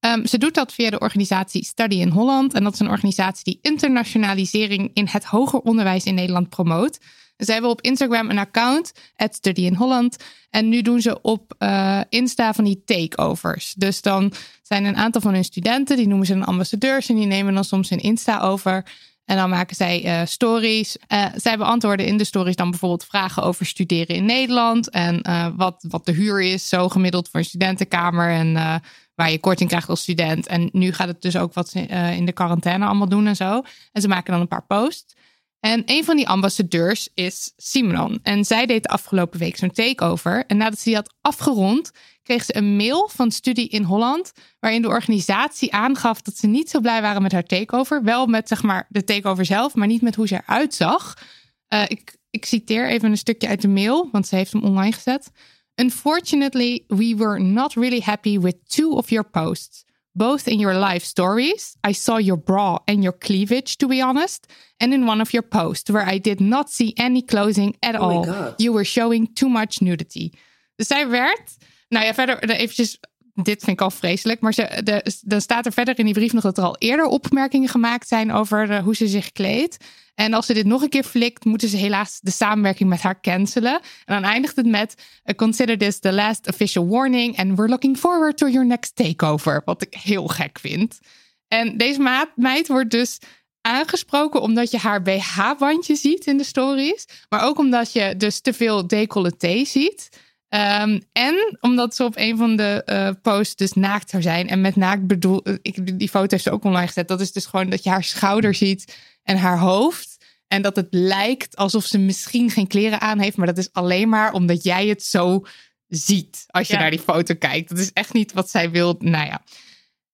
Speaker 4: Ehm, ze doet dat via de organisatie Study in Holland. En dat is een organisatie die internationalisering in het hoger onderwijs in Nederland promoot. Ze hebben op Instagram een account, Study in Holland. En nu doen ze op eh, Insta van die takeovers. Dus dan zijn een aantal van hun studenten, die noemen ze een ambassadeurs. En die nemen dan soms hun Insta over. En dan maken zij eh, stories. Eh, zij beantwoorden in de stories dan bijvoorbeeld vragen over studeren in Nederland. En wat, wat de huur is, zo gemiddeld voor een studentenkamer. En waar je korting krijgt als student. En nu gaat het dus ook wat eh, in de quarantaine allemaal doen en zo. En ze maken dan een paar posts. En een van die ambassadeurs is Simon. En zij deed de afgelopen week zo'n takeover. En nadat ze die had afgerond, kreeg ze een mail van Studie in Holland. Waarin de organisatie aangaf dat ze niet zo blij waren met haar takeover. Wel met zeg maar de takeover zelf, maar niet met hoe ze eruit zag. Eh, ik, ik citeer even een stukje uit de mail, want ze heeft hem online gezet. Unfortunately, we were not really happy with two of your posts. Both in your live stories, I saw your bra and your cleavage, to be honest, and in one of your posts, where I did not see any clothing at
Speaker 5: Oh
Speaker 4: all. You were showing too much nudity. Dus zij werd, nou ja, verder eh, eventjes, dit vind ik al vreselijk, maar ze, dan staat er verder in die brief nog dat er al eerder opmerkingen gemaakt zijn over eh, hoe ze zich kleedt. En als ze dit nog een keer flikt, moeten ze helaas de samenwerking met haar cancelen. En dan eindigt het met: "Uh, Consider this the last official warning and we're looking forward to your next takeover. Wat ik heel gek vind. En deze maat, meid wordt dus aangesproken omdat je haar BH-bandje ziet in de stories. Maar ook omdat je dus te veel decolleté ziet. Ehm, en omdat ze op een van de eh, posts dus naakt zou zijn. En met naakt bedoel ik, die foto heeft ze ook online gezet. Dat is dus gewoon dat je haar schouder ziet en haar hoofd. En dat het lijkt alsof ze misschien geen kleren aan heeft. Maar dat is alleen maar omdat jij het zo ziet als je
Speaker 3: Ja.
Speaker 4: naar die foto kijkt. Dat is echt niet wat zij wil. Nou ja.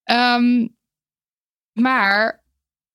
Speaker 4: Ehm, maar,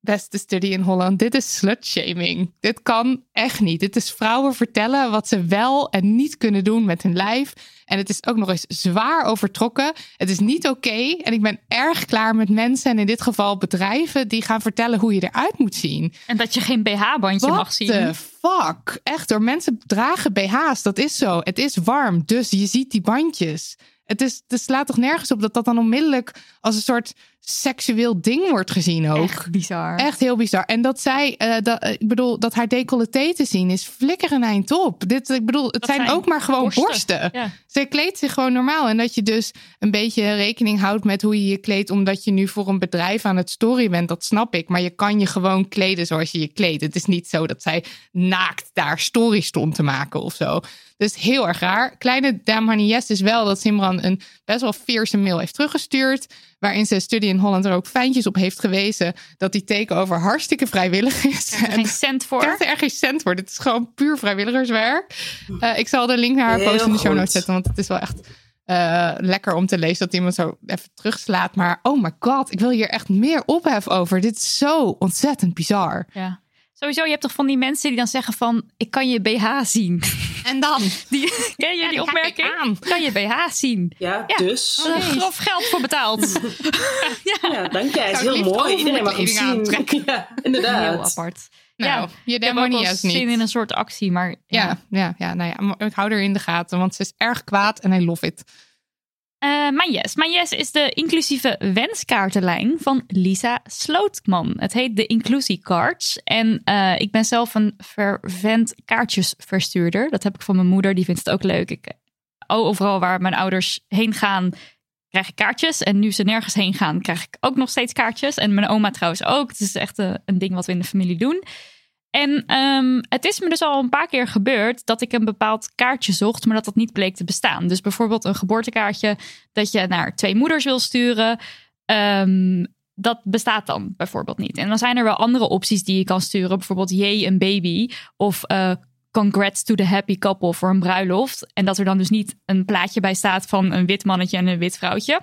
Speaker 4: beste studie in Holland, dit is slutshaming. Dit kan echt niet. Dit is vrouwen vertellen wat ze wel en niet kunnen doen met hun lijf. En het is ook nog eens zwaar overtrokken. Het is niet oké. En ik ben erg klaar met mensen en in dit geval bedrijven die gaan vertellen hoe je eruit moet zien.
Speaker 3: En dat je geen BH-bandje mag
Speaker 4: What
Speaker 3: zien.
Speaker 4: the fuck? Echt door mensen dragen BH's. Dat is zo. Het is warm. Dus je ziet die bandjes. Het, is, het slaat toch nergens op dat dat dan onmiddellijk als een soort seksueel ding wordt gezien ook.
Speaker 3: Echt bizar.
Speaker 4: Echt heel bizar. En dat zij, eh, dat, eh, ik bedoel, dat haar decolleté te zien is flikker een eind op. Dit, ik bedoel, het
Speaker 3: Dat
Speaker 4: zijn,
Speaker 3: zijn
Speaker 4: ook maar gewoon borsten.
Speaker 3: borsten. Ja.
Speaker 4: Ze kleedt zich gewoon normaal. En dat je dus een beetje rekening houdt met hoe je je kleedt, omdat je nu voor een bedrijf aan het story bent, dat snap ik. Maar je kan je gewoon kleden zoals je je kleedt. Het is niet zo dat zij naakt daar story stond te maken of zo. Dus heel erg raar. Kleine Dame Honey Yes is wel dat Simran een best wel fierce mail heeft teruggestuurd. Waarin ze Studie in Holland er ook fijntjes op heeft gewezen dat die takeover hartstikke vrijwillig is.
Speaker 3: Er
Speaker 4: En
Speaker 3: geen cent voor.
Speaker 4: krijgt er echt geen cent voor. Dit is gewoon puur vrijwilligerswerk. Eh, ik zal de link naar haar
Speaker 5: Heel
Speaker 4: post in de show notes zetten. Want het is wel echt eh, lekker om te lezen dat iemand zo even terugslaat. Maar oh my god, ik wil hier echt meer ophef over. Dit is zo ontzettend bizar.
Speaker 3: Ja. Sowieso, je hebt toch van die mensen die dan zeggen van... ik kan je BH zien.
Speaker 4: En dan?
Speaker 3: Die, ken je die opmerking?
Speaker 4: aan.
Speaker 3: Kan je BH zien?
Speaker 5: Ja,
Speaker 3: Ja.
Speaker 5: dus.
Speaker 3: Er is grof geld voor betaald.
Speaker 5: Ja, dank jij. Is heel mooi. Iedereen mag hem zien. Ja, inderdaad.
Speaker 3: Heel apart.
Speaker 4: Nou,
Speaker 3: ja,
Speaker 4: je
Speaker 3: ik heb ook wel
Speaker 4: demonia's
Speaker 3: zin
Speaker 4: niet.
Speaker 3: in een soort actie, maar...
Speaker 4: Ja, ja, ja, nou ja, maar ik hou er in de gaten, want ze is erg kwaad en I love it.
Speaker 3: Eh mijn yes. Yes is de inclusieve wenskaartenlijn van Lisa Slootman. Het heet de Inclusie Cards. En eh, ik ben zelf een fervent kaartjesverstuurder. Dat heb ik van mijn moeder. Die vindt het ook leuk. Ik, oh, overal waar mijn ouders heen gaan, krijg ik kaartjes. En nu ze nergens heen gaan, krijg ik ook nog steeds kaartjes. En mijn oma trouwens ook. Het is echt eh, een ding wat we in de familie doen. En ehm, het is me dus al een paar keer gebeurd dat ik een bepaald kaartje zocht, maar dat dat niet bleek te bestaan. Dus bijvoorbeeld een geboortekaartje dat je naar twee moeders wil sturen. ehm, dat bestaat dan bijvoorbeeld niet. En dan zijn er wel andere opties die je kan sturen. Bijvoorbeeld jee, een baby. Of eh, congrats to the happy couple voor een bruiloft. En dat er dan dus niet een plaatje bij staat van een wit mannetje en een wit vrouwtje.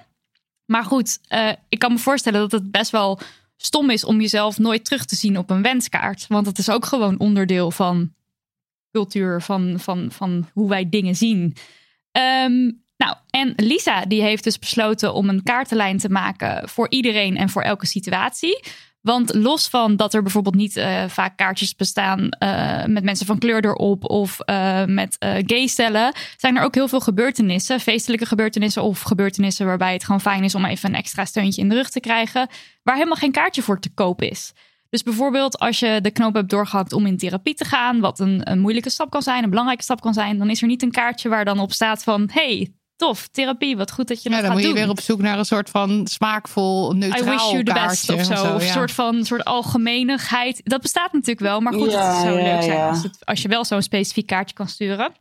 Speaker 3: Maar goed, eh, ik kan me voorstellen dat het best wel stom is om jezelf nooit terug te zien op een wenskaart. Want het is ook gewoon onderdeel van cultuur, van, van, van hoe wij dingen zien. Ehm, nou, en Lisa die heeft dus besloten om een kaartenlijn te maken voor iedereen en voor elke situatie. Want los van dat er bijvoorbeeld niet eh, vaak kaartjes bestaan eh, met mensen van kleur erop of eh, met gay stellen, zijn er ook heel veel gebeurtenissen, feestelijke gebeurtenissen of gebeurtenissen waarbij het gewoon fijn is om even een extra steuntje in de rug te krijgen, waar helemaal geen kaartje voor te koop is. Dus bijvoorbeeld als je de knoop hebt doorgehakt om in therapie te gaan, wat een, een moeilijke stap kan zijn, een belangrijke stap kan zijn, dan is er niet een kaartje waar dan op staat van hey, tof, therapie, wat goed dat je
Speaker 4: Ja,
Speaker 3: dat
Speaker 4: dan
Speaker 3: gaat
Speaker 4: moet je
Speaker 3: doen.
Speaker 4: weer op zoek naar een soort van smaakvol,
Speaker 3: I
Speaker 4: neutraal
Speaker 3: wish you the best of zo. Of een
Speaker 4: ja.
Speaker 3: soort van soort algemenigheid. Dat bestaat natuurlijk wel. Maar goed,
Speaker 5: Ja,
Speaker 3: het zou
Speaker 5: ja,
Speaker 3: leuk zijn
Speaker 5: ja.
Speaker 3: als, het, als je wel zo'n specifiek kaartje kan sturen.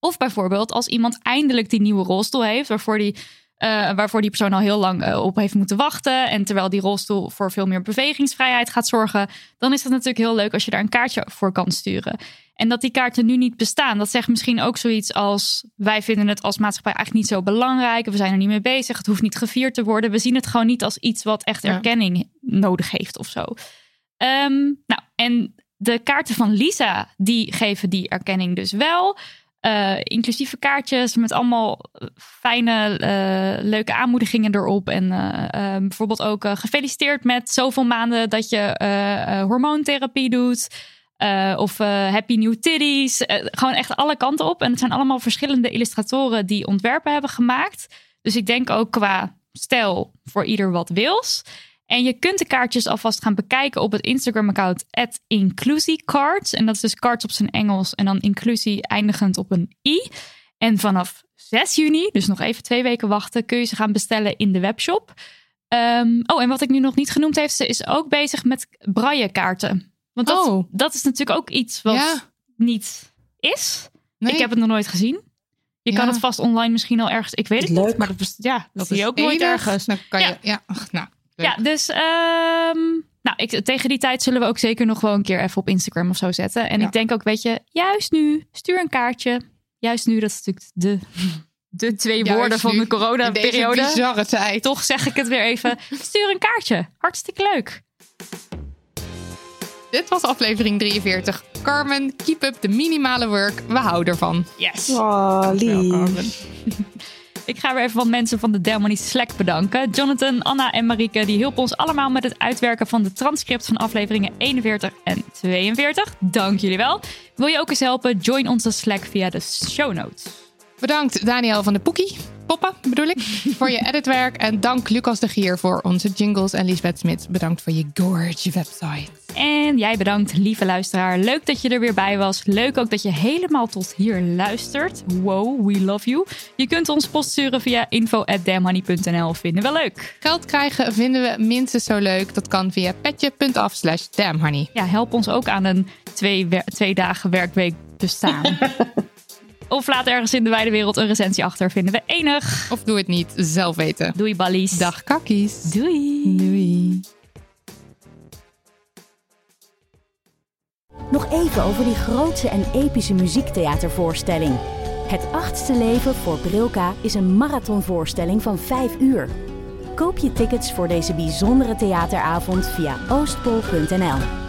Speaker 3: Of bijvoorbeeld als iemand eindelijk die nieuwe rolstoel heeft, waarvoor die, eh, waarvoor die persoon al heel lang eh, op heeft moeten wachten. En terwijl die rolstoel voor veel meer bewegingsvrijheid gaat zorgen, dan is het natuurlijk heel leuk als je daar een kaartje voor kan sturen. En dat die kaarten nu niet bestaan, dat zegt misschien ook zoiets als: wij vinden het als maatschappij eigenlijk niet zo belangrijk. We zijn er niet mee bezig. Het hoeft niet gevierd te worden. We zien het gewoon niet als iets wat echt
Speaker 4: Ja.
Speaker 3: erkenning nodig heeft of zo. Ehm, nou, en de kaarten van Lisa, die geven die erkenning dus wel. Eh, inclusieve kaartjes met allemaal fijne, eh, leuke aanmoedigingen erop. En eh, eh, bijvoorbeeld ook gefeliciteerd met zoveel maanden dat je hormoontherapie doet. Of happy new titties. Gewoon echt alle kanten op. En het zijn allemaal verschillende illustratoren die ontwerpen hebben gemaakt. Dus ik denk ook qua stijl voor ieder wat wils. En je kunt de kaartjes alvast gaan bekijken op het Instagram-account @inclusiecards. En dat is dus cards op zijn Engels en dan inclusie eindigend op een i. En vanaf 6 juni, dus nog even twee weken wachten, kun je ze gaan bestellen in de webshop. Ehm, oh, en wat ik nu nog niet genoemd heb, ze is ook bezig met braille-kaarten. Want dat,
Speaker 4: Oh.
Speaker 3: dat is natuurlijk ook iets wat
Speaker 4: Ja.
Speaker 3: niet is.
Speaker 4: Nee.
Speaker 3: Ik heb het nog nooit gezien. Je kan het vast online misschien al ergens. Ik weet het
Speaker 5: Leuk.
Speaker 3: niet. Maar dat, ja, dat zie je ook nooit ergens.
Speaker 4: Dan kan
Speaker 3: Ja.
Speaker 4: je, ja, ach, nou, leuk.
Speaker 3: Ja, dus ehm, nou, ik, tegen die tijd zullen we ook zeker nog wel een keer even op Instagram of zo zetten. En
Speaker 4: Ja.
Speaker 3: ik denk ook, weet je, juist nu, stuur een kaartje. Juist nu, dat is natuurlijk de, de twee
Speaker 4: Juist
Speaker 3: woorden van
Speaker 4: nu,
Speaker 3: de coronaperiode.
Speaker 4: bizarre tijd.
Speaker 3: Toch zeg ik het weer even. Stuur een kaartje. Hartstikke leuk.
Speaker 4: Dit was aflevering 43. Carmen, keep up de minimale work. We houden ervan.
Speaker 3: Yes.
Speaker 5: Oh, lief.
Speaker 3: Ik ga weer even wat mensen van de Dermony Slack bedanken. Jonathan, Anna en Marieke die hielpen ons allemaal met het uitwerken van de transcript van afleveringen 41 en 42. Dank jullie wel. Wil je ook eens helpen? Join onze Slack via de show notes.
Speaker 4: Bedankt Daniel van de Poekie. Poppen bedoel ik. voor je editwerk. En dank Lucas de Gier voor onze jingles. En Lisbeth Smit, bedankt voor je gorge website.
Speaker 3: En jij bedankt, lieve luisteraar. Leuk dat je er weer bij was. Leuk ook dat je helemaal tot hier luistert. Wow, we love you. Je kunt ons post sturen via info.damhoney.nl. Vinden we leuk.
Speaker 4: Geld krijgen vinden we minstens zo leuk. Dat kan via petje.af slash damnhoney.
Speaker 3: Ja, help ons ook aan een twee, twee dagen werkweek bestaan. of laat ergens in de wijde wereld een recensie achter. Vinden we enig.
Speaker 4: Of doe het niet, zelf weten.
Speaker 3: Doei ballies.
Speaker 4: Dag kakkies.
Speaker 3: Doei.
Speaker 4: Doei.
Speaker 6: Nog even over die grootse en epische muziektheatervoorstelling. Het achtste leven voor Brilka is een marathonvoorstelling van 5 uur. Koop je tickets voor deze bijzondere theateravond via oostpol.nl.